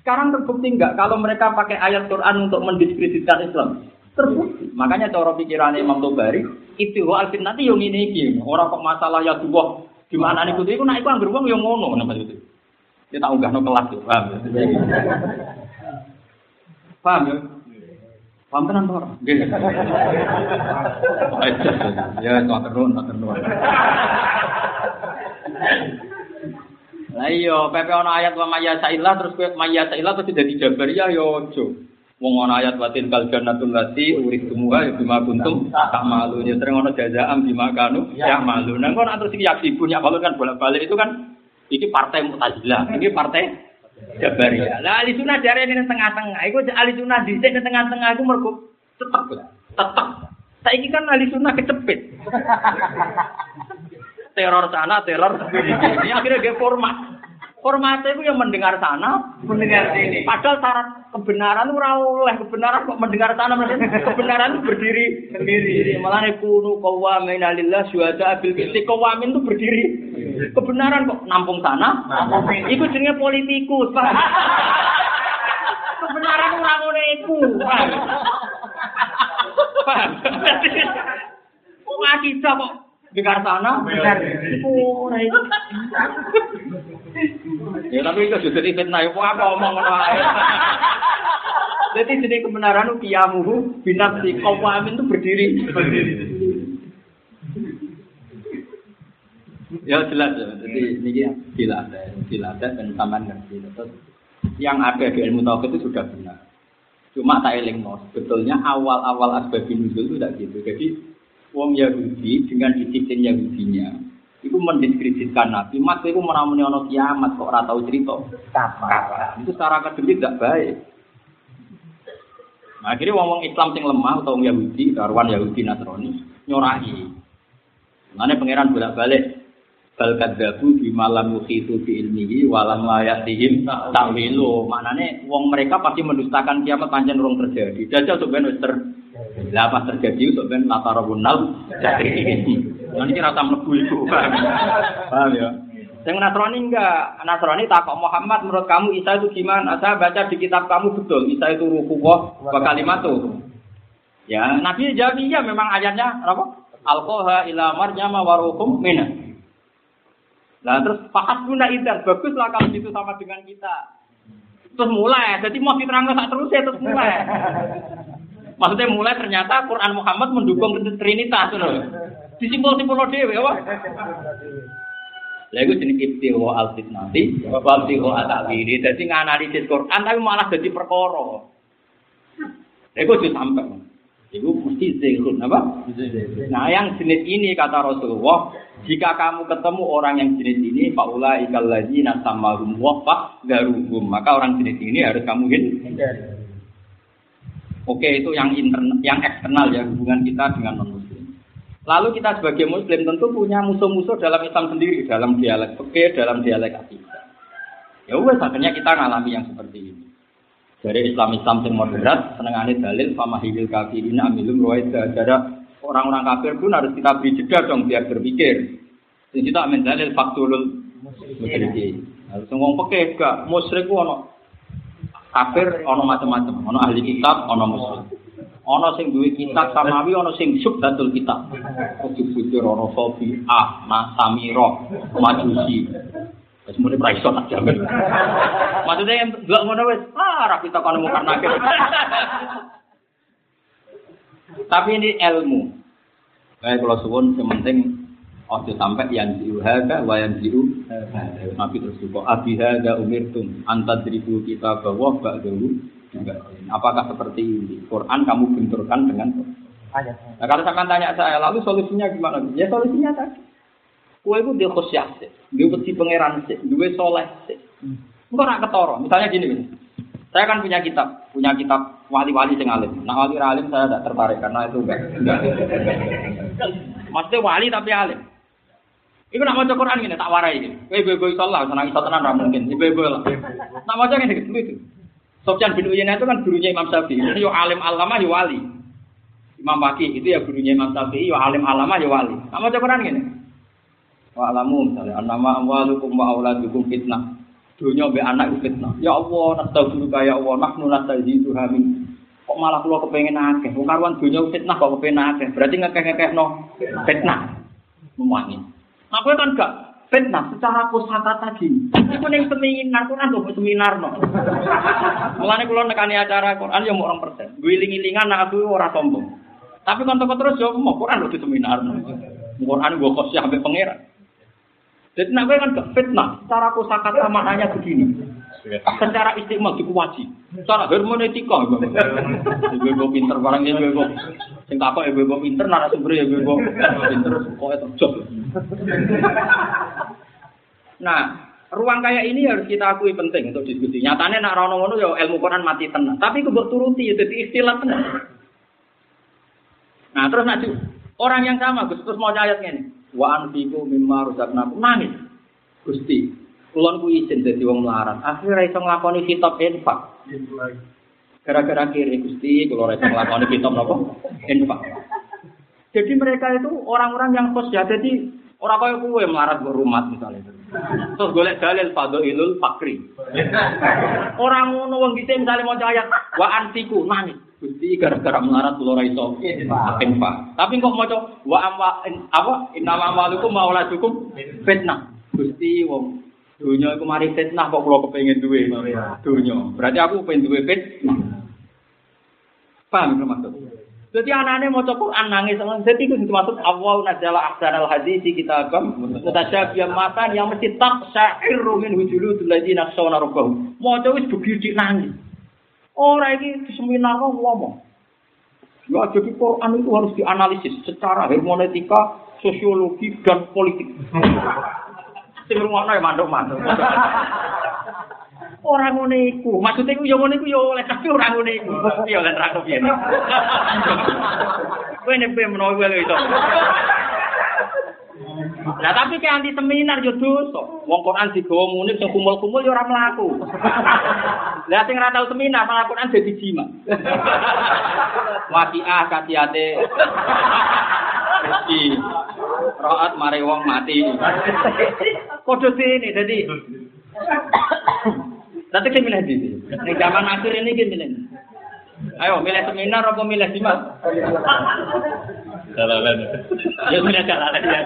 S1: sekarang terbukti enggak kalau mereka pakai ayat Quran untuk mendiskreditkan Islam terbukti makanya cara pikiran Imam Tobari itu alfin nanti yang ini orang kok masalah ya dua Gimana nih kudu iku nek iku anggere wong yo ngono nama itu. Dia tak unggahno kelas yo, paham ya? Paham ya? Paham tenan to ora? Nggih. Ya, tak terus, terus. Lah iya, pepe ana ayat wa mayya sailah terus kowe mayya sailah terus dadi jabariyah ya aja. Wong ana ayat watin kal jannatul lati urid semua ya bima kuntum tak malu ya sering ana jazaam bima kanu ya malu. Nang kok terus iki yaksi punya balon kan bolak-balik itu kan iki partai Mu'tazilah, ini partai Jabariyah. Lah ahli sunnah dari ini tengah-tengah. Iku ahli sunnah di tengah-tengah iku mergo tetep tetep. Saiki kan ahli sunnah kecepit. teror sana, teror sini. Akhirnya dia format. Formatnya itu yang mendengar sana, mendengar sini. Padahal syarat kebenaran itu oleh kebenaran kok mendengar sana, kebenaran berdiri sendiri. Malah nih kunu kawamin alillah syuhada abil kisti kawamin itu berdiri. Kebenaran kok nampung sana, itu jenenge politikus. Kebenaran itu ngono iku. Paham? Ngakidah kok dengar sana, dengar. Ya tapi itu sudah fitnah, ya apa omong ngono ae. Jadi jadi kebenaran itu kiamuhu binafsi kawamin itu berdiri. Berdiri. Ya jelas ya. Jadi ini jelas ada, jelas dan taman ngerti. Terus yang ada di ilmu tauhid itu sudah benar. Cuma tak eling sebetulnya awal-awal asbabun nuzul itu tidak gitu. Jadi wong Yahudi dengan disiplin Yahudinya itu mendiskreditkan Nabi. Mas itu menamuni ono kiamat kok ora tahu cerita. Itu secara akademik tidak baik. Nah, akhirnya ngomong Islam sing lemah atau Yahudi, karuan Yahudi Nasrani nyorai. Mana pangeran bolak-balik bal kadzabu di malam yuhitu bi ilmihi walam layatihim ta'wilu. Maknane wong mereka pasti mendustakan kiamat pancen urung terjadi. Dajjal ben wis lah pas terjadi sok ben latarabunal jadi. Nah ini rasa mlebu iku. Paham ya? Yang Nasrani enggak, Nasrani takut Muhammad menurut kamu Isa itu gimana? Saya baca di kitab kamu betul, Isa itu ruhullah wa kalimatu. Ya, Nabi jawab iya memang ayatnya apa? Alkoha ila marjama warukum mina. Nah terus pahat guna idar, baguslah kalau itu sama dengan kita. Terus mulai, jadi mau diterang tak terus ya terus mulai. Maksudnya mulai ternyata Quran Muhammad mendukung Trinitas loh. Disimpul-simpul dhewe apa? Lha iku jenenge ibtiwa al-fitnati wa ibtiwa al-ta'wili. Dadi nganalisis Quran tapi malah dadi perkara. Lha iku sampai. Iku mesti zikrun apa? Nah, yang jenis ini kata Rasulullah, jika kamu ketemu orang yang jenis ini, faula ikal ladzina samahum wa garuhum, maka orang jenis ini harus kamu hindari. Oke, itu yang internal, yang eksternal ya hubungan kita dengan non Lalu kita sebagai muslim tentu punya musuh-musuh dalam Islam sendiri, dalam dialek oke, dalam dialek akidah. Ya wes akhirnya kita ngalami yang seperti ini. Dari Islam-Islam yang moderat, senengane dalil famahilil kafirin amilum ruwaida. Jadi orang-orang kafir pun harus kita beri jeda dong biar berpikir. Jadi kita amin dalil faktulul musyrikin. Harus ngomong pakai gak musyrik ono kafir ono macam-macam, ono ahli kitab, ono muslim. Ono sing duwe kitab samawi, ono sing subdatul kitab. Ojo bujur ono sofi, ah, nasamiro, majusi. Wis muni ra iso tak jamin. Maksudnya yang delok ngono wis, ah kita kono mukar nakir. Tapi ini ilmu. Baik kalau suwun yang penting Ojo sampai yang diu hada wa yang diu. Nabi terus juga abi hada umirtum antadribu kita bahwa bak dulu Apakah seperti ini? Quran kamu benturkan dengan. Nah, kalau sampai tanya saya, lalu solusinya gimana? Ya solusinya tadi. Kue itu dia khusyah sih, dia peti pangeran sih, dia soleh sih. Enggak nak ketoro. Misalnya gini, gini. Saya kan punya kitab, punya kitab wali-wali sing alim. Nah wali alim saya tidak tertarik karena itu enggak. enggak. Maksudnya wali tapi alim. Iku nak maca Quran gini tak warai iki. Kowe ibu-ibu iso lah, senang iso tenan ra mungkin. Ibu-ibu lah. Nak maca ngene gitu itu. Sofyan bin Uyainah itu kan gurunya Imam Syafi'i. Itu yo alim alama yo wali. Imam Waki itu ya gurunya Imam Syafi'i yo alim alama yo wali. Nak maca Quran gini. Wa alamu misalnya annama amwalukum wa auladukum fitnah. Dunia be anak itu fitnah. Ya Allah, nastaghfiruka ya Allah, nahnu nastaghfiru min. Kok malah kula kepengen akeh. Wong karuan dunia fitnah kok kepengen akeh. Berarti ngekeh-ngekehno fitnah. Mewangi. Nah, kowe kan gak fitnah secara kosakata gini. Iku ning seminar Quran kok seminar no. Mulane kula nekani acara Quran ya mau orang persen. Guling-gilingan nak aku ora sombong. Tapi kan terus yo mau Quran lho di seminar. Quran gua kosya sampai pangeran. Jadi nak kan gak fitnah. Secara kosakata maknanya begini. Secara istimewa dikuwaji. Secara hermeneutika. Ibu-ibu pinter barang ibu-ibu. Sing takok ibu-ibu pinter narasumber ya ibu-ibu pinter kok terjog. Nah, ruang kayak ini harus kita akui penting untuk diskusi. Nyatanya nak rono ngono ya ilmu Quran mati tenang. Tapi kebuk turuti ya jadi istilah tenang. Nah, terus nak orang yang sama Gus terus mau ayat ini. Wa anfiqu mimma razaqnakum nangis. Gusti, kulon ku izin dadi wong melarat. Akhirnya iso nglakoni kitab infak. Gara-gara kiri Gusti, kula iso nglakoni kitab napa? Infak. Jadi mereka itu orang-orang yang kos ya. Jadi orang kaya kue melarat ke rumah misalnya. Terus golek dalil fadhailul fakri. Orang ngono wong gitu misalnya mau ayat wa antiku nangis. Gusti gara-gara melarat kula iso infak. Tapi kok maca wa amma apa innama amalukum wa auladukum fitnah. Gusti wong dunya iku mari fitnah kok kula kepengin duwe dunya. Berarti aku pengen duwe fitnah. Paham maksud? Jadi anak-anaknya mau Quran nangis, jadi itu dimaksud Allah nazala ahsan al hadis kitabam mutasyabiyan matan yang mesti tak syairu min hujulu ladzina naksona rabbahum. Mau wis begitu nangis. Orang ini di seminar ngomong. Ya, jadi Quran itu harus dianalisis secara hermeneutika, sosiologi, dan politik. Sing rumono ya manduk-manduk. Ora ngono iku. Maksudnya iku ya ngono iku ya oleh tapi ora ngono iku. Ya kan ra kepiye. Kowe nek pe menawa kowe itu. Nah tapi ke anti seminar yo dosa. Wong Quran digawa muni sing kumul-kumul yo ora mlaku. Lah sing ora tau seminar malah Quran dadi jima. Waqiah katiate. Mesti roat mare wong mati. Kodho ini jadi Nanti kita milih di sini. Zaman akhir ini kita milih. Ayo, milih seminar apa milih simak?
S3: Jalalan.
S1: Ya milih jalalan ya.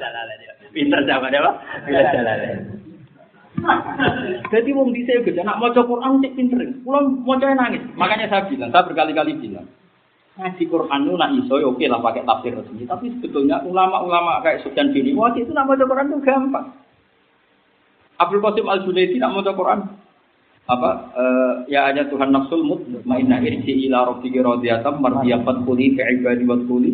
S1: Jalalan ya. Pinter zaman ya, Pak. Milih jalalan. Jadi wong dhisik gede nak maca Quran cek pinter. Kula maca nangis. Makanya saya bilang, saya berkali-kali bilang. Ngaji Quran itu nak iso ya oke lah pakai tafsir resmi. Tapi sebetulnya ulama-ulama kayak Sufyan bin Wati itu nak maca Quran itu gampang. Abdul Qasim Al Junaidi nak maca Quran. Apa eh, ya hanya Tuhan nafsul mutmainnah irji ila rabbika radiyatan mardiyatan quli fi ibadi wa quli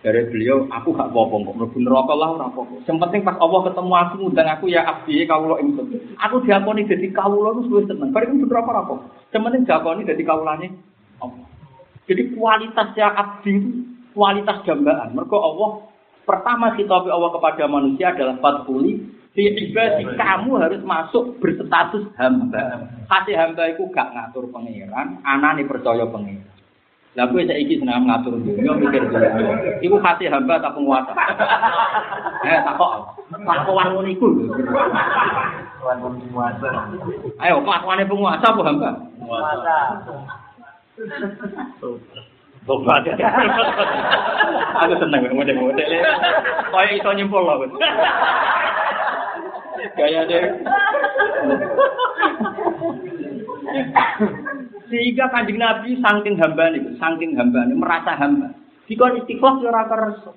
S1: dari beliau aku gak apa-apa kok mlebu neraka lah ora apa-apa. Sing penting pas Allah ketemu aku ngundang aku ya abdi kawula ingsun aku diakoni dadi kawula terus wis seneng bareng mlebu neraka ora apa sing penting diakoni dadi kawulane Allah jadi kualitas ya abdi itu kualitas dambaan mergo Allah pertama khitab Allah kepada manusia adalah fatkuli di ibadi kamu harus masuk berstatus hamba. Kasih hamba itu gak ngatur pangeran, anane percaya pangeran. Lah gue saiki seneng ngatur dunia mikir dunia. Iku kasih hamba tak penguasa. eh takok. Kelakuan ngono iku.
S3: penguasa.
S1: Ayo kelakuane penguasa apa hamba?
S2: Penguasa.
S1: Tobat. Aku seneng model-model. Kayak iso nyimpul loh. Deh. Sehingga kanjeng Nabi saking hamba nih, saking hamba nih merasa hamba. Jika istiqomah ya ora kerso.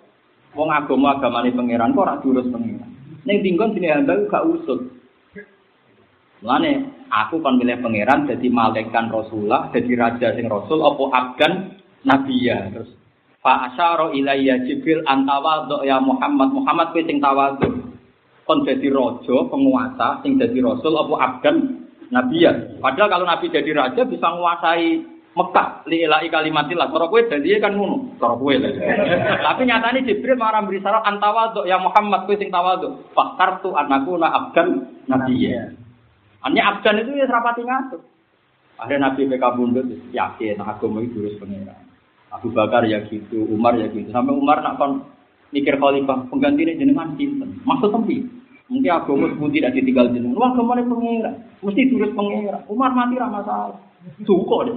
S1: Wong agama agamane pangeran kok ora diurus pangeran. Ning tinggon sini hamba gak usut. Mulane aku kon milih pangeran jadi malaikat Rasulullah, jadi raja sing Rasul apa abdan nabiya terus fa asyara ilayya Jibril antawadhu ya Muhammad Muhammad kowe sing tawadhu. Kon jadi raja, penguasa sing jadi rasul apa abdan nabiya. Padahal kalau nabi jadi raja bisa menguasai Mekah li ilahi kalimatillah. Cara kowe dadi kan ngono, cara kowe. Tapi nyatane Jibril marah beri syarat antawadhu ya Muhammad kowe sing tawadhu. Fakartu anakku na abdan nabiyya. Hanya abdan itu ya serapati ngatur. Akhirnya Nabi PK Bundut yakin agama itu harus pengiran. Abu Bakar ya gitu, Umar ya gitu. Sampai Umar nak kon mikir khalifah penggantinya jenengan sinten. Maksud tempi. Mungkin agama sebut tidak ditinggal jenengan. Wah agama ini pengiran. Mesti terus pengiran. Umar mati ramah masalah. Suko deh.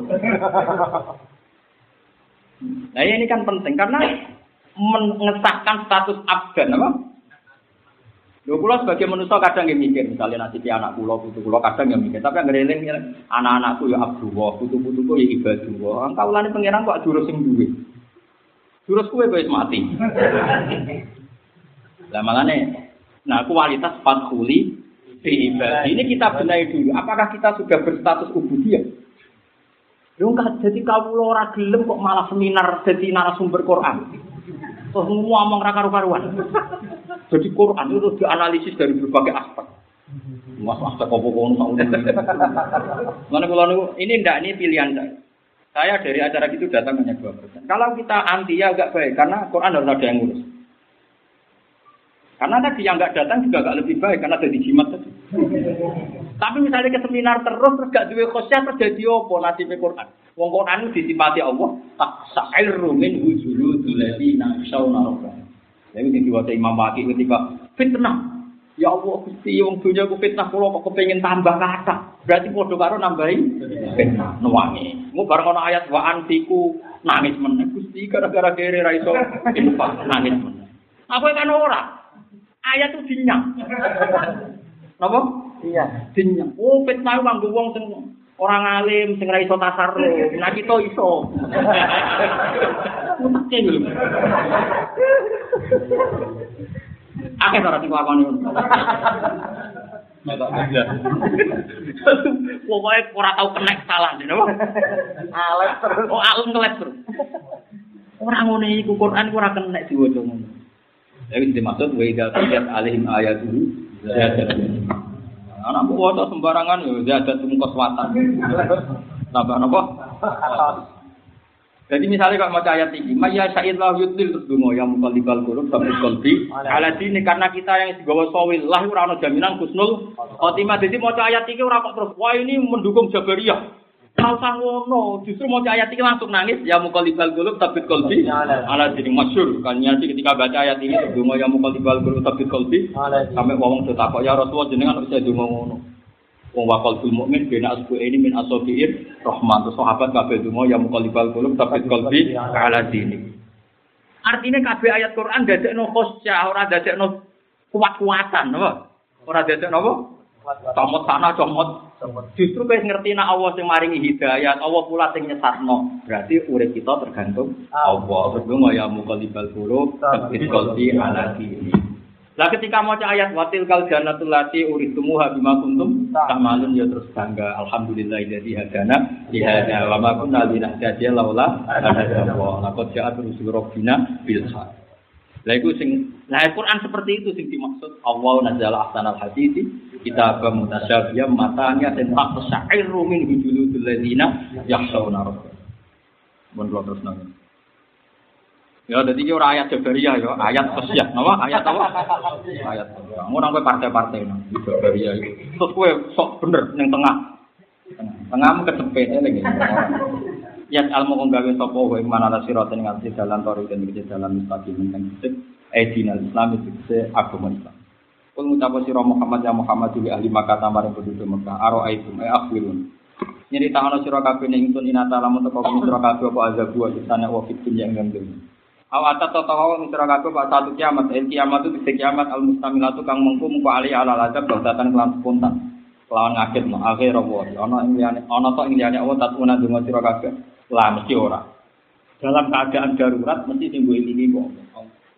S1: Nah ini kan penting karena mengesahkan status abdan apa? Lho kula sebagai manusia kadang yang mikir, misalnya nanti anak kula, putu kula kadang yang mikir, tapi ngereling anak-anakku ya Abdullah, putu-putuku ya ibadullah. Engkau lani pangeran kok jurus sing duwe. Jurus kuwe wis mati. Lah makane nah kualitas fathuli fi ibadi. Ini kita benahi dulu. Apakah kita sudah berstatus ubudiyah? Lho jadi kawula ora gelem kok malah seminar jadi narasumber Quran. Terus ngomong ra karu-karuan. Jadi Quran itu dianalisis dari berbagai aspek. Mas aspek apa kono sak Mana ini ndak ini pilihan saya. Saya dari acara itu datang hanya dua persen. Kalau kita anti ya agak baik karena Quran harus ada yang ngurus. Karena tadi yang nggak datang juga agak lebih baik karena ada di. Tapi misalnya ke seminar terus terus gak duwe khosyah terjadi apa nasibnya Quran? Wong Quran disipati Allah tak sa'irru min hujuludul ladina yakhshawna rabbahum. Jadi ini diwaca Imam Maki ketika fitnah. Ya Allah, Gusti wong dunya ku fitnah kula kok kepengin tambah kata. Berarti padha karo nambahi fitnah nuwangi. Mu bareng ana ayat wa antiku nangis meneh Gusti gara-gara kere ra iso infak nangis meneh. Apa kan ora? Ayat itu dinyang. Napa?
S2: Iya.
S1: Dinyang. Oh, fitnah kanggo wong sing orang alim sing ra iso tasarruf. Nah kita iso. Mutake lho. Akeh ora sing lakoni. Pokoknya ora tau kena salah dene.
S2: Alat terus.
S1: Oh, alem kelet terus. Ora ngene iku Quran ora kena diwaca ngono. Jadi dimaksud wa idza qiyat alaihim ayatuhu Anak waca sembarangan ya zadatum koswatan. Tambah napa? Jadi misalnya kalau mau ayat ini, Maya Sa'id lah yudlil terus dungo yang mukallibal qulub tapi qalbi ala dini karena kita yang digawa sawil lah ora ana jaminan kusnul khotimah. Jadi mau ayat ini ora kok terus wah ini mendukung Jabariyah. Kalau usah ngono, justru mau ayat ini langsung nangis ya mukallibal qulub tapi qalbi ala dini masyhur kan nyati ketika baca ayat ini dungo yang mukallibal qulub tapi qalbi sampai wong takok ya Rasulullah jenengan bisa dungo ngono. Wong wakal bil mukmin bena asbu ini min asofiir rahman. Terus sahabat kabeh donga ya muqallibal qulub tapi qalbi ala dini. Artinya kabeh ayat Quran dadekno khosyah, ora dadekno kuat-kuatan, apa? Ora dadekno apa? Comot sana, comot. Justru kowe ngerti nek Allah sing maringi hidayat, Allah pula sing nyesatno. Berarti urip kita tergantung Allah. Terus donga ya muqallibal qulub tapi qalbi ala dini. Lah ketika mau ayat watil kal jannatul lati uritumuha bima kuntum tamalun ya terus bangga alhamdulillah jadi hadana di hada wa ma kunna linahtadiya laula hada Allah laqad ja'at rusul rabbina bil haq. Lah iku sing nah Quran seperti itu sing dimaksud Allah nazala ahsanal hadisi kita mutasyabiyah matanya dan tak sya'iru min hujuludul ladina yakhshawna rabbah. Mun terus nang. Ya, jadi ini orang ayat Jabariyah ya, ayat sosial, nama ayat apa? Ayat. Kamu nang partai-partai nang Jabariyah itu. Terus kue sok bener yang tengah. Tengah mu kecepet lagi. Ya almu nggawe sapa kowe mana la siraten nganti dalan tori dan iki dalan mustaqim kang dicet edina Islam itu se agama Islam. Kul ngucap sira Muhammad ya Muhammad juga ahli Makkah tamare penduduk Mekah. Aro aitum e akhirun. Nyerita ana sira kabeh ning ingsun inata lamun teko sira kabeh apa azabu wa sana wa fit dunya ing dalem. Awata to tawa mitra kabeh pak satu kiamat, el kiamat itu bisa kiamat al mustamilatu kang mengku mengku ali ala lazab kelan spontan. Kelawan ngaget no akhir apa ana ing ana to ing liyane Allah tatuna donga sira kabeh. Lah mesti ora. Dalam keadaan darurat mesti sing mbok ilingi kok.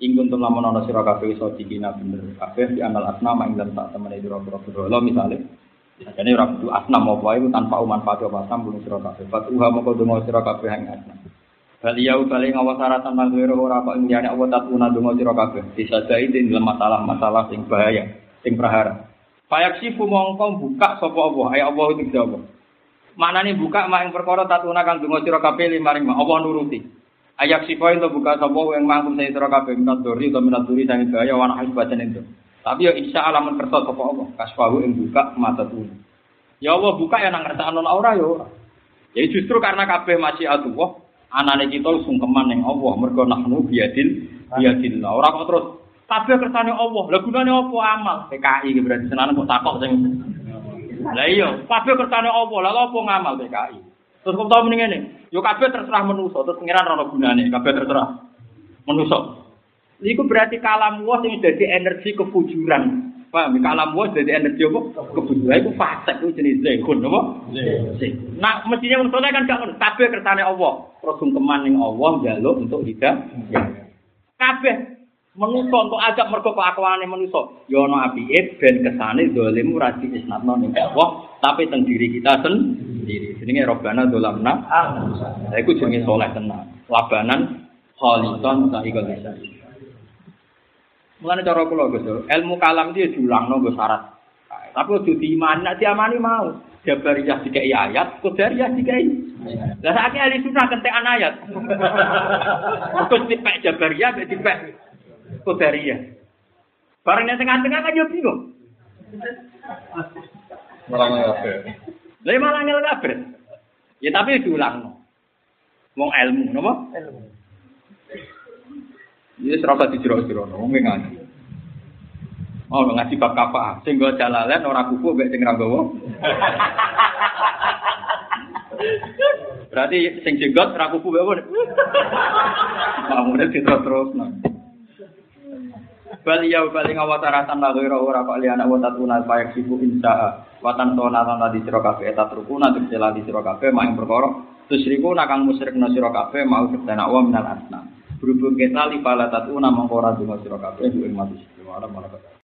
S1: Ingkun tuh lamun ana sira kabeh iso dikina bener kabeh di amal asnam ing dalam sak temene sira kabeh. Lho misale Jadi ora kudu asnam apa iku tanpa manfaat apa asnam bunuh sira kabeh. Fatuha moko donga sira kabeh ing asnam. Baliau bali ngawasaratan lan wiro ora kok ing liyane Allah tatuna donga sira kabeh. Disajai ing dalam masalah-masalah sing bahaya, sing prahara. Payak sifu mongko buka sapa Allah, ayo Allah itu jawab. Maknane buka mak ing perkara tatuna kang donga sira kabeh limaring mak Allah nuruti. Ayak sifa itu buka sapa yang mangkum sing sira kabeh minat dori utawa minat duri sing bahaya wana hasbatan itu. Tapi ya insya Allah men kersa sapa Allah, kasfahu ing buka mata tuna. Ya Allah buka ya nang ngersakno ora ya ora. Ya justru karena kabeh masih Allah, anane kita sungkeman ning Allah mergo nahnu biadil biadillah. Ora terus kabeh kersane Allah. Lah gunane apa amal? PKI iki berarti senane kok takok sing Lah iya, kabeh kersane Allah. Lah apa ngamal PKI? Terus kok tau mending ngene. Yo kabeh terserah manusa, terus pengiran ora gunane, kabeh terserah manusa. Iku berarti kalam wa sing dadi energi kefujuran. Paham? Kalam wa dadi energi apa? Kefujuran iku fasik iku jenis zekun apa? Zekun. Nah, mestinya manusa kan gak ngono. Kabeh kersane Allah. Terus sungkeman ning Allah njaluk untuk hidup. Kabeh manusa untuk ajak mergo kelakuane manusa. Ya ana apike ben kesane zalim ora diisnatno ning Allah, tapi teng diri kita sendiri. Jenenge Robbana dolamna. Lah iku jenenge saleh tenan. Labanan khaliton sahikal lisan. Mulane cara kula Gus, ilmu kalam iki diulangno nggo syarat. Tapi ojo diimani, nek diamani mau. Jabariyah dikai ayat, Qadariyah dikai. Lah saiki ahli sunnah kentekan ayat. Terus dipek Jabariyah, dipek Qadariyah. Bareng nek tengah-tengah kan yo bingung.
S3: Malah kabeh.
S1: Lah ya malah ngel kabeh. Ya tapi diulangno. Wong ilmu, napa?
S2: Ilmu.
S1: Ini serasa dijero-jero, wong ngaji. Oh, ngaji bab kafa. Sing nggo jalalen ora kuku mek sing ra nggawa. Berarti sing jenggot ra kuku mek? Mamune diterus-terus. Bal ya bali ngawataratan la ghira ora kok liana wa tatuna payak sibu insya watan sona lan di sira kabeh eta trukuna tegese lan di sira kabeh mak perkara tusriku nakang musyrikna sira kabeh mau sedana wa minal asna. Berhubung kita li pala tatuna mongko ora donga sira kabeh ing mati sira. Malah